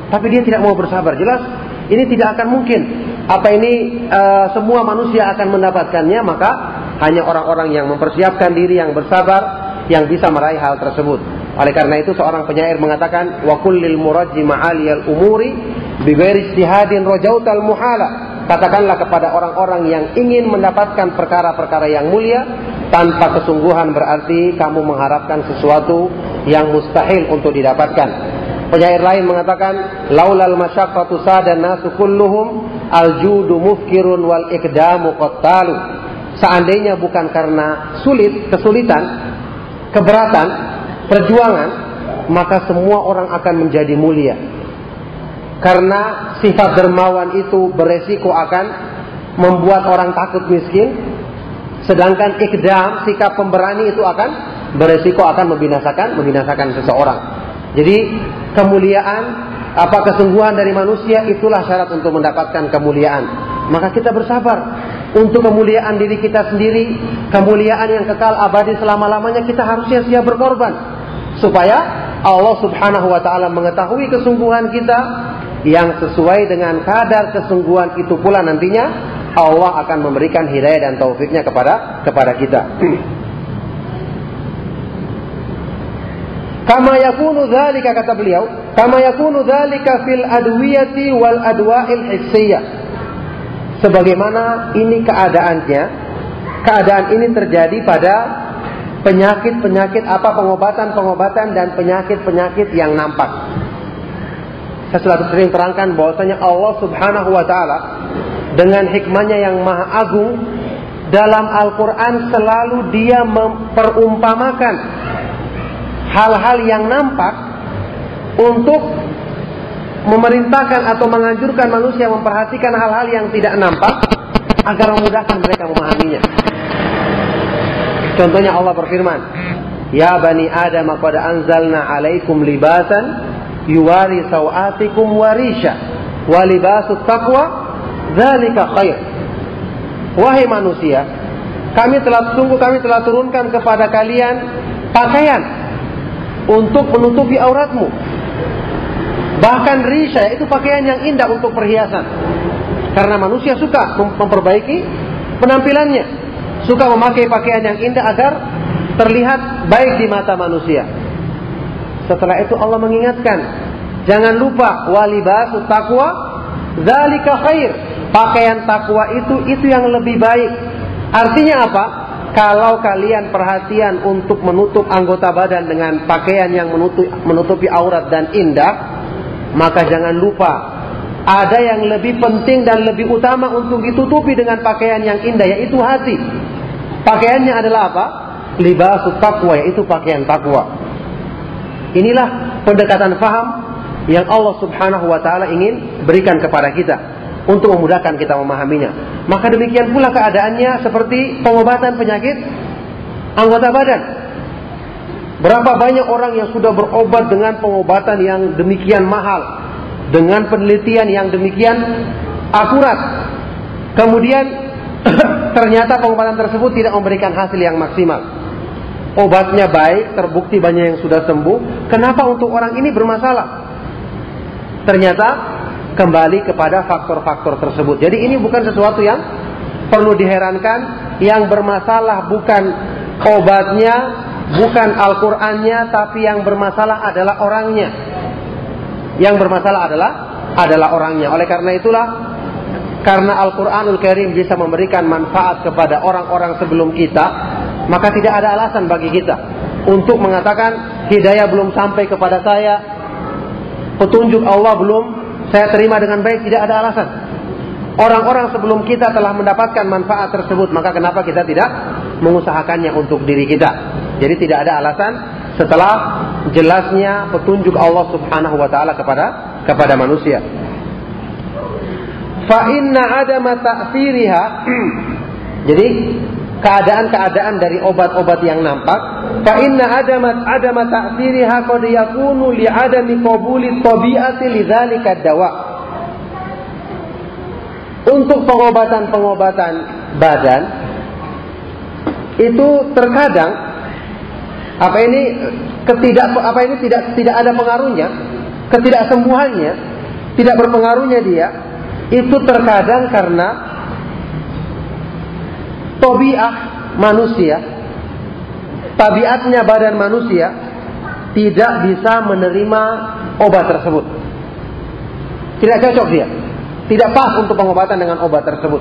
Tapi dia tidak mau bersabar. Jelas ini tidak akan mungkin. Apa ini uh, semua manusia akan mendapatkannya, maka hanya orang-orang yang mempersiapkan diri, yang bersabar, yang bisa meraih hal tersebut. Oleh karena itu seorang penyair mengatakan wa kullil murajji ma'aliyal umuri bi ghairi ijtihadin rajautal muhala. Katakanlah kepada orang-orang yang ingin mendapatkan perkara-perkara yang mulia tanpa kesungguhan berarti kamu mengharapkan sesuatu yang mustahil untuk didapatkan. Penyair lain mengatakan laulal masyaqqatu sadan nasu kulluhum aljudu mufkirun wal ikdamu qattalu. Seandainya bukan karena sulit, kesulitan, keberatan, perjuangan, maka semua orang akan menjadi mulia. Karena sifat dermawan itu beresiko akan membuat orang takut miskin, sedangkan ikdam, sikap pemberani itu akan beresiko akan membinasakan membinasakan seseorang. Jadi kemuliaan apa kesungguhan dari manusia itulah syarat untuk mendapatkan kemuliaan. Maka kita bersabar untuk kemuliaan diri kita sendiri, kemuliaan yang kekal abadi selama-lamanya kita harusnya siap berkorban supaya Allah Subhanahu wa taala mengetahui kesungguhan kita yang sesuai dengan kadar kesungguhan itu pula nantinya Allah akan memberikan hidayah dan taufiknya kepada kepada kita. Kama yakunu dzalika kata beliau, kama yakunu dzalika fil adwiyati wal adwa'il hissiyah. sebagaimana ini keadaannya. Keadaan ini terjadi pada penyakit-penyakit apa pengobatan-pengobatan dan penyakit-penyakit yang nampak. Saya selalu sering terangkan bahwasanya Allah Subhanahu wa taala dengan hikmahnya yang maha agung dalam Al-Qur'an selalu dia memperumpamakan hal-hal yang nampak untuk memerintahkan atau menganjurkan manusia memperhatikan hal-hal yang tidak nampak agar memudahkan mereka memahaminya. Contohnya Allah berfirman, "Ya bani Adam qad anzalna 'alaikum libasan yuwari sawatikum warisha wa libasut taqwa khair." Wahai manusia, kami telah sungguh kami telah turunkan kepada kalian pakaian untuk menutupi auratmu Bahkan risha itu pakaian yang indah untuk perhiasan. Karena manusia suka memperbaiki penampilannya. Suka memakai pakaian yang indah agar terlihat baik di mata manusia. Setelah itu Allah mengingatkan, jangan lupa walibasu taqwa zalika khair. Pakaian takwa itu itu yang lebih baik. Artinya apa? Kalau kalian perhatian untuk menutup anggota badan dengan pakaian yang menutup, menutupi aurat dan indah, maka jangan lupa ada yang lebih penting dan lebih utama untuk ditutupi dengan pakaian yang indah yaitu hati. Pakaiannya adalah apa? Libasut taqwa yaitu pakaian takwa. Inilah pendekatan faham yang Allah Subhanahu wa taala ingin berikan kepada kita untuk memudahkan kita memahaminya. Maka demikian pula keadaannya seperti pengobatan penyakit anggota badan. Berapa banyak orang yang sudah berobat dengan pengobatan yang demikian mahal, dengan penelitian yang demikian akurat. Kemudian ternyata pengobatan tersebut tidak memberikan hasil yang maksimal. Obatnya baik, terbukti banyak yang sudah sembuh. Kenapa untuk orang ini bermasalah? Ternyata kembali kepada faktor-faktor tersebut. Jadi ini bukan sesuatu yang perlu diherankan. Yang bermasalah bukan obatnya, bukan Al-Qur'annya tapi yang bermasalah adalah orangnya. Yang bermasalah adalah adalah orangnya. Oleh karena itulah karena Al-Qur'anul Karim bisa memberikan manfaat kepada orang-orang sebelum kita, maka tidak ada alasan bagi kita untuk mengatakan hidayah belum sampai kepada saya, petunjuk Allah belum saya terima dengan baik, tidak ada alasan. Orang-orang sebelum kita telah mendapatkan manfaat tersebut, maka kenapa kita tidak mengusahakannya untuk diri kita? Jadi tidak ada alasan setelah jelasnya petunjuk Allah Subhanahu wa taala kepada kepada manusia. Fa inna adama ta'thiriha Jadi keadaan-keadaan dari obat-obat yang nampak fa inna adama adama ta'thiriha qad yakunu li adami qabuli tabi'ati lidzalika dawa. Untuk pengobatan-pengobatan badan itu terkadang apa ini ketidak apa ini tidak tidak ada pengaruhnya, ketidaksembuhannya, tidak berpengaruhnya dia itu terkadang karena tobiah manusia, tabiatnya badan manusia tidak bisa menerima obat tersebut. Tidak cocok dia. Tidak pas untuk pengobatan dengan obat tersebut.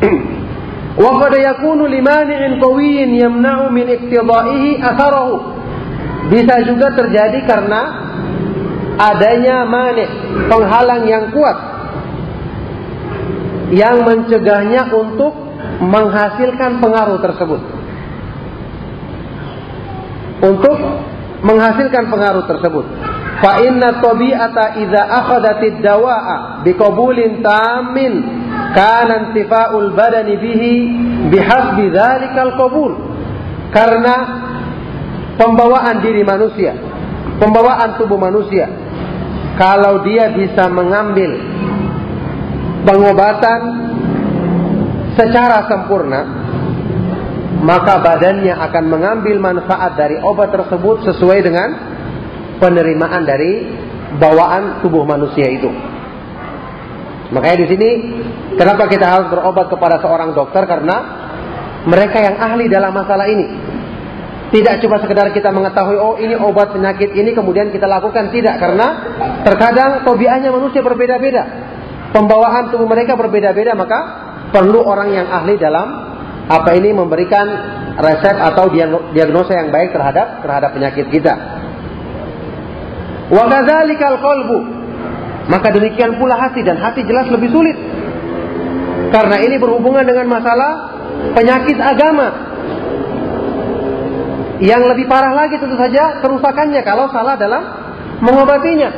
Bisa juga terjadi karena adanya mani, penghalang yang kuat yang mencegahnya untuk menghasilkan pengaruh tersebut. Untuk menghasilkan pengaruh tersebut. Fa inna tabi'ata idza akhadatid dawa'a biqabulin tamin kana intifa'ul badani bihi bihasbi dzalikal qabul. Karena pembawaan diri manusia, pembawaan tubuh manusia kalau dia bisa mengambil pengobatan secara sempurna, maka badannya akan mengambil manfaat dari obat tersebut sesuai dengan penerimaan dari bawaan tubuh manusia itu. Makanya di sini kenapa kita harus berobat kepada seorang dokter karena mereka yang ahli dalam masalah ini. Tidak cuma sekedar kita mengetahui oh ini obat penyakit ini kemudian kita lakukan tidak karena terkadang tobiahnya manusia berbeda-beda. pembawaan tubuh mereka berbeda-beda maka perlu orang yang ahli dalam apa ini memberikan resep atau diagnosa yang baik terhadap terhadap penyakit kita. Wa kadzalikal. Maka demikian pula hati dan hati jelas lebih sulit. Karena ini berhubungan dengan masalah penyakit agama. Yang lebih parah lagi tentu saja kerusakannya kalau salah dalam mengobatinya.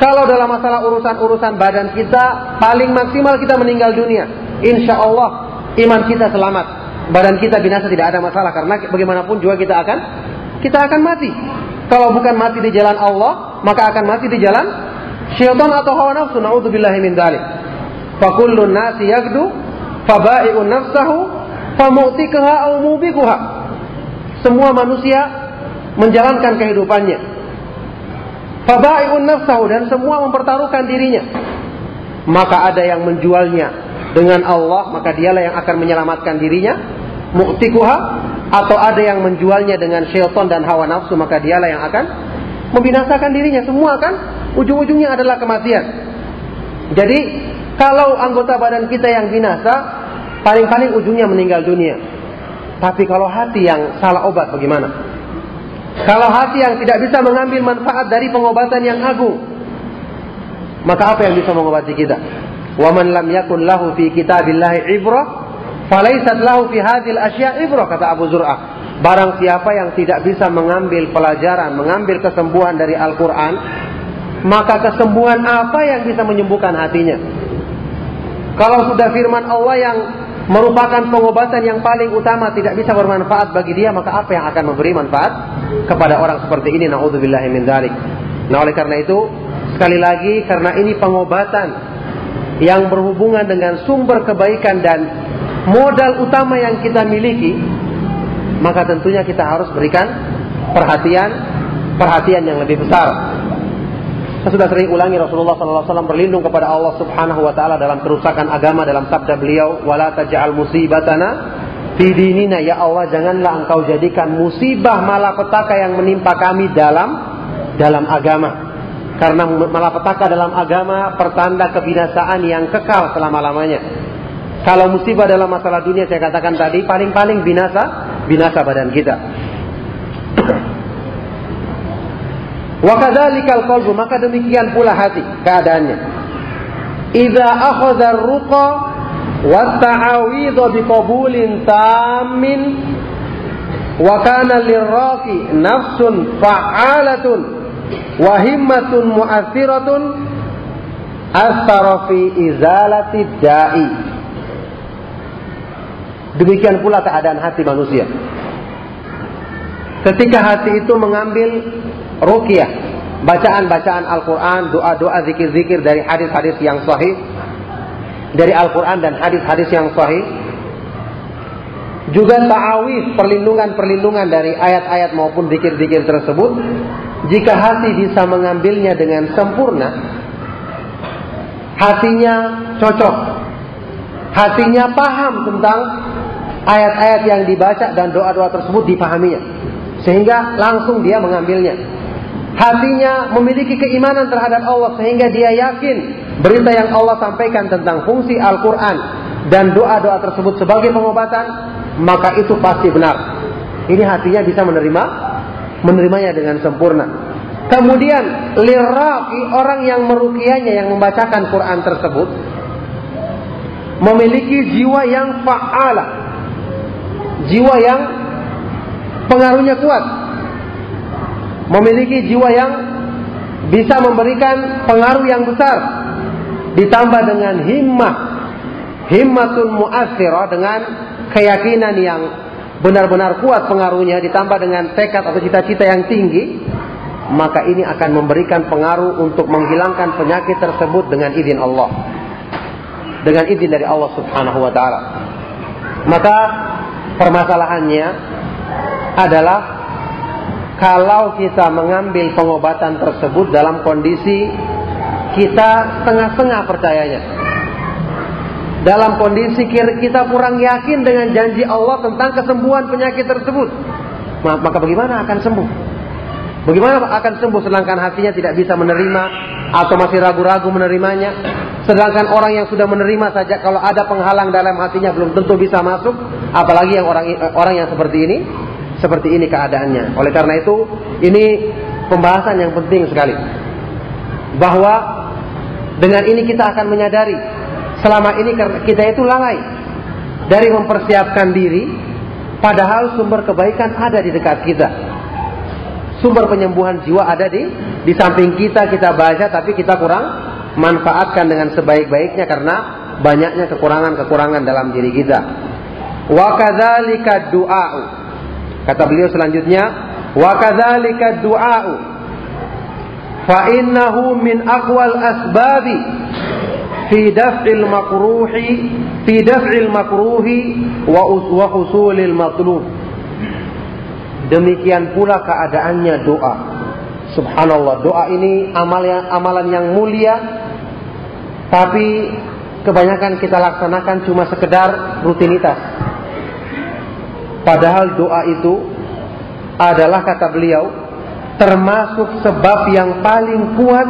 Kalau dalam masalah urusan-urusan badan kita, paling maksimal kita meninggal dunia. Insya Allah iman kita selamat, badan kita binasa tidak ada masalah karena bagaimanapun juga kita akan kita akan mati. Kalau bukan mati di jalan Allah, maka akan mati di jalan syaitan atau hawa nafsu. Nauzubillahi min dzalik. Fa kullun nasi yagdu fabai'un nafsahu famu'tikaha aw mubikuha. Semua manusia menjalankan kehidupannya. Fabai'un nafsahu dan semua mempertaruhkan dirinya. Maka ada yang menjualnya dengan Allah, maka dialah yang akan menyelamatkan dirinya. Mu'tikuha atau ada yang menjualnya dengan syaitan dan hawa nafsu, maka dialah yang akan membinasakan dirinya. Semua kan ujung-ujungnya adalah kematian. Jadi kalau anggota badan kita yang binasa, paling-paling ujungnya meninggal dunia. Tapi kalau hati yang salah obat bagaimana? Kalau hati yang tidak bisa mengambil manfaat dari pengobatan yang agung, maka apa yang bisa mengobati kita? Wa man lam yakun lahu fi kitabillahi ibrah, falaisat lahu fi hadhil asya ibrah kata Abu Zur'ah. Barang siapa yang tidak bisa mengambil pelajaran, mengambil kesembuhan dari Al-Quran, maka kesembuhan apa yang bisa menyembuhkan hatinya? Kalau sudah firman Allah yang merupakan pengobatan yang paling utama tidak bisa bermanfaat bagi dia, maka apa yang akan memberi manfaat kepada orang seperti ini? Min dzalik. Nah, oleh karena itu, sekali lagi karena ini pengobatan yang berhubungan dengan sumber kebaikan dan modal utama yang kita miliki, maka tentunya kita harus berikan perhatian perhatian yang lebih besar. Saya sudah sering ulangi Rasulullah SAW berlindung kepada Allah Subhanahu Wa Taala dalam kerusakan agama dalam sabda beliau, "Wala taj'al musibatana fi dinina." Ya Allah, janganlah Engkau jadikan musibah malapetaka yang menimpa kami dalam dalam agama. Karena malapetaka dalam agama pertanda kebinasaan yang kekal selama-lamanya. Kalau musibah dalam masalah dunia saya katakan tadi paling-paling binasa, binasa badan kita. Wa kadzalikal qalbu, maka demikian pula hati keadaannya. Idza akhadha ar-ruqa wa ta'awidh bi qabulin tammin wa kana lirraqi nafsun fa'alatun wa himmatun mu'athiratun asara fi izalati da'i. Demikian pula keadaan hati manusia. Ketika hati itu mengambil ruqyah, bacaan-bacaan Al-Quran, doa-doa, zikir-zikir dari hadis-hadis yang sahih, dari Al-Quran dan hadis-hadis yang sahih, juga ta'awif, perlindungan-perlindungan dari ayat-ayat maupun zikir-zikir tersebut, jika hati bisa mengambilnya dengan sempurna, hatinya cocok, hatinya paham tentang ayat-ayat yang dibaca dan doa-doa tersebut dipahaminya, sehingga langsung dia mengambilnya hatinya memiliki keimanan terhadap Allah sehingga dia yakin berita yang Allah sampaikan tentang fungsi Al-Quran dan doa-doa tersebut sebagai pengobatan, maka itu pasti benar. Ini hatinya bisa menerima menerimanya dengan sempurna. Kemudian liraki orang yang merukianya yang membacakan Quran tersebut memiliki jiwa yang fa'ala. Jiwa yang pengaruhnya kuat memiliki jiwa yang bisa memberikan pengaruh yang besar ditambah dengan himmah himmatun mu'athirah dengan keyakinan yang benar-benar kuat pengaruhnya ditambah dengan tekad atau cita-cita yang tinggi maka ini akan memberikan pengaruh untuk menghilangkan penyakit tersebut dengan izin Allah. Dengan izin dari Allah Subhanahu wa taala. Maka permasalahannya adalah kalau kita mengambil pengobatan tersebut dalam kondisi kita setengah-setengah percayanya. Dalam kondisi kita kurang yakin dengan janji Allah tentang kesembuhan penyakit tersebut. Maka bagaimana akan sembuh? Bagaimana akan sembuh sedangkan hatinya tidak bisa menerima atau masih ragu-ragu menerimanya? Sedangkan orang yang sudah menerima saja kalau ada penghalang dalam hatinya belum tentu bisa masuk, apalagi yang orang orang yang seperti ini, seperti ini keadaannya. Oleh karena itu, ini pembahasan yang penting sekali. Bahwa dengan ini kita akan menyadari selama ini kita itu lalai dari mempersiapkan diri padahal sumber kebaikan ada di dekat kita sumber penyembuhan jiwa ada di di samping kita kita baca tapi kita kurang manfaatkan dengan sebaik-baiknya karena banyaknya kekurangan-kekurangan dalam diri kita. Wa kadzalika du'a'u. Kata beliau selanjutnya, wa kadzalika du'a'u. Fa innahu min aqwal asbabi fi daf'il makruhi fi daf'il makruhi wa wa husulil matlub. Demikian pula keadaannya doa. Subhanallah, doa ini amalan amalan yang mulia tapi kebanyakan kita laksanakan cuma sekedar rutinitas. Padahal doa itu adalah kata beliau termasuk sebab yang paling kuat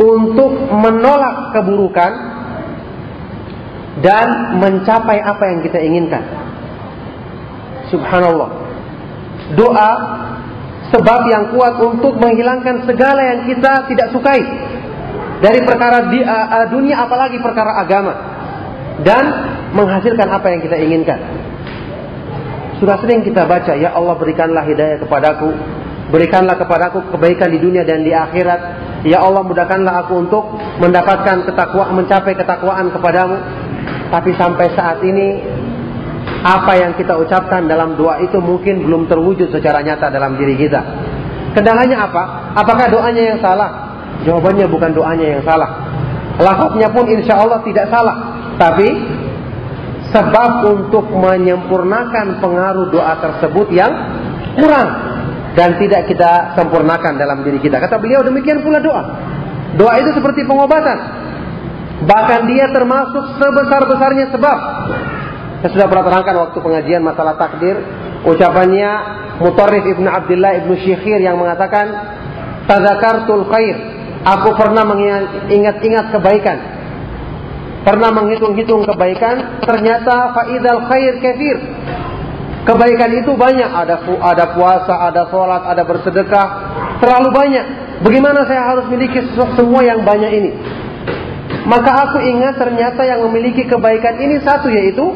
untuk menolak keburukan dan mencapai apa yang kita inginkan. Subhanallah doa sebab yang kuat untuk menghilangkan segala yang kita tidak sukai dari perkara di, uh, dunia apalagi perkara agama dan menghasilkan apa yang kita inginkan. Sudah sering kita baca, ya Allah berikanlah hidayah kepadaku, berikanlah kepadaku kebaikan di dunia dan di akhirat. Ya Allah mudahkanlah aku untuk mendapatkan ketakwaan, mencapai ketakwaan kepadamu. Tapi sampai saat ini apa yang kita ucapkan dalam doa itu mungkin belum terwujud secara nyata dalam diri kita. Kendalanya apa? Apakah doanya yang salah? Jawabannya bukan doanya yang salah. Lafaznya pun insya Allah tidak salah. Tapi sebab untuk menyempurnakan pengaruh doa tersebut yang kurang dan tidak kita sempurnakan dalam diri kita. Kata beliau demikian pula doa. Doa itu seperti pengobatan. Bahkan dia termasuk sebesar-besarnya sebab saya sudah pernah terangkan waktu pengajian masalah takdir. Ucapannya Mutarrif Ibnu Abdullah Ibnu Syekhir yang mengatakan, Tazakartul khair. Aku pernah mengingat-ingat kebaikan. Pernah menghitung-hitung kebaikan. Ternyata faidal khair kafir. Kebaikan itu banyak. Ada ada puasa, ada sholat, ada bersedekah. Terlalu banyak. Bagaimana saya harus memiliki semua yang banyak ini? Maka aku ingat ternyata yang memiliki kebaikan ini satu yaitu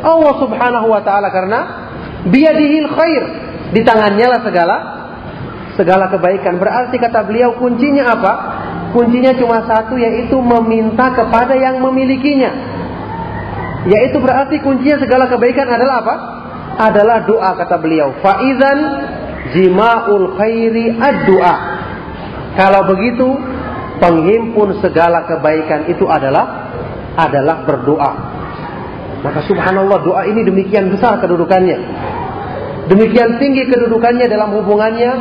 Allah Subhanahu wa taala karena biadihil khair. Di tangannya lah segala segala kebaikan. Berarti kata beliau kuncinya apa? Kuncinya cuma satu yaitu meminta kepada yang memilikinya. Yaitu berarti kuncinya segala kebaikan adalah apa? Adalah doa kata beliau. Faizan jima'ul khairi ad-doa. Kalau begitu penghimpun segala kebaikan itu adalah adalah berdoa. Maka subhanallah doa ini demikian besar kedudukannya. Demikian tinggi kedudukannya dalam hubungannya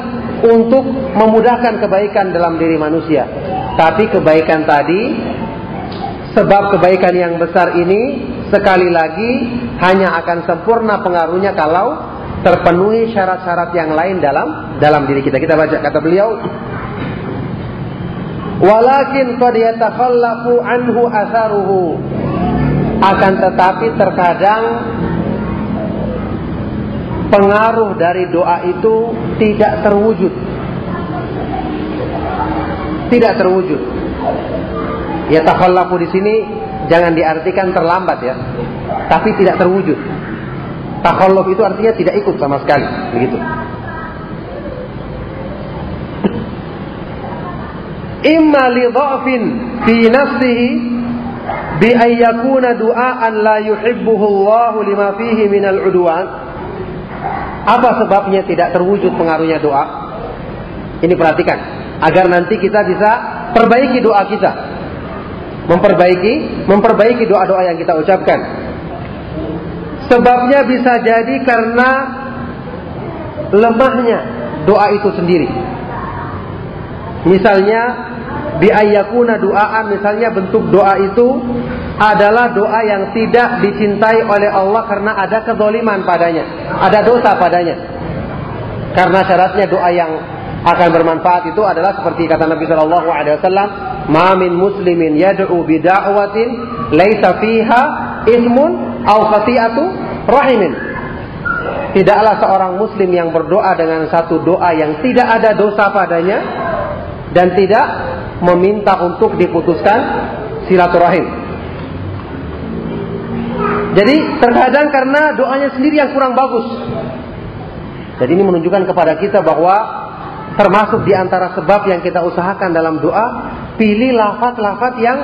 untuk memudahkan kebaikan dalam diri manusia. Tapi kebaikan tadi, sebab kebaikan yang besar ini sekali lagi hanya akan sempurna pengaruhnya kalau terpenuhi syarat-syarat yang lain dalam dalam diri kita. Kita baca kata beliau, "Walakin qad yatakhallafu anhu atharuhu." Akan tetapi terkadang pengaruh dari doa itu tidak terwujud. Tidak terwujud. Ya takhallafu di sini jangan diartikan terlambat ya. Tapi tidak terwujud. Takhalluf itu artinya tidak ikut sama sekali, begitu. Imma li dha'fin fi nafsihi bi ayyakuna du'aan la yuhibbuhu Allah lima fihi minal udwan apa sebabnya tidak terwujud pengaruhnya doa ini perhatikan agar nanti kita bisa perbaiki doa kita. Memperbaiki memperbaiki doa-doa yang kita ucapkan. Sebabnya bisa jadi karena lemahnya doa itu sendiri. Misalnya biayakuna doaan misalnya bentuk doa itu adalah doa yang tidak dicintai oleh Allah karena ada kezoliman padanya, ada dosa padanya. Karena syaratnya doa yang akan bermanfaat itu adalah seperti kata Nabi Shallallahu Alaihi Wasallam, "Ma min muslimin yad'u bi da'watin laisa fiha ismun aw khati'atu rahimin." Tidaklah seorang muslim yang berdoa dengan satu doa yang tidak ada dosa padanya dan tidak meminta untuk diputuskan silaturahim. Jadi terkadang karena doanya sendiri yang kurang bagus. Jadi ini menunjukkan kepada kita bahwa termasuk di antara sebab yang kita usahakan dalam doa, pilih lafaz-lafaz yang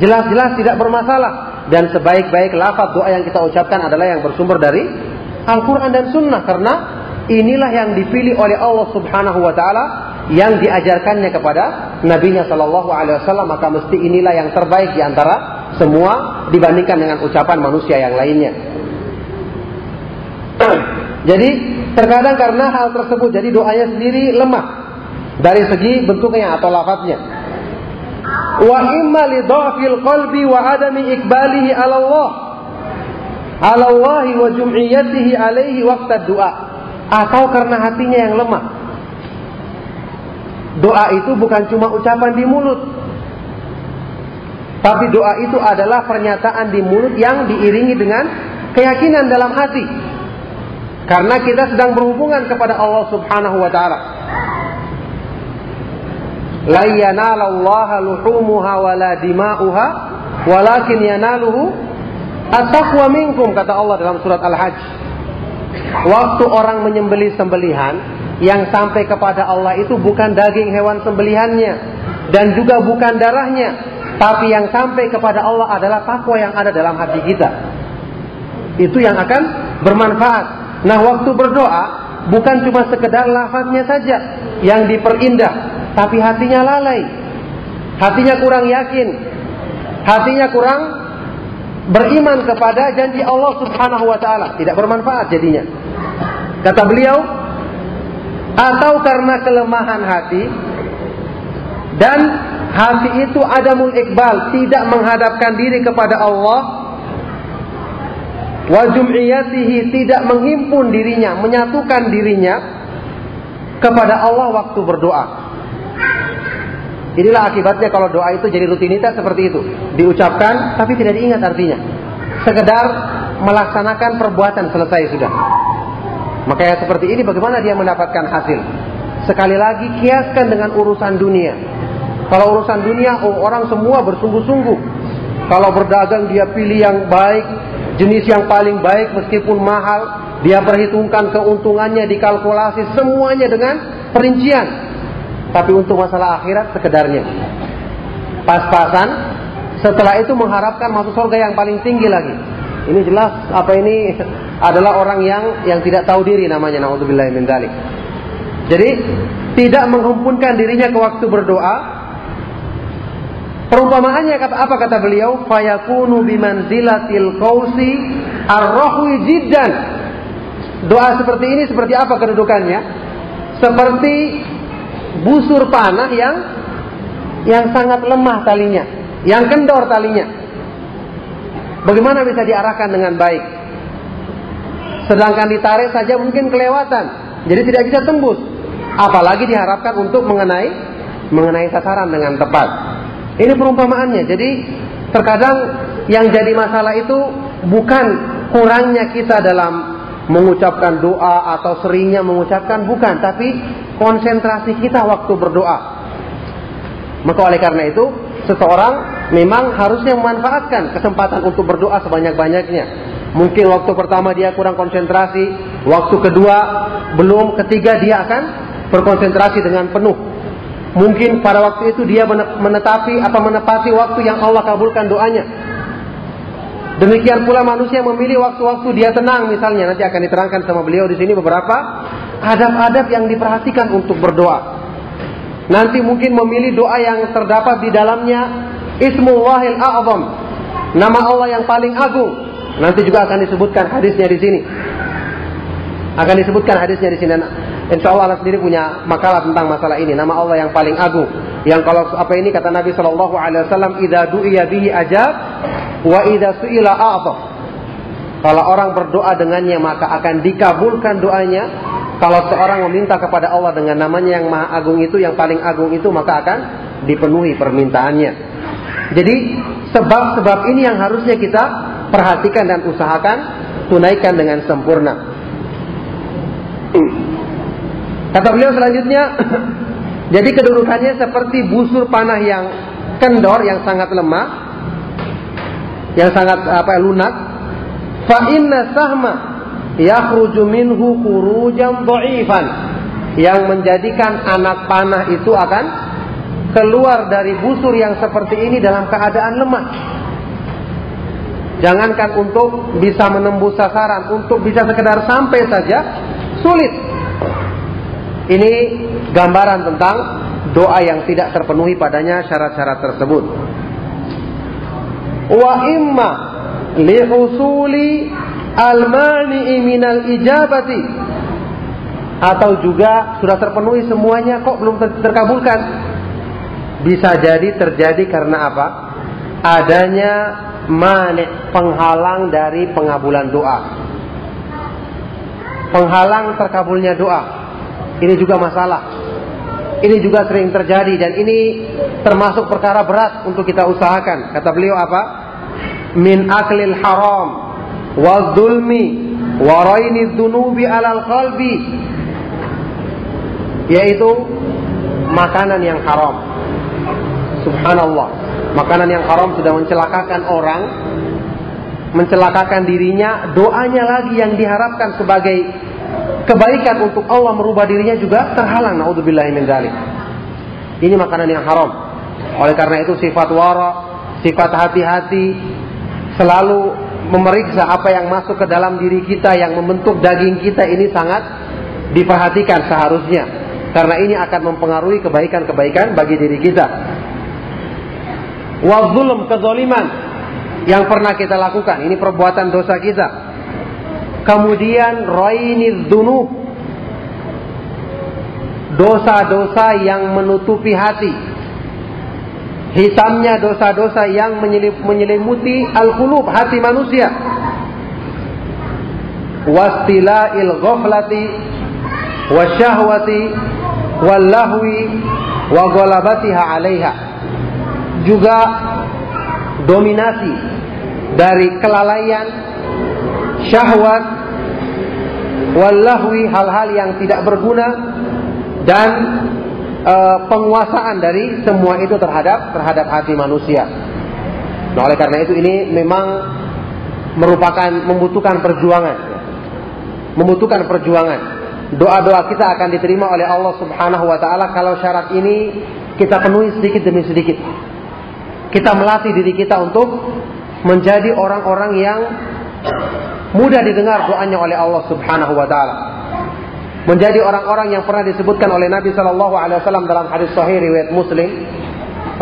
jelas-jelas tidak bermasalah. Dan sebaik-baik lafaz doa yang kita ucapkan adalah yang bersumber dari Al-Quran dan Sunnah. Karena inilah yang dipilih oleh Allah Subhanahu Wa Taala yang diajarkannya kepada Nabi-Nya Shallallahu Alaihi Wasallam. Maka mesti inilah yang terbaik di antara semua dibandingkan dengan ucapan manusia yang lainnya. jadi terkadang karena hal tersebut jadi doanya sendiri lemah dari segi bentuknya atau lafadznya. Wa imma li qalbi wa adami ikbalihi ala Allah ala Allah wa jum'iyatihi alaihi waqta doa atau karena hatinya yang lemah. Doa itu bukan cuma ucapan di mulut. Tapi doa itu adalah pernyataan di mulut yang diiringi dengan keyakinan dalam hati. Karena kita sedang berhubungan kepada Allah Subhanahu wa taala. La yanalallaha luhumuha wala dima'uha walakin yanaluhu At-taqwa kata Allah dalam surat Al-Hajj. Waktu orang menyembelih sembelihan yang sampai kepada Allah itu bukan daging hewan sembelihannya dan juga bukan darahnya, tapi yang sampai kepada Allah adalah takwa yang ada dalam hati kita. Itu yang akan bermanfaat. Nah, waktu berdoa bukan cuma sekedar lafaznya saja yang diperindah, tapi hatinya lalai. Hatinya kurang yakin. Hatinya kurang beriman kepada janji Allah Subhanahu wa taala, tidak bermanfaat jadinya. Kata beliau, atau karena kelemahan hati dan hati itu adamul iqbal, tidak menghadapkan diri kepada Allah wa jum'iyatihi tidak menghimpun dirinya, menyatukan dirinya kepada Allah waktu berdoa. Inilah akibatnya kalau doa itu jadi rutinitas seperti itu. Diucapkan tapi tidak diingat artinya. Sekedar melaksanakan perbuatan selesai sudah. Makanya seperti ini bagaimana dia mendapatkan hasil? Sekali lagi kiaskan dengan urusan dunia. Kalau urusan dunia oh, orang semua bersungguh-sungguh. Kalau berdagang dia pilih yang baik, jenis yang paling baik meskipun mahal, dia perhitungkan keuntungannya, dikalkulasi semuanya dengan perincian. Tapi untuk masalah akhirat sekedarnya. Pas-pasan, setelah itu mengharapkan masuk surga yang paling tinggi lagi. Ini jelas apa ini adalah orang yang yang tidak tahu diri namanya naudzubillah min. Jadi tidak menghimpunkan dirinya ke waktu berdoa. Perumpamaannya kata apa kata beliau? Fayakunu bimanzilatil qausi arrohwi jiddan. Doa seperti ini seperti apa kedudukannya? Seperti busur panah yang yang sangat lemah talinya, yang kendor talinya. Bagaimana bisa diarahkan dengan baik? Sedangkan ditarik saja mungkin kelewatan, jadi tidak bisa tembus. Apalagi diharapkan untuk mengenai mengenai sasaran dengan tepat. Ini perumpamaannya. Jadi terkadang yang jadi masalah itu bukan kurangnya kita dalam mengucapkan doa atau seringnya mengucapkan bukan, tapi konsentrasi kita waktu berdoa. Maka oleh karena itu, seseorang memang harusnya memanfaatkan kesempatan untuk berdoa sebanyak-banyaknya. Mungkin waktu pertama dia kurang konsentrasi, waktu kedua belum, ketiga dia akan berkonsentrasi dengan penuh. Mungkin pada waktu itu dia menetapi atau menepati waktu yang Allah kabulkan doanya. Demikian pula manusia memilih waktu-waktu dia tenang misalnya nanti akan diterangkan sama beliau di sini beberapa adab-adab yang diperhatikan untuk berdoa. Nanti mungkin memilih doa yang terdapat di dalamnya Ismullahil A'zam. Nama Allah yang paling agung. Nanti juga akan disebutkan hadisnya di sini. Akan disebutkan hadisnya di sini. Insya Allah Allah sendiri punya makalah tentang masalah ini. Nama Allah yang paling agung. Yang kalau apa ini kata Nabi Shallallahu Alaihi Wasallam, "Ida du'iya bihi ajab, Wa idza su'ila a'ta. Kalau orang berdoa dengannya maka akan dikabulkan doanya kalau seorang meminta kepada Allah dengan namanya yang maha agung itu, yang paling agung itu, maka akan dipenuhi permintaannya. Jadi sebab-sebab ini yang harusnya kita perhatikan dan usahakan tunaikan dengan sempurna. Kata beliau selanjutnya, jadi kedudukannya seperti busur panah yang kendor, yang sangat lemah, yang sangat apa lunak. Fa inna sahma yakhruju minhu dhaifan yang menjadikan anak panah itu akan keluar dari busur yang seperti ini dalam keadaan lemah. Jangankan untuk bisa menembus sasaran, untuk bisa sekedar sampai saja sulit. Ini gambaran tentang doa yang tidak terpenuhi padanya syarat-syarat tersebut. Wa imma li usuli al-mani'i minal ijabati. Atau juga sudah terpenuhi semuanya kok belum terkabulkan. Bisa jadi terjadi karena apa? Adanya mani penghalang dari pengabulan doa. Penghalang terkabulnya doa ini juga masalah. Ini juga sering terjadi dan ini termasuk perkara berat untuk kita usahakan. Kata beliau apa? Min aklil haram wa zulmi wa raini dunubi alal qalbi. Yaitu makanan yang haram. Subhanallah. Makanan yang haram sudah mencelakakan orang mencelakakan dirinya doanya lagi yang diharapkan sebagai kebaikan untuk Allah merubah dirinya juga terhalang naudzubillahi min dzalik ini makanan yang haram oleh karena itu sifat wara sifat hati-hati selalu memeriksa apa yang masuk ke dalam diri kita yang membentuk daging kita ini sangat diperhatikan seharusnya karena ini akan mempengaruhi kebaikan-kebaikan bagi diri kita. Wa zulm kezoliman yang pernah kita lakukan ini perbuatan dosa kita. Kemudian raini dzunub dosa-dosa yang menutupi hati. Hitamnya dosa-dosa yang menyelimuti al-qulub hati manusia. Wastila'il ghaflati wasyahwati wallahwi wa ghalabatiha 'alaiha. Juga dominasi dari kelalaian syahwat wallahwi hal-hal yang tidak berguna dan uh, penguasaan dari semua itu terhadap terhadap hati manusia. Nah, oleh karena itu ini memang merupakan membutuhkan perjuangan. Membutuhkan perjuangan. Doa-doa kita akan diterima oleh Allah Subhanahu wa taala kalau syarat ini kita penuhi sedikit demi sedikit. Kita melatih diri kita untuk menjadi orang-orang yang mudah didengar doanya oleh Allah Subhanahu wa taala menjadi orang-orang yang pernah disebutkan oleh Nabi Shallallahu Alaihi Wasallam dalam hadis Sahih riwayat Muslim,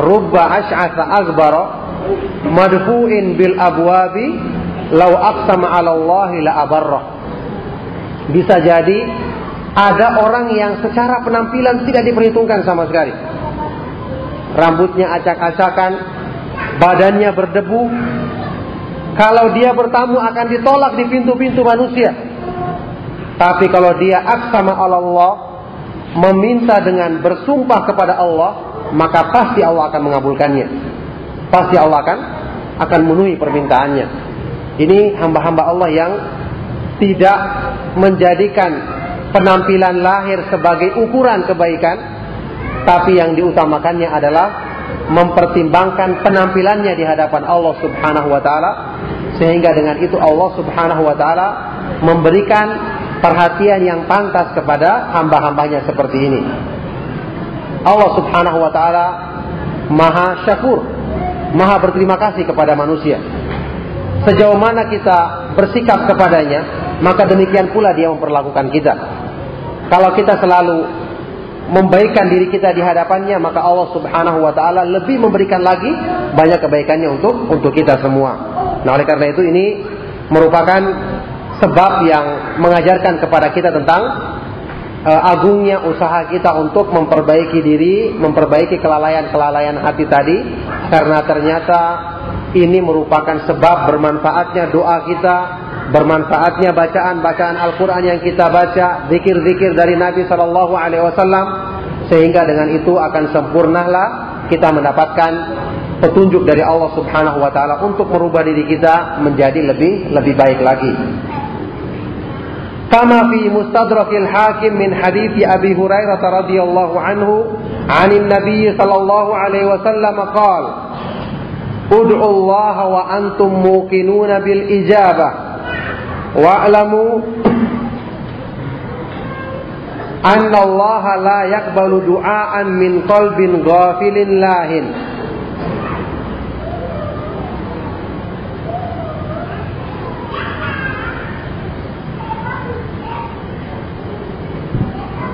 rubba ash'atha akbara madfu'in bil abwabi lau aqsama 'ala Allah la abarrah. Bisa jadi ada orang yang secara penampilan tidak diperhitungkan sama sekali. Rambutnya acak-acakan, badannya berdebu. Kalau dia bertamu akan ditolak di pintu-pintu manusia tapi kalau dia aksama Allah, meminta dengan bersumpah kepada Allah, maka pasti Allah akan mengabulkannya. Pasti Allah akan akan memenuhi permintaannya. Ini hamba-hamba Allah yang tidak menjadikan penampilan lahir sebagai ukuran kebaikan, tapi yang diutamakannya adalah mempertimbangkan penampilannya di hadapan Allah Subhanahu wa taala sehingga dengan itu Allah Subhanahu wa taala memberikan perhatian yang pantas kepada hamba-hambanya seperti ini. Allah Subhanahu wa taala Maha Syakur, Maha berterima kasih kepada manusia. Sejauh mana kita bersikap kepadanya, maka demikian pula dia memperlakukan kita. Kalau kita selalu membaikkan diri kita di hadapannya, maka Allah Subhanahu wa taala lebih memberikan lagi banyak kebaikannya untuk untuk kita semua. Nah, oleh karena itu ini merupakan sebab yang mengajarkan kepada kita tentang uh, agungnya usaha kita untuk memperbaiki diri, memperbaiki kelalaian-kelalaian hati tadi karena ternyata ini merupakan sebab bermanfaatnya doa kita bermanfaatnya bacaan-bacaan Al-Quran yang kita baca, zikir-zikir dari Nabi Shallallahu Alaihi Wasallam, sehingga dengan itu akan sempurnalah kita mendapatkan petunjuk dari Allah Subhanahu Wa Taala untuk merubah diri kita menjadi lebih lebih baik lagi. Kama fi mustadrakil hakim min hadithi Abi Hurairah radhiyallahu anhu anil Nabi sallallahu alaihi wasallam qala Ud'u Allah wa antum muqinuna bil ijabah wa'lamu anna Allah la yakbalu du'aan min qalbin ghafilin lahin.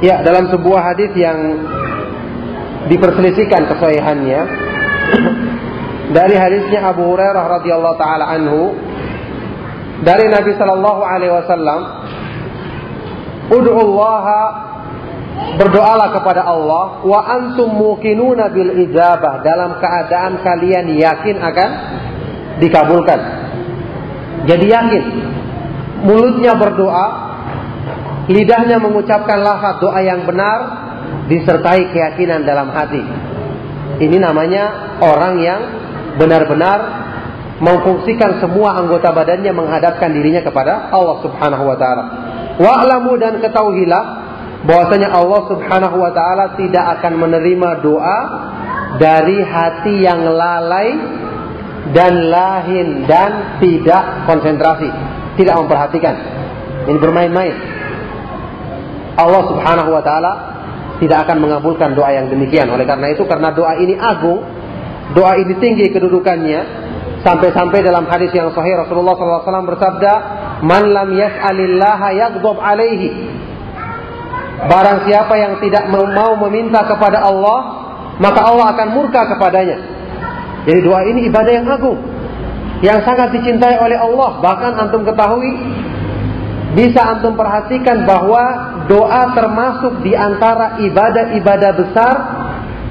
Ya, dalam sebuah hadis yang diperselisihkan kesahihannya dari hadisnya Abu Hurairah radhiyallahu taala anhu dari Nabi sallallahu alaihi wasallam Allah berdoalah kepada Allah wa antum muqinuna bil ijabah dalam keadaan kalian yakin akan dikabulkan. Jadi yakin mulutnya berdoa lidahnya mengucapkan lafaz doa yang benar disertai keyakinan dalam hati. Ini namanya orang yang benar-benar memfungsikan semua anggota badannya menghadapkan dirinya kepada Allah Subhanahu wa taala. Wa'lamu dan ketahuilah bahwasanya Allah Subhanahu wa taala tidak akan menerima doa dari hati yang lalai dan lahin dan tidak konsentrasi, tidak memperhatikan. Ini bermain-main. Allah Subhanahu wa taala tidak akan mengabulkan doa yang demikian. Oleh karena itu karena doa ini agung, doa ini tinggi kedudukannya sampai-sampai dalam hadis yang sahih Rasulullah SAW bersabda, "Man lam yas'alillaha yaghdab alaihi." Barang siapa yang tidak mau meminta kepada Allah, maka Allah akan murka kepadanya. Jadi doa ini ibadah yang agung, yang sangat dicintai oleh Allah. Bahkan antum ketahui bisa antum perhatikan bahwa doa termasuk di antara ibadah-ibadah besar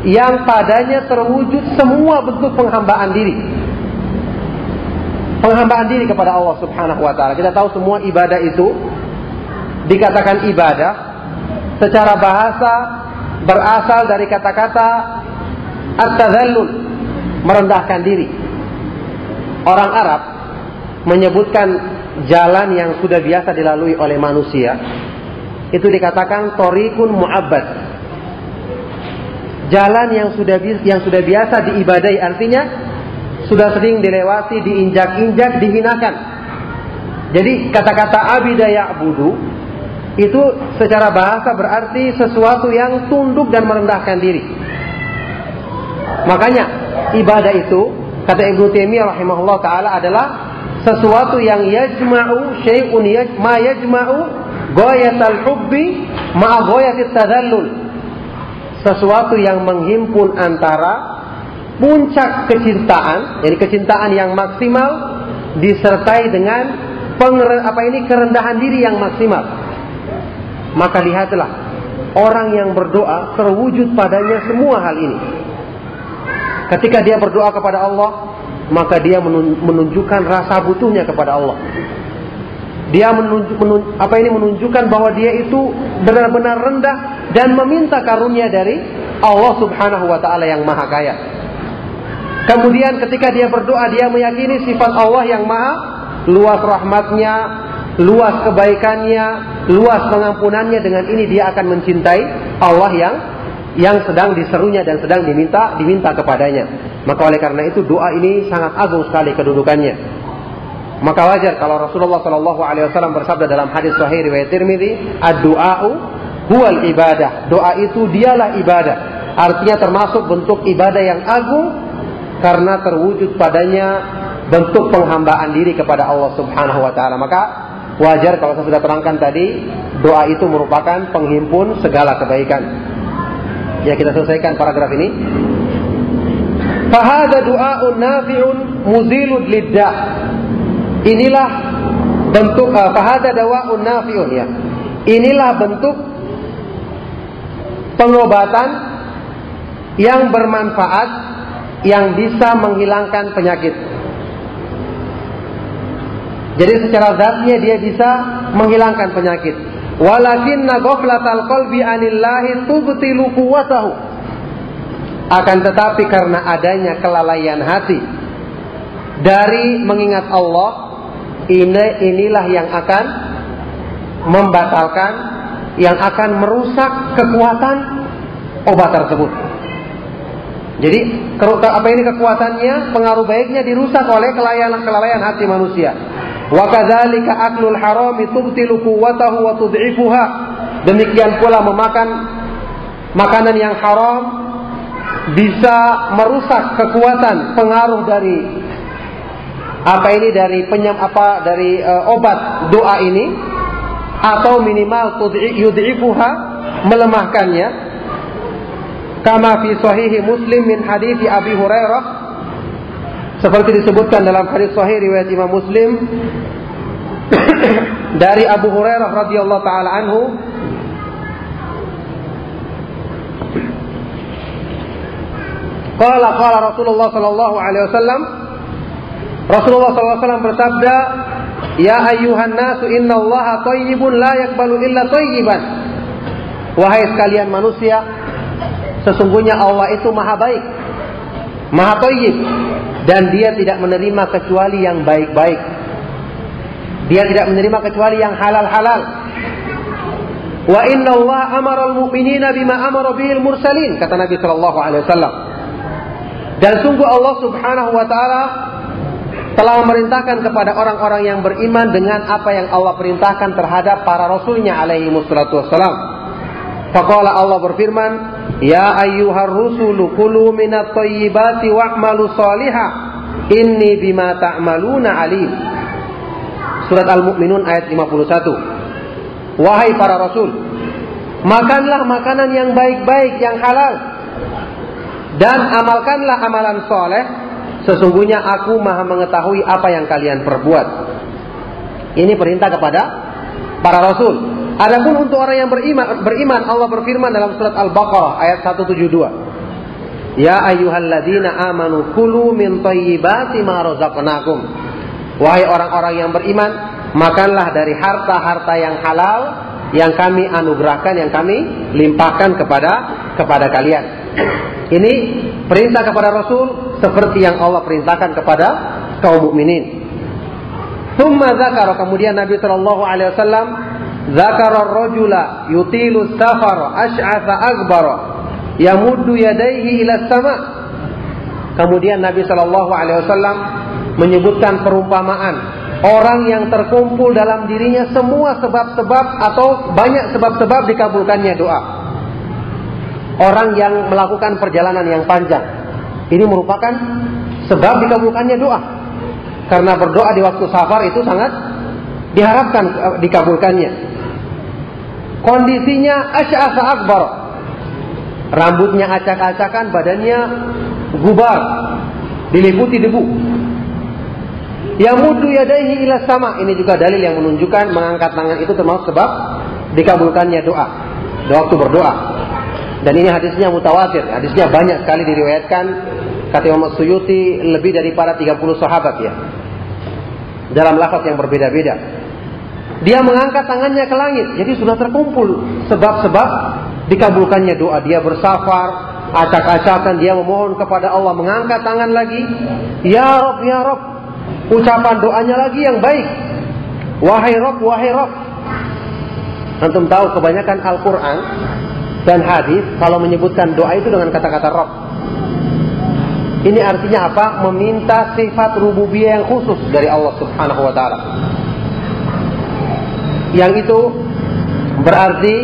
yang padanya terwujud semua bentuk penghambaan diri. Penghambaan diri kepada Allah Subhanahu wa taala. Kita tahu semua ibadah itu dikatakan ibadah secara bahasa berasal dari kata-kata at-tadhallul, merendahkan diri. Orang Arab menyebutkan jalan yang sudah biasa dilalui oleh manusia itu dikatakan torikun mu'abbad jalan yang sudah yang sudah biasa diibadai artinya sudah sering dilewati diinjak-injak dihinakan. Jadi kata-kata abida ya'budu itu secara bahasa berarti sesuatu yang tunduk dan merendahkan diri. Makanya ibadah itu kata Ibnu Taimiyah rahimahullah taala adalah sesuatu yang yajma'u syai'un yaj, ma yajma'u ghayatal hubbi ma ghayatit tadallul. Sesuatu yang menghimpun antara puncak kecintaan jadi kecintaan yang maksimal disertai dengan apa ini kerendahan diri yang maksimal maka lihatlah orang yang berdoa terwujud padanya semua hal ini ketika dia berdoa kepada Allah maka dia menunjukkan rasa butuhnya kepada Allah. Dia menunjuk, menunjuk, apa ini menunjukkan bahwa dia itu benar-benar rendah dan meminta karunia dari Allah Subhanahu wa taala yang Maha Kaya. Kemudian ketika dia berdoa dia meyakini sifat Allah yang Maha luas rahmatnya, luas kebaikannya, luas pengampunannya dengan ini dia akan mencintai Allah yang yang sedang diserunya dan sedang diminta diminta kepadanya. Maka oleh karena itu doa ini sangat agung sekali kedudukannya. Maka wajar kalau Rasulullah Shallallahu Alaihi Wasallam bersabda dalam hadis Sahih riwayat Tirmidzi, "Ad-du'a'u huwal ibadah." Doa itu dialah ibadah. Artinya termasuk bentuk ibadah yang agung karena terwujud padanya bentuk penghambaan diri kepada Allah Subhanahu wa taala. Maka wajar kalau saya sudah terangkan tadi, doa itu merupakan penghimpun segala kebaikan. Ya kita selesaikan paragraf ini. Fahada du'aun nafi'un muzilud lidda. Inilah bentuk uh, fahada dawa'un nafi'un ya. Inilah bentuk pengobatan yang bermanfaat yang bisa menghilangkan penyakit. Jadi secara zatnya dia bisa menghilangkan penyakit. Walakinna ghaflatal qalbi anillahi tubtilu quwwatahu. Akan tetapi karena adanya kelalaian hati dari mengingat Allah, ini inilah yang akan membatalkan, yang akan merusak kekuatan obat tersebut. Jadi apa ini kekuatannya, pengaruh baiknya dirusak oleh kelalaian-kelalaian hati manusia. Wa kadzalika aklul harami tubtilu quwwatahu wa tud'ifuha. Demikian pula memakan makanan yang haram bisa merusak kekuatan pengaruh dari apa ini dari penyam apa dari uh, obat doa ini atau minimal yud'ifuha melemahkannya kama fi sahihi muslim min hadithi abi hurairah. Seperti disebutkan dalam hadis sahih riwayat Imam Muslim. Dari Abu Hurairah radhiyallahu taala anhu. Qala qala Rasulullah sallallahu alaihi wasallam. Rasulullah sallallahu alaihi wasallam bersabda Ya ayyuhan nasu inna Allah tayyibun la yakbalu illa tayyiban. Wahai sekalian manusia sesungguhnya Allah itu maha baik maha tayyib dan dia tidak menerima kecuali yang baik-baik. Dia tidak menerima kecuali yang halal-halal. Wa inna Allah amara al-mu'minina bima amara bihil mursalin kata Nabi sallallahu alaihi wasallam. Dan sungguh Allah Subhanahu wa taala telah memerintahkan kepada orang-orang yang beriman dengan apa yang Allah perintahkan terhadap para rasulnya alaihi wassalam. Faqala Allah berfirman, Ya ayyuhar rusulu kulu minat thayyibati wa'malu salihah inni bima ta'maluna alim. Surat Al-Mu'minun ayat 51. Wahai para rasul, makanlah makanan yang baik-baik, yang halal. Dan amalkanlah amalan soleh. Sesungguhnya aku maha mengetahui apa yang kalian perbuat. Ini perintah kepada para rasul. Adapun untuk orang yang beriman, beriman Allah berfirman dalam surat Al-Baqarah ayat 172. Ya ayyuhalladzina amanu kulu min thayyibati ma razaqnakum. Wahai orang-orang yang beriman, makanlah dari harta-harta yang halal yang kami anugerahkan, yang kami limpahkan kepada kepada kalian. Ini perintah kepada Rasul seperti yang Allah perintahkan kepada kaum mukminin. Zakara kemudian Nabi Shallallahu Alaihi Wasallam Zakar rajula yutilu safar ash'atha akbar yamuddu yadayhi ila sama. Kemudian Nabi Shallallahu alaihi wasallam menyebutkan perumpamaan orang yang terkumpul dalam dirinya semua sebab-sebab atau banyak sebab-sebab dikabulkannya doa. Orang yang melakukan perjalanan yang panjang. Ini merupakan sebab dikabulkannya doa. Karena berdoa di waktu safar itu sangat diharapkan eh, dikabulkannya. Kondisinya asy'asa akbar. Rambutnya acak-acakan, badannya gubar, diliputi debu. Yamudu yadaihi ila sama. Ini juga dalil yang menunjukkan mengangkat tangan itu termasuk sebab dikabulkannya doa. Doa waktu berdoa. Dan ini hadisnya mutawatir. Hadisnya banyak sekali diriwayatkan kata Imam Suyuti lebih daripada 30 sahabat ya. Dalam lafaz yang berbeda-beda. Dia mengangkat tangannya ke langit. Jadi sudah terkumpul sebab-sebab dikabulkannya doa. Dia bersafar, acak-acakan dia memohon kepada Allah mengangkat tangan lagi. Ya Rob, ya Rob. Ucapan doanya lagi yang baik. Wahai Rob, wahai Rob. Antum tahu kebanyakan Al-Quran dan hadis kalau menyebutkan doa itu dengan kata-kata Rob. Ini artinya apa? Meminta sifat rububiyah yang khusus dari Allah Subhanahu wa taala yang itu berarti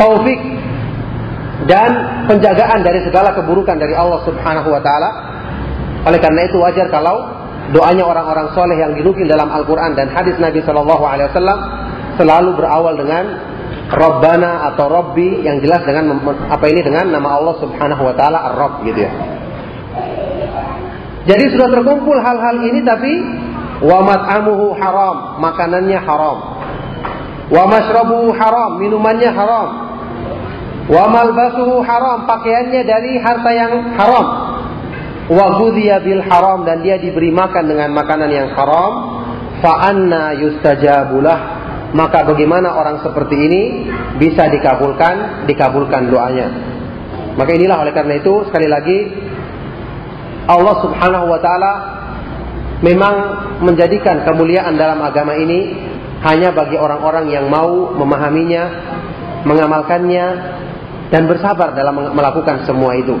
taufik dan penjagaan dari segala keburukan dari Allah Subhanahu wa taala. Oleh karena itu wajar kalau doanya orang-orang soleh yang dinukil dalam Al-Quran dan hadis Nabi Shallallahu Alaihi Wasallam selalu berawal dengan Rabbana atau Robbi yang jelas dengan apa ini dengan nama Allah Subhanahu Wa Taala Ar-Rabb gitu ya. Jadi sudah terkumpul hal-hal ini tapi Wa mat'amuhu haram, makanannya haram. Wa mashrabuhu haram, minumannya haram. Wa malbasuhu haram, pakaiannya dari harta yang haram. Wa ghudhiya bil haram dan dia diberi makan dengan makanan yang haram. fa anna yustajabulah maka bagaimana orang seperti ini bisa dikabulkan dikabulkan doanya maka inilah oleh karena itu sekali lagi Allah Subhanahu wa taala memang menjadikan kemuliaan dalam agama ini hanya bagi orang-orang yang mau memahaminya, mengamalkannya, dan bersabar dalam melakukan semua itu.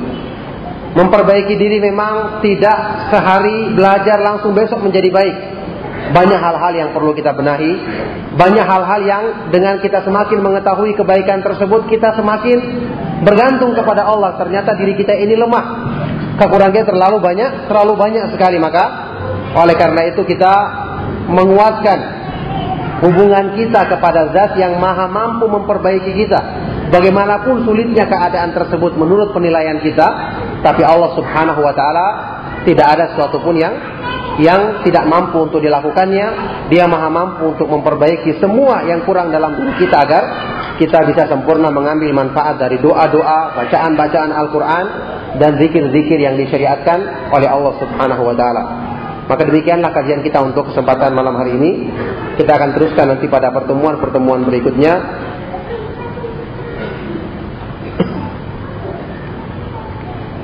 Memperbaiki diri memang tidak sehari belajar langsung besok menjadi baik. Banyak hal-hal yang perlu kita benahi, banyak hal-hal yang dengan kita semakin mengetahui kebaikan tersebut, kita semakin bergantung kepada Allah. Ternyata diri kita ini lemah, kekurangannya terlalu banyak, terlalu banyak sekali. Maka oleh karena itu kita menguatkan hubungan kita kepada zat yang maha mampu memperbaiki kita. Bagaimanapun sulitnya keadaan tersebut menurut penilaian kita, tapi Allah Subhanahu wa taala tidak ada sesuatu pun yang yang tidak mampu untuk dilakukannya, dia maha mampu untuk memperbaiki semua yang kurang dalam diri kita agar kita bisa sempurna mengambil manfaat dari doa-doa, bacaan-bacaan Al-Quran, dan zikir-zikir yang disyariatkan oleh Allah Subhanahu wa Ta'ala. Maka demikianlah kajian kita untuk kesempatan malam hari ini. Kita akan teruskan nanti pada pertemuan-pertemuan berikutnya.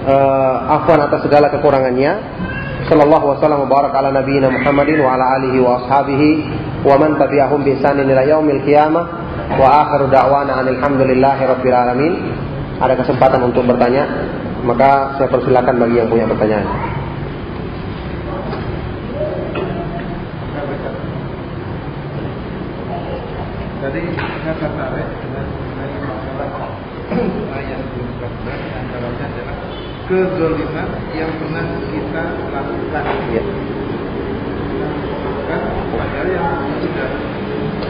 Uh, afwan atas segala kekurangannya. Sallallahu wasallam wa barak ala nabiyina Muhammadin wa ala alihi wa ashabihi wa man tabi'ahum bi ihsanin ila yaumil qiyamah wa akhiru da'wana alhamdulillahi rabbil alamin. Ada kesempatan untuk bertanya, maka saya persilakan bagi yang punya pertanyaan. Tadi saya tertarik dengan mengenai masalah ayat 14 antaranya adalah kezoliman yang pernah kita lakukan. Ya. Kan padahal yang sudah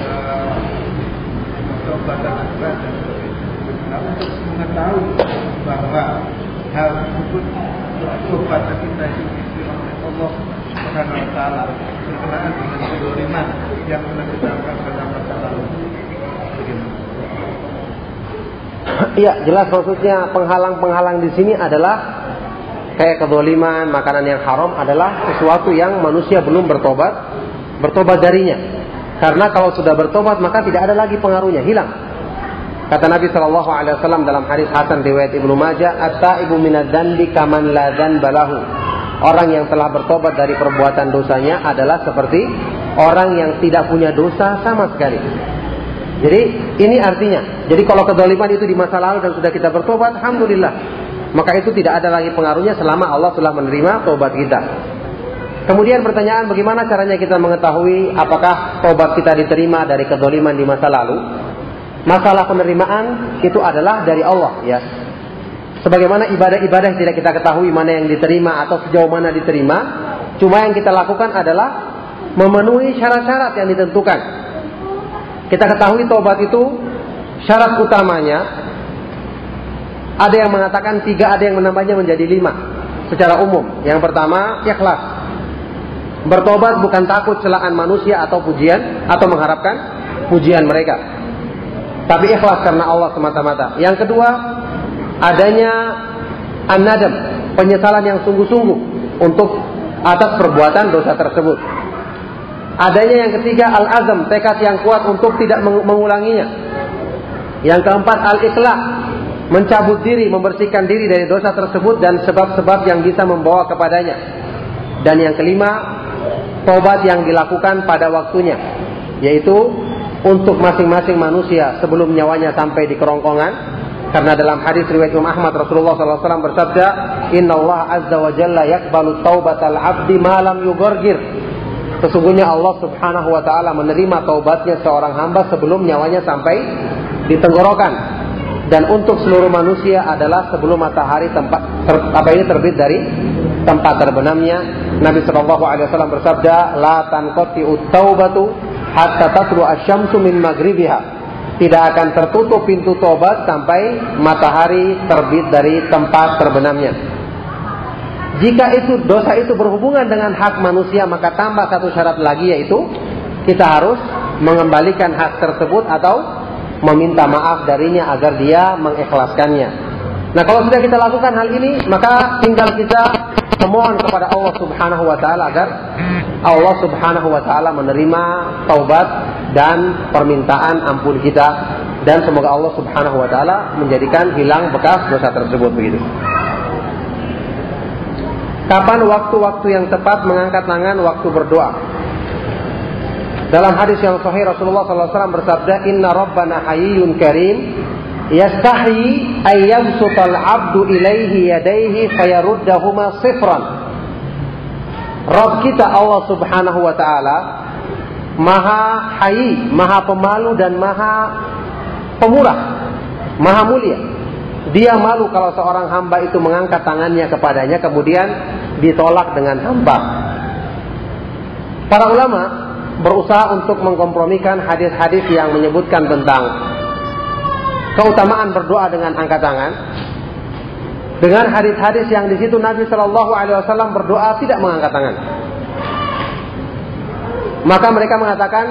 uh, taubatan akbar dan sebagainya. Nah, untuk mengetahui bahwa hal tersebut taubatan kita diterima oleh Allah Subhanahu wa taala berkenaan dengan kezoliman yang lakukan pada masa lalu. Iya, jelas maksudnya penghalang-penghalang di sini adalah kayak kedoliman, makanan yang haram adalah sesuatu yang manusia belum bertobat, bertobat darinya. Karena kalau sudah bertobat maka tidak ada lagi pengaruhnya, hilang. Kata Nabi Shallallahu Alaihi Wasallam dalam hadis Hasan riwayat Ibnu Majah, "Ata ibu minadzanbi kaman ladan balahu." Orang yang telah bertobat dari perbuatan dosanya adalah seperti orang yang tidak punya dosa sama sekali. Jadi ini artinya, jadi kalau kedoliman itu di masa lalu dan sudah kita bertobat, alhamdulillah. Maka itu tidak ada lagi pengaruhnya selama Allah telah menerima tobat kita. Kemudian pertanyaan bagaimana caranya kita mengetahui apakah tobat kita diterima dari kedoliman di masa lalu? Masalah penerimaan itu adalah dari Allah ya. Sebagaimana ibadah-ibadah tidak kita ketahui mana yang diterima atau sejauh mana diterima, cuma yang kita lakukan adalah memenuhi syarat-syarat yang ditentukan. Kita ketahui tobat itu syarat utamanya ada yang mengatakan tiga, ada yang menambahnya menjadi lima secara umum. Yang pertama ikhlas. Bertobat bukan takut celaan manusia atau pujian atau mengharapkan pujian mereka. Tapi ikhlas karena Allah semata-mata. Yang kedua, adanya an-nadam, penyesalan yang sungguh-sungguh untuk atas perbuatan dosa tersebut. Adanya yang ketiga al-azam, tekad yang kuat untuk tidak mengulanginya. Yang keempat al-ikhlas, mencabut diri, membersihkan diri dari dosa tersebut dan sebab-sebab yang bisa membawa kepadanya. Dan yang kelima, tobat yang dilakukan pada waktunya, yaitu untuk masing-masing manusia sebelum nyawanya sampai di kerongkongan. Karena dalam hadis riwayat Imam Ahmad Rasulullah SAW bersabda, Inna Allah Azza wa Jalla yakbalu taubatal abdi malam yugorgir. Sesungguhnya Allah Subhanahu wa taala menerima taubatnya seorang hamba sebelum nyawanya sampai di tenggorokan. Dan untuk seluruh manusia adalah sebelum matahari tempat ter, apa ini terbit dari tempat terbenamnya. Nabi Shallallahu alaihi wasallam bersabda, "La tanqati'ut taubatu hatta tatlu asyamsu min maghribiha." Tidak akan tertutup pintu tobat sampai matahari terbit dari tempat terbenamnya. Jika itu dosa itu berhubungan dengan hak manusia maka tambah satu syarat lagi yaitu kita harus mengembalikan hak tersebut atau meminta maaf darinya agar dia mengikhlaskannya. Nah kalau sudah kita lakukan hal ini, maka tinggal kita memohon kepada Allah Subhanahu wa taala agar Allah Subhanahu wa taala menerima taubat dan permintaan ampun kita dan semoga Allah Subhanahu wa taala menjadikan hilang bekas dosa tersebut begitu. Kapan waktu-waktu yang tepat mengangkat tangan waktu berdoa? Dalam hadis yang sahih Rasulullah SAW bersabda, Inna Rabbana hayyun karim, yastahi ayyamsutal abdu ilaihi yadaihi fayaruddahuma sifran. Rabb kita Allah Subhanahu wa taala Maha hayi, Maha pemalu dan Maha pemurah, Maha mulia. Dia malu kalau seorang hamba itu mengangkat tangannya kepadanya kemudian ditolak dengan hamba. Para ulama berusaha untuk mengkompromikan hadis-hadis yang menyebutkan tentang keutamaan berdoa dengan angkat tangan dengan hadis-hadis yang di situ Nabi Shallallahu Alaihi Wasallam berdoa tidak mengangkat tangan. Maka mereka mengatakan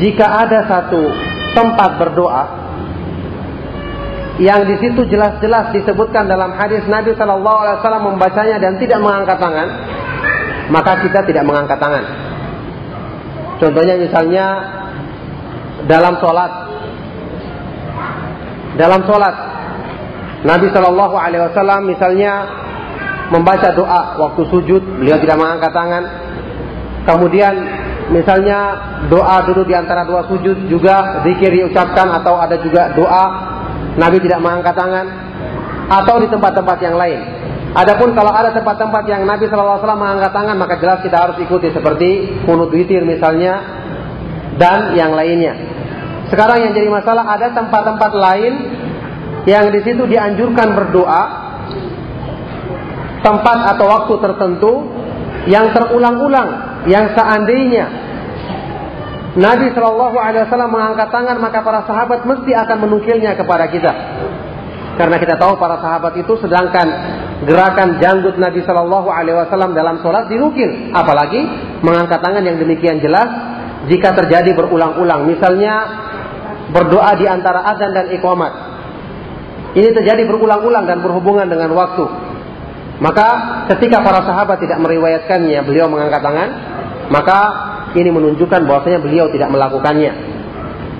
jika ada satu tempat berdoa yang di situ jelas-jelas disebutkan dalam hadis Nabi Shallallahu Alaihi Wasallam membacanya dan tidak mengangkat tangan, maka kita tidak mengangkat tangan. Contohnya misalnya dalam sholat dalam sholat. Nabi Shallallahu Alaihi Wasallam misalnya membaca doa waktu sujud, beliau tidak mengangkat tangan. Kemudian misalnya doa dulu di antara dua sujud juga zikir diucapkan atau ada juga doa Nabi tidak mengangkat tangan atau di tempat-tempat yang lain. Adapun kalau ada tempat-tempat yang Nabi Wasallam mengangkat tangan maka jelas kita harus ikuti seperti kunut witir misalnya dan yang lainnya. Sekarang yang jadi masalah ada tempat-tempat lain yang di situ dianjurkan berdoa tempat atau waktu tertentu yang terulang-ulang yang seandainya Nabi Shallallahu Alaihi Wasallam mengangkat tangan maka para sahabat mesti akan menukilnya kepada kita. Karena kita tahu para sahabat itu sedangkan gerakan janggut Nabi Shallallahu Alaihi Wasallam dalam sholat dinukil. Apalagi mengangkat tangan yang demikian jelas jika terjadi berulang-ulang. Misalnya berdoa di antara azan dan iqamat. Ini terjadi berulang-ulang dan berhubungan dengan waktu. Maka ketika para sahabat tidak meriwayatkannya, beliau mengangkat tangan, maka ini menunjukkan bahwasanya beliau tidak melakukannya.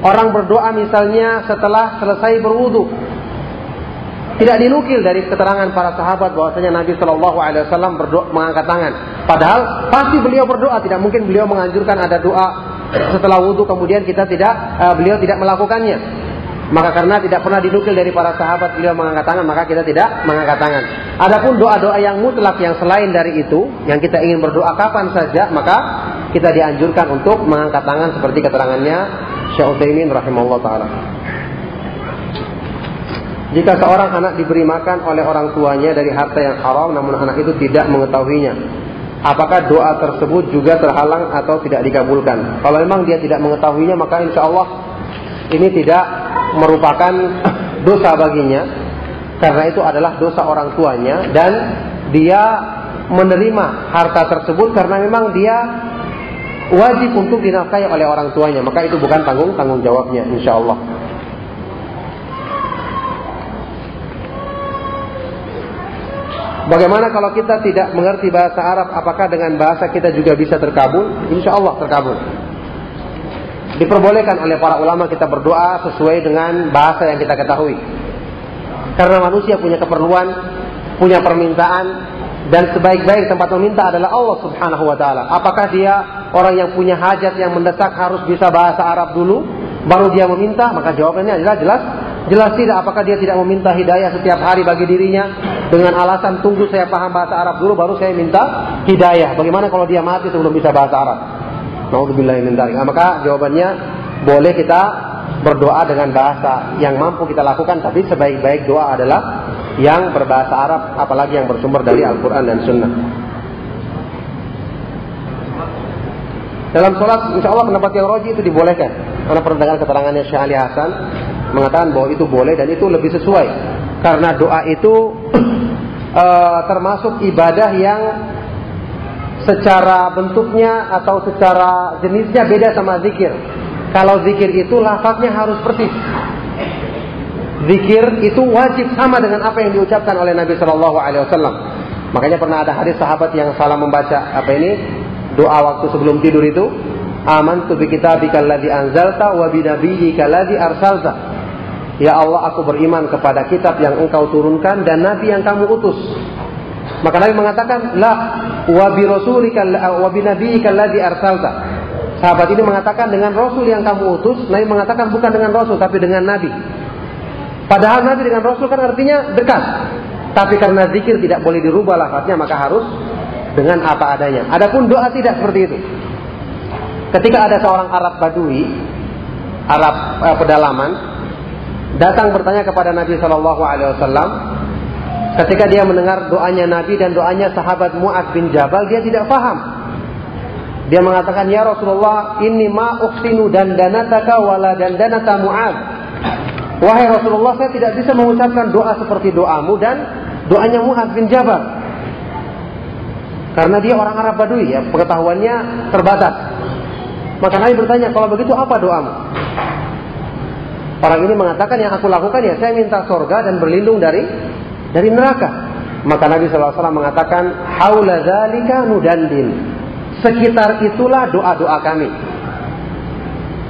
Orang berdoa misalnya setelah selesai berwudu, tidak dinukil dari keterangan para sahabat bahwasanya Nabi Shallallahu Alaihi Wasallam berdoa mengangkat tangan. Padahal pasti beliau berdoa, tidak mungkin beliau menganjurkan ada doa setelah wudhu kemudian kita tidak uh, beliau tidak melakukannya. Maka karena tidak pernah dinukil dari para sahabat beliau mengangkat tangan maka kita tidak mengangkat tangan. Adapun doa-doa yang mutlak yang selain dari itu yang kita ingin berdoa kapan saja maka kita dianjurkan untuk mengangkat tangan seperti keterangannya Syekh Utsaimin rahimahullah taala. Jika seorang anak diberi makan oleh orang tuanya dari harta yang haram namun anak itu tidak mengetahuinya apakah doa tersebut juga terhalang atau tidak dikabulkan. Kalau memang dia tidak mengetahuinya, maka insya Allah ini tidak merupakan dosa baginya, karena itu adalah dosa orang tuanya dan dia menerima harta tersebut karena memang dia wajib untuk dinafkahi oleh orang tuanya, maka itu bukan tanggung tanggung jawabnya, insya Allah. Bagaimana kalau kita tidak mengerti bahasa Arab, apakah dengan bahasa kita juga bisa terkabul? Insya Allah terkabul. Diperbolehkan oleh para ulama kita berdoa sesuai dengan bahasa yang kita ketahui. Karena manusia punya keperluan, punya permintaan, dan sebaik-baik tempat meminta adalah Allah Subhanahu wa taala. Apakah dia orang yang punya hajat yang mendesak harus bisa bahasa Arab dulu baru dia meminta? Maka jawabannya adalah jelas Jelas tidak apakah dia tidak meminta hidayah setiap hari bagi dirinya dengan alasan tunggu saya paham bahasa Arab dulu baru saya minta hidayah. Bagaimana kalau dia mati sebelum bisa bahasa Arab? Nauzubillah min dzalik. Nah, maka jawabannya boleh kita berdoa dengan bahasa yang mampu kita lakukan tapi sebaik-baik doa adalah yang berbahasa Arab apalagi yang bersumber dari Al-Qur'an dan Sunnah. Dalam sholat, insya Allah pendapat yang roji itu dibolehkan. Karena pernah dengar keterangannya Syekh Ali Hasan, mengatakan bahwa itu boleh dan itu lebih sesuai karena doa itu uh, termasuk ibadah yang secara bentuknya atau secara jenisnya beda sama zikir. Kalau zikir itu lafaznya harus persis. zikir itu wajib sama dengan apa yang diucapkan oleh Nabi Shallallahu Alaihi Wasallam. Makanya pernah ada hadis sahabat yang salah membaca apa ini doa waktu sebelum tidur itu aman tu bi kitabika anzalta wa bi nabiyyika arsalta. Ya Allah, aku beriman kepada kitab yang engkau turunkan dan nabi yang kamu utus. Maka Nabi mengatakan, "La wa bi rasulika wa bi nabiyyika alladhi arsalta." Sahabat ini mengatakan dengan rasul yang kamu utus, Nabi mengatakan bukan dengan rasul tapi dengan nabi. Padahal nabi dengan rasul kan artinya dekat. Tapi karena zikir tidak boleh dirubah lafaznya maka harus dengan apa adanya. Adapun doa tidak seperti itu. Ketika ada seorang Arab Badui, Arab eh, pedalaman, datang bertanya kepada Nabi Shallallahu Alaihi Wasallam, ketika dia mendengar doanya Nabi dan doanya sahabat Muad bin Jabal, dia tidak paham. Dia mengatakan, Ya Rasulullah, ini ma uksinu dan danataka wala dan danata Muad. Wahai Rasulullah, saya tidak bisa mengucapkan doa seperti doamu dan doanya Muad bin Jabal. Karena dia orang Arab Badui ya, pengetahuannya terbatas. Maka Nabi bertanya, kalau begitu apa doamu? Orang ini mengatakan yang aku lakukan ya saya minta sorga dan berlindung dari dari neraka. Maka Nabi SAW mengatakan, Haula dzalika. Sekitar itulah doa-doa kami.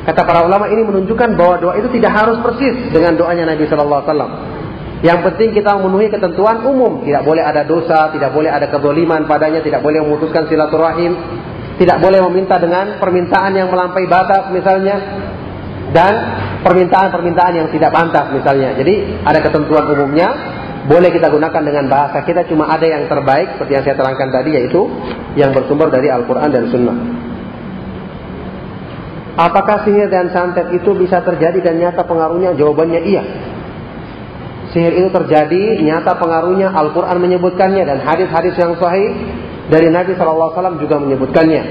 Kata para ulama ini menunjukkan bahwa doa itu tidak harus persis dengan doanya Nabi SAW. Yang penting kita memenuhi ketentuan umum. Tidak boleh ada dosa, tidak boleh ada kedoliman padanya, tidak boleh memutuskan silaturahim, tidak boleh meminta dengan permintaan yang melampaui batas misalnya dan permintaan-permintaan yang tidak pantas misalnya. Jadi ada ketentuan umumnya, boleh kita gunakan dengan bahasa kita cuma ada yang terbaik seperti yang saya terangkan tadi yaitu yang bersumber dari Al-Qur'an dan Sunnah. Apakah sihir dan santet itu bisa terjadi dan nyata pengaruhnya? Jawabannya iya. Sihir itu terjadi, nyata pengaruhnya, Al-Quran menyebutkannya dan hadis-hadis yang sahih dari Nabi SAW juga menyebutkannya.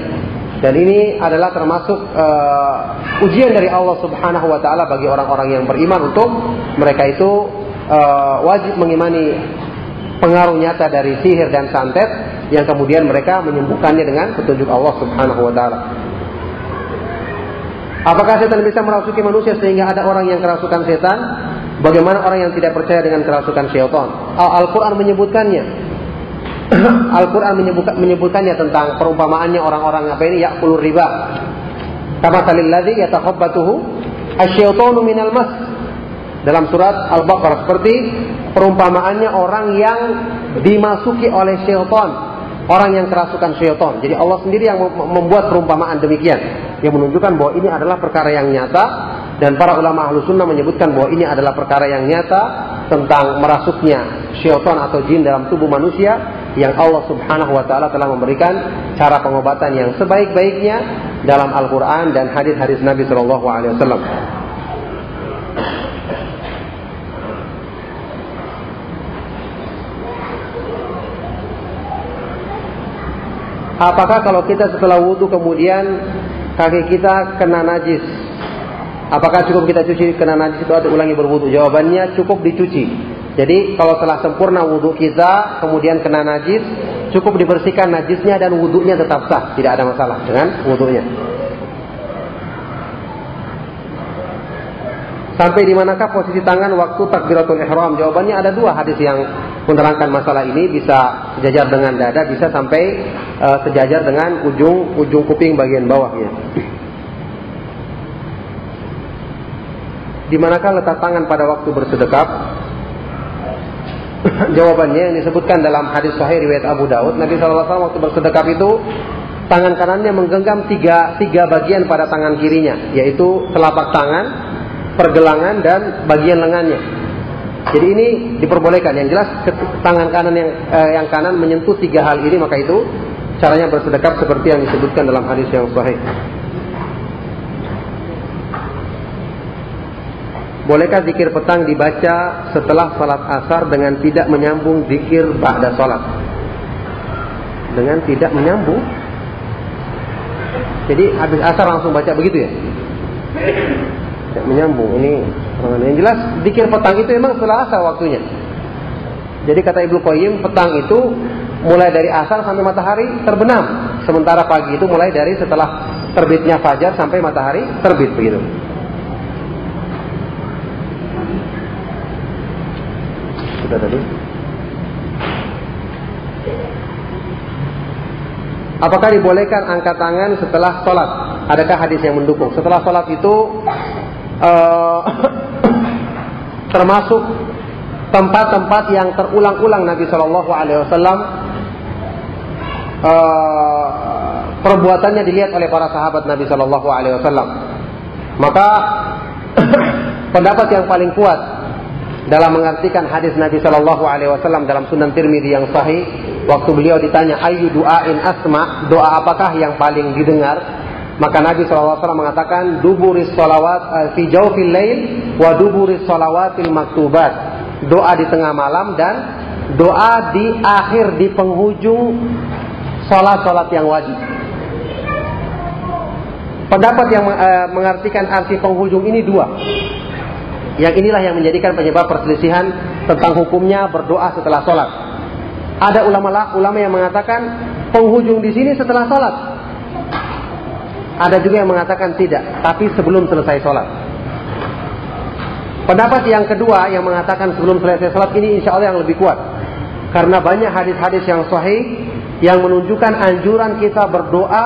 Dan ini adalah termasuk uh, ujian dari Allah Subhanahu wa taala bagi orang-orang yang beriman untuk mereka itu uh, wajib mengimani pengaruh nyata dari sihir dan santet yang kemudian mereka menyembuhkannya dengan petunjuk Allah Subhanahu wa taala. Apakah setan bisa merasuki manusia sehingga ada orang yang kerasukan setan? Bagaimana orang yang tidak percaya dengan kerasukan syaitan? Al-Quran menyebutkannya. Al-Quran menyebut, menyebutkannya tentang perumpamaannya orang-orang apa ini yakulur riba. Kama salilladzi yatakhabbatuhu asyaitanu minal mas. Dalam surat Al-Baqarah seperti perumpamaannya orang yang dimasuki oleh syaitan, orang yang kerasukan syaitan. Jadi Allah sendiri yang membuat perumpamaan demikian yang menunjukkan bahwa ini adalah perkara yang nyata dan para ulama ahlu sunnah menyebutkan bahwa ini adalah perkara yang nyata tentang merasuknya syaitan atau jin dalam tubuh manusia yang Allah Subhanahu wa taala telah memberikan cara pengobatan yang sebaik-baiknya dalam Al-Qur'an dan hadis-hadis Nabi Shallallahu alaihi wasallam. Apakah kalau kita setelah wudhu kemudian kaki kita kena najis? Apakah cukup kita cuci kena najis itu atau ulangi berwudhu? Jawabannya cukup dicuci. Jadi kalau telah sempurna wudhu kita, kemudian kena najis, cukup dibersihkan najisnya dan wudhunya tetap sah, tidak ada masalah dengan wudhunya. Sampai di manakah posisi tangan waktu takbiratul ihram? Jawabannya ada dua hadis yang menerangkan masalah ini bisa sejajar dengan dada, bisa sampai uh, sejajar dengan ujung ujung kuping bagian bawahnya. Di manakah letak tangan pada waktu bersedekap? Jawabannya yang disebutkan dalam hadis sahih riwayat Abu Daud, Nabi SAW waktu bersedekap itu tangan kanannya menggenggam tiga, tiga bagian pada tangan kirinya, yaitu telapak tangan, pergelangan dan bagian lengannya. Jadi ini diperbolehkan. Yang jelas tangan kanan yang eh, yang kanan menyentuh tiga hal ini maka itu caranya bersedekap seperti yang disebutkan dalam hadis yang sahih. Bolehkah zikir petang dibaca setelah salat asar dengan tidak menyambung zikir ba'da salat? Dengan tidak menyambung? Jadi habis asar langsung baca begitu ya? Tidak menyambung. Ini yang jelas zikir petang itu memang setelah asar waktunya. Jadi kata Ibnu Qayyim, petang itu mulai dari asar sampai matahari terbenam. Sementara pagi itu mulai dari setelah terbitnya fajar sampai matahari terbit begitu. Sudah tadi. Apakah dibolehkan angkat tangan setelah sholat? Adakah hadis yang mendukung? Setelah sholat itu uh, termasuk tempat-tempat yang terulang-ulang Nabi Shallallahu Alaihi Wasallam uh, perbuatannya dilihat oleh para sahabat Nabi Shallallahu Alaihi Wasallam. Maka pendapat yang paling kuat dalam mengartikan hadis Nabi Shallallahu Alaihi Wasallam dalam Sunan Tirmidzi yang sahih. Waktu beliau ditanya ayu doain asma? Doa apakah yang paling didengar? Maka Nabi SAW mengatakan duburis salawat uh, fi jawfil lail wa duburis salawatil maktubat. Doa di tengah malam dan doa di akhir di penghujung salat-salat yang wajib. Pendapat yang uh, mengartikan arti penghujung ini dua yang inilah yang menjadikan penyebab perselisihan tentang hukumnya berdoa setelah sholat. Ada ulama ulama yang mengatakan penghujung di sini setelah sholat. Ada juga yang mengatakan tidak, tapi sebelum selesai sholat. Pendapat yang kedua yang mengatakan sebelum selesai sholat ini insya Allah yang lebih kuat. Karena banyak hadis-hadis yang sahih yang menunjukkan anjuran kita berdoa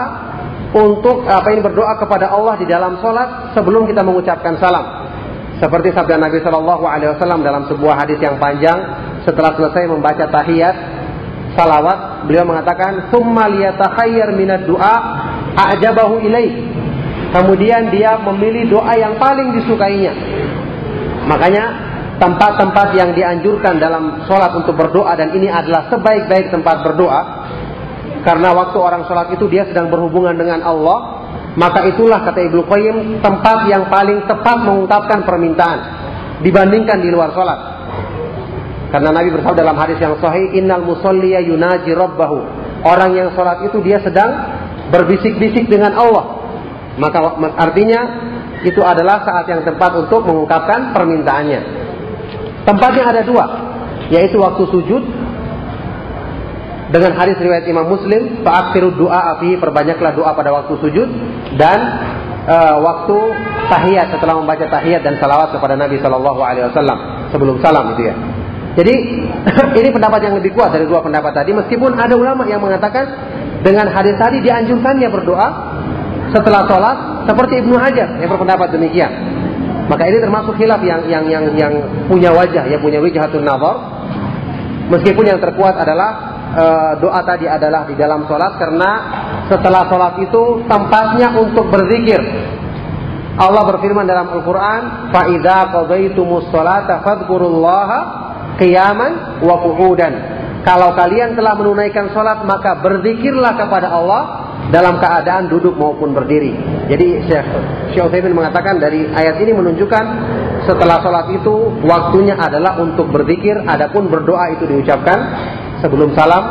untuk apa ini berdoa kepada Allah di dalam sholat sebelum kita mengucapkan salam. Seperti sabda Nabi Shallallahu Alaihi Wasallam dalam sebuah hadis yang panjang setelah selesai membaca tahiyat salawat, beliau mengatakan, "Tsumma liyatakhayyar minad du'a a'jabahu ilaih." Kemudian dia memilih doa yang paling disukainya. Makanya tempat-tempat yang dianjurkan dalam sholat untuk berdoa dan ini adalah sebaik-baik tempat berdoa karena waktu orang sholat itu dia sedang berhubungan dengan Allah maka itulah kata Ibnu Qayyim tempat yang paling tepat mengungkapkan permintaan dibandingkan di luar sholat karena Nabi bersabda dalam hadis yang sahih, "Innal musalliya yunaji rabbahu." Orang yang sholat itu dia sedang berbisik-bisik dengan Allah. Maka artinya itu adalah saat yang tepat untuk mengungkapkan permintaannya. Tempatnya ada dua, yaitu waktu sujud dengan hadis riwayat Imam Muslim, fa'aksiru doa api perbanyaklah doa pada waktu sujud dan uh, waktu tahiyat setelah membaca tahiyat dan salawat kepada Nabi Shallallahu Alaihi Wasallam sebelum salam itu ya. Jadi ini pendapat yang lebih kuat dari dua pendapat tadi. Meskipun ada ulama yang mengatakan dengan hadis tadi dianjurkannya berdoa setelah sholat seperti Ibnu Hajar yang berpendapat demikian. Maka ini termasuk khilaf yang yang yang yang punya wajah, yang punya wijhatun nazar. Meskipun yang terkuat adalah e, doa tadi adalah di dalam sholat karena setelah sholat itu tempatnya untuk berzikir. Allah berfirman dalam Al-Quran, "Fa'idha qadaitumus sholata fadkurullaha qiyaman wa qu'udan. Kalau kalian telah menunaikan sholat maka berzikirlah kepada Allah dalam keadaan duduk maupun berdiri. Jadi Syekh Syekh mengatakan dari ayat ini menunjukkan setelah sholat itu waktunya adalah untuk berzikir, adapun berdoa itu diucapkan sebelum salam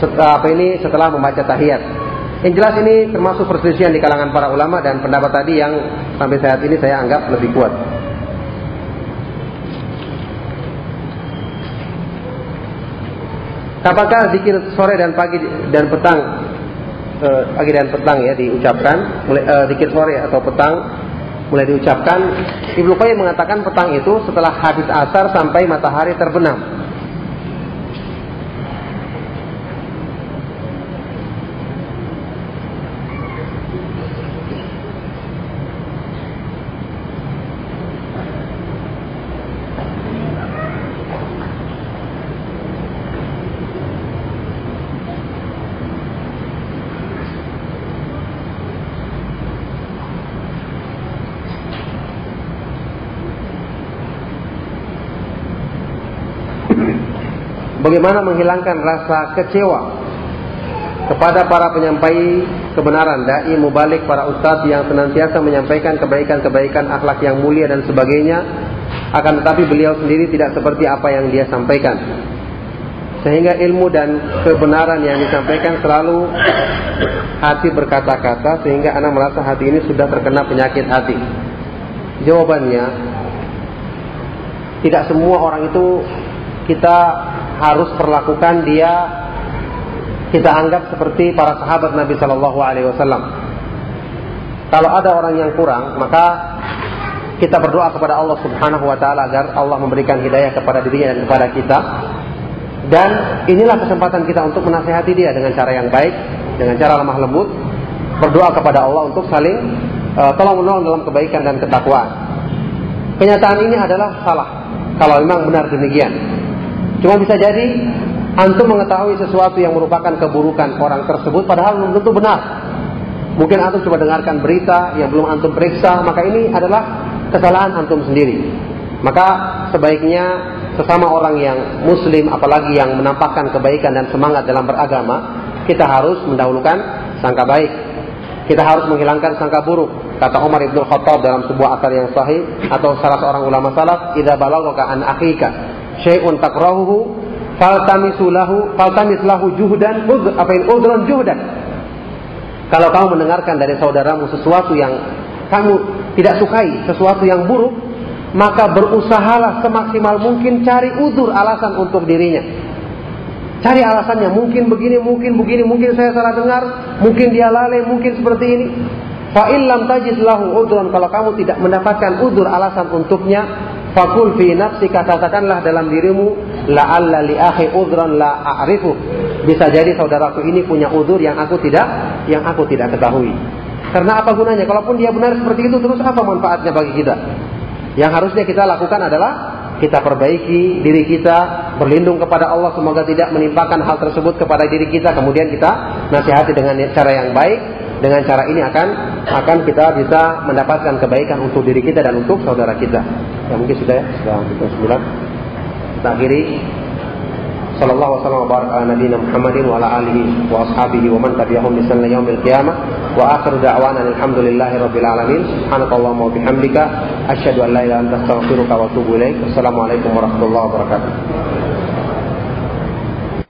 setelah apa ini setelah membaca tahiyat. Yang jelas ini termasuk perselisihan di kalangan para ulama dan pendapat tadi yang sampai saat ini saya anggap lebih kuat. Apakah zikir sore dan pagi dan petang eh, pagi dan petang ya diucapkan mulai eh, zikir sore atau petang mulai diucapkan Ibnu Qayyim mengatakan petang itu setelah habis asar sampai matahari terbenam bagaimana menghilangkan rasa kecewa kepada para penyampai kebenaran. Dai mubalik para ustadz yang senantiasa menyampaikan kebaikan-kebaikan akhlak yang mulia dan sebagainya. Akan tetapi beliau sendiri tidak seperti apa yang dia sampaikan. Sehingga ilmu dan kebenaran yang disampaikan selalu hati berkata-kata sehingga anak merasa hati ini sudah terkena penyakit hati. Jawabannya tidak semua orang itu kita harus perlakukan dia kita anggap seperti para sahabat Nabi Shallallahu Alaihi Wasallam. Kalau ada orang yang kurang, maka kita berdoa kepada Allah Subhanahu wa taala agar Allah memberikan hidayah kepada dirinya dan kepada kita. Dan inilah kesempatan kita untuk menasehati dia dengan cara yang baik, dengan cara lemah lembut, berdoa kepada Allah untuk saling uh, tolong menolong dalam kebaikan dan ketakwaan. Kenyataan ini adalah salah kalau memang benar demikian. Cuma bisa jadi antum mengetahui sesuatu yang merupakan keburukan orang tersebut padahal belum tentu benar. Mungkin antum coba dengarkan berita yang belum antum periksa, maka ini adalah kesalahan antum sendiri. Maka sebaiknya sesama orang yang muslim apalagi yang menampakkan kebaikan dan semangat dalam beragama, kita harus mendahulukan sangka baik. Kita harus menghilangkan sangka buruk. Kata Umar Ibn Khattab dalam sebuah asar yang sahih atau salah seorang ulama salaf, "Idza balagha an akhika syai'un takrahuhu faltamisu lahu faltamis lahu juhdan apa in udron juhdan." Kalau kamu mendengarkan dari saudaramu sesuatu yang kamu tidak sukai, sesuatu yang buruk, maka berusahalah semaksimal mungkin cari udur alasan untuk dirinya. Cari alasannya, mungkin begini, mungkin begini, mungkin saya salah dengar, mungkin dia lalai, mungkin seperti ini. Fa illam tajid kalau kamu tidak mendapatkan udur alasan untuknya, fakul fi nafsika katakanlah dalam dirimu la'alla li akhi udron la a'rifu. Bisa jadi saudaraku ini punya udur yang aku tidak yang aku tidak ketahui. Karena apa gunanya? Kalaupun dia benar seperti itu terus apa manfaatnya bagi kita? Yang harusnya kita lakukan adalah kita perbaiki diri kita, berlindung kepada Allah semoga tidak menimpakan hal tersebut kepada diri kita, kemudian kita nasihati dengan cara yang baik. Dengan cara ini akan akan kita bisa mendapatkan kebaikan untuk diri kita dan untuk saudara kita. Ya mungkin sudah ya, sudah kita sembilan. Kita akhiri. Sallallahu wasallam wa baraka ala Muhammadin wa ala alihi wa ashabihi wa man tabi'ahum bi sunnah yaumil qiyamah. Wa akhiru da'wana alhamdulillahi rabbil alamin. Subhanakallahumma wa bihamdika. Asyhadu an la ilaha illa anta astaghfiruka wa atubu ilaik assalamu alaikum warahmatullahi wabarakatuh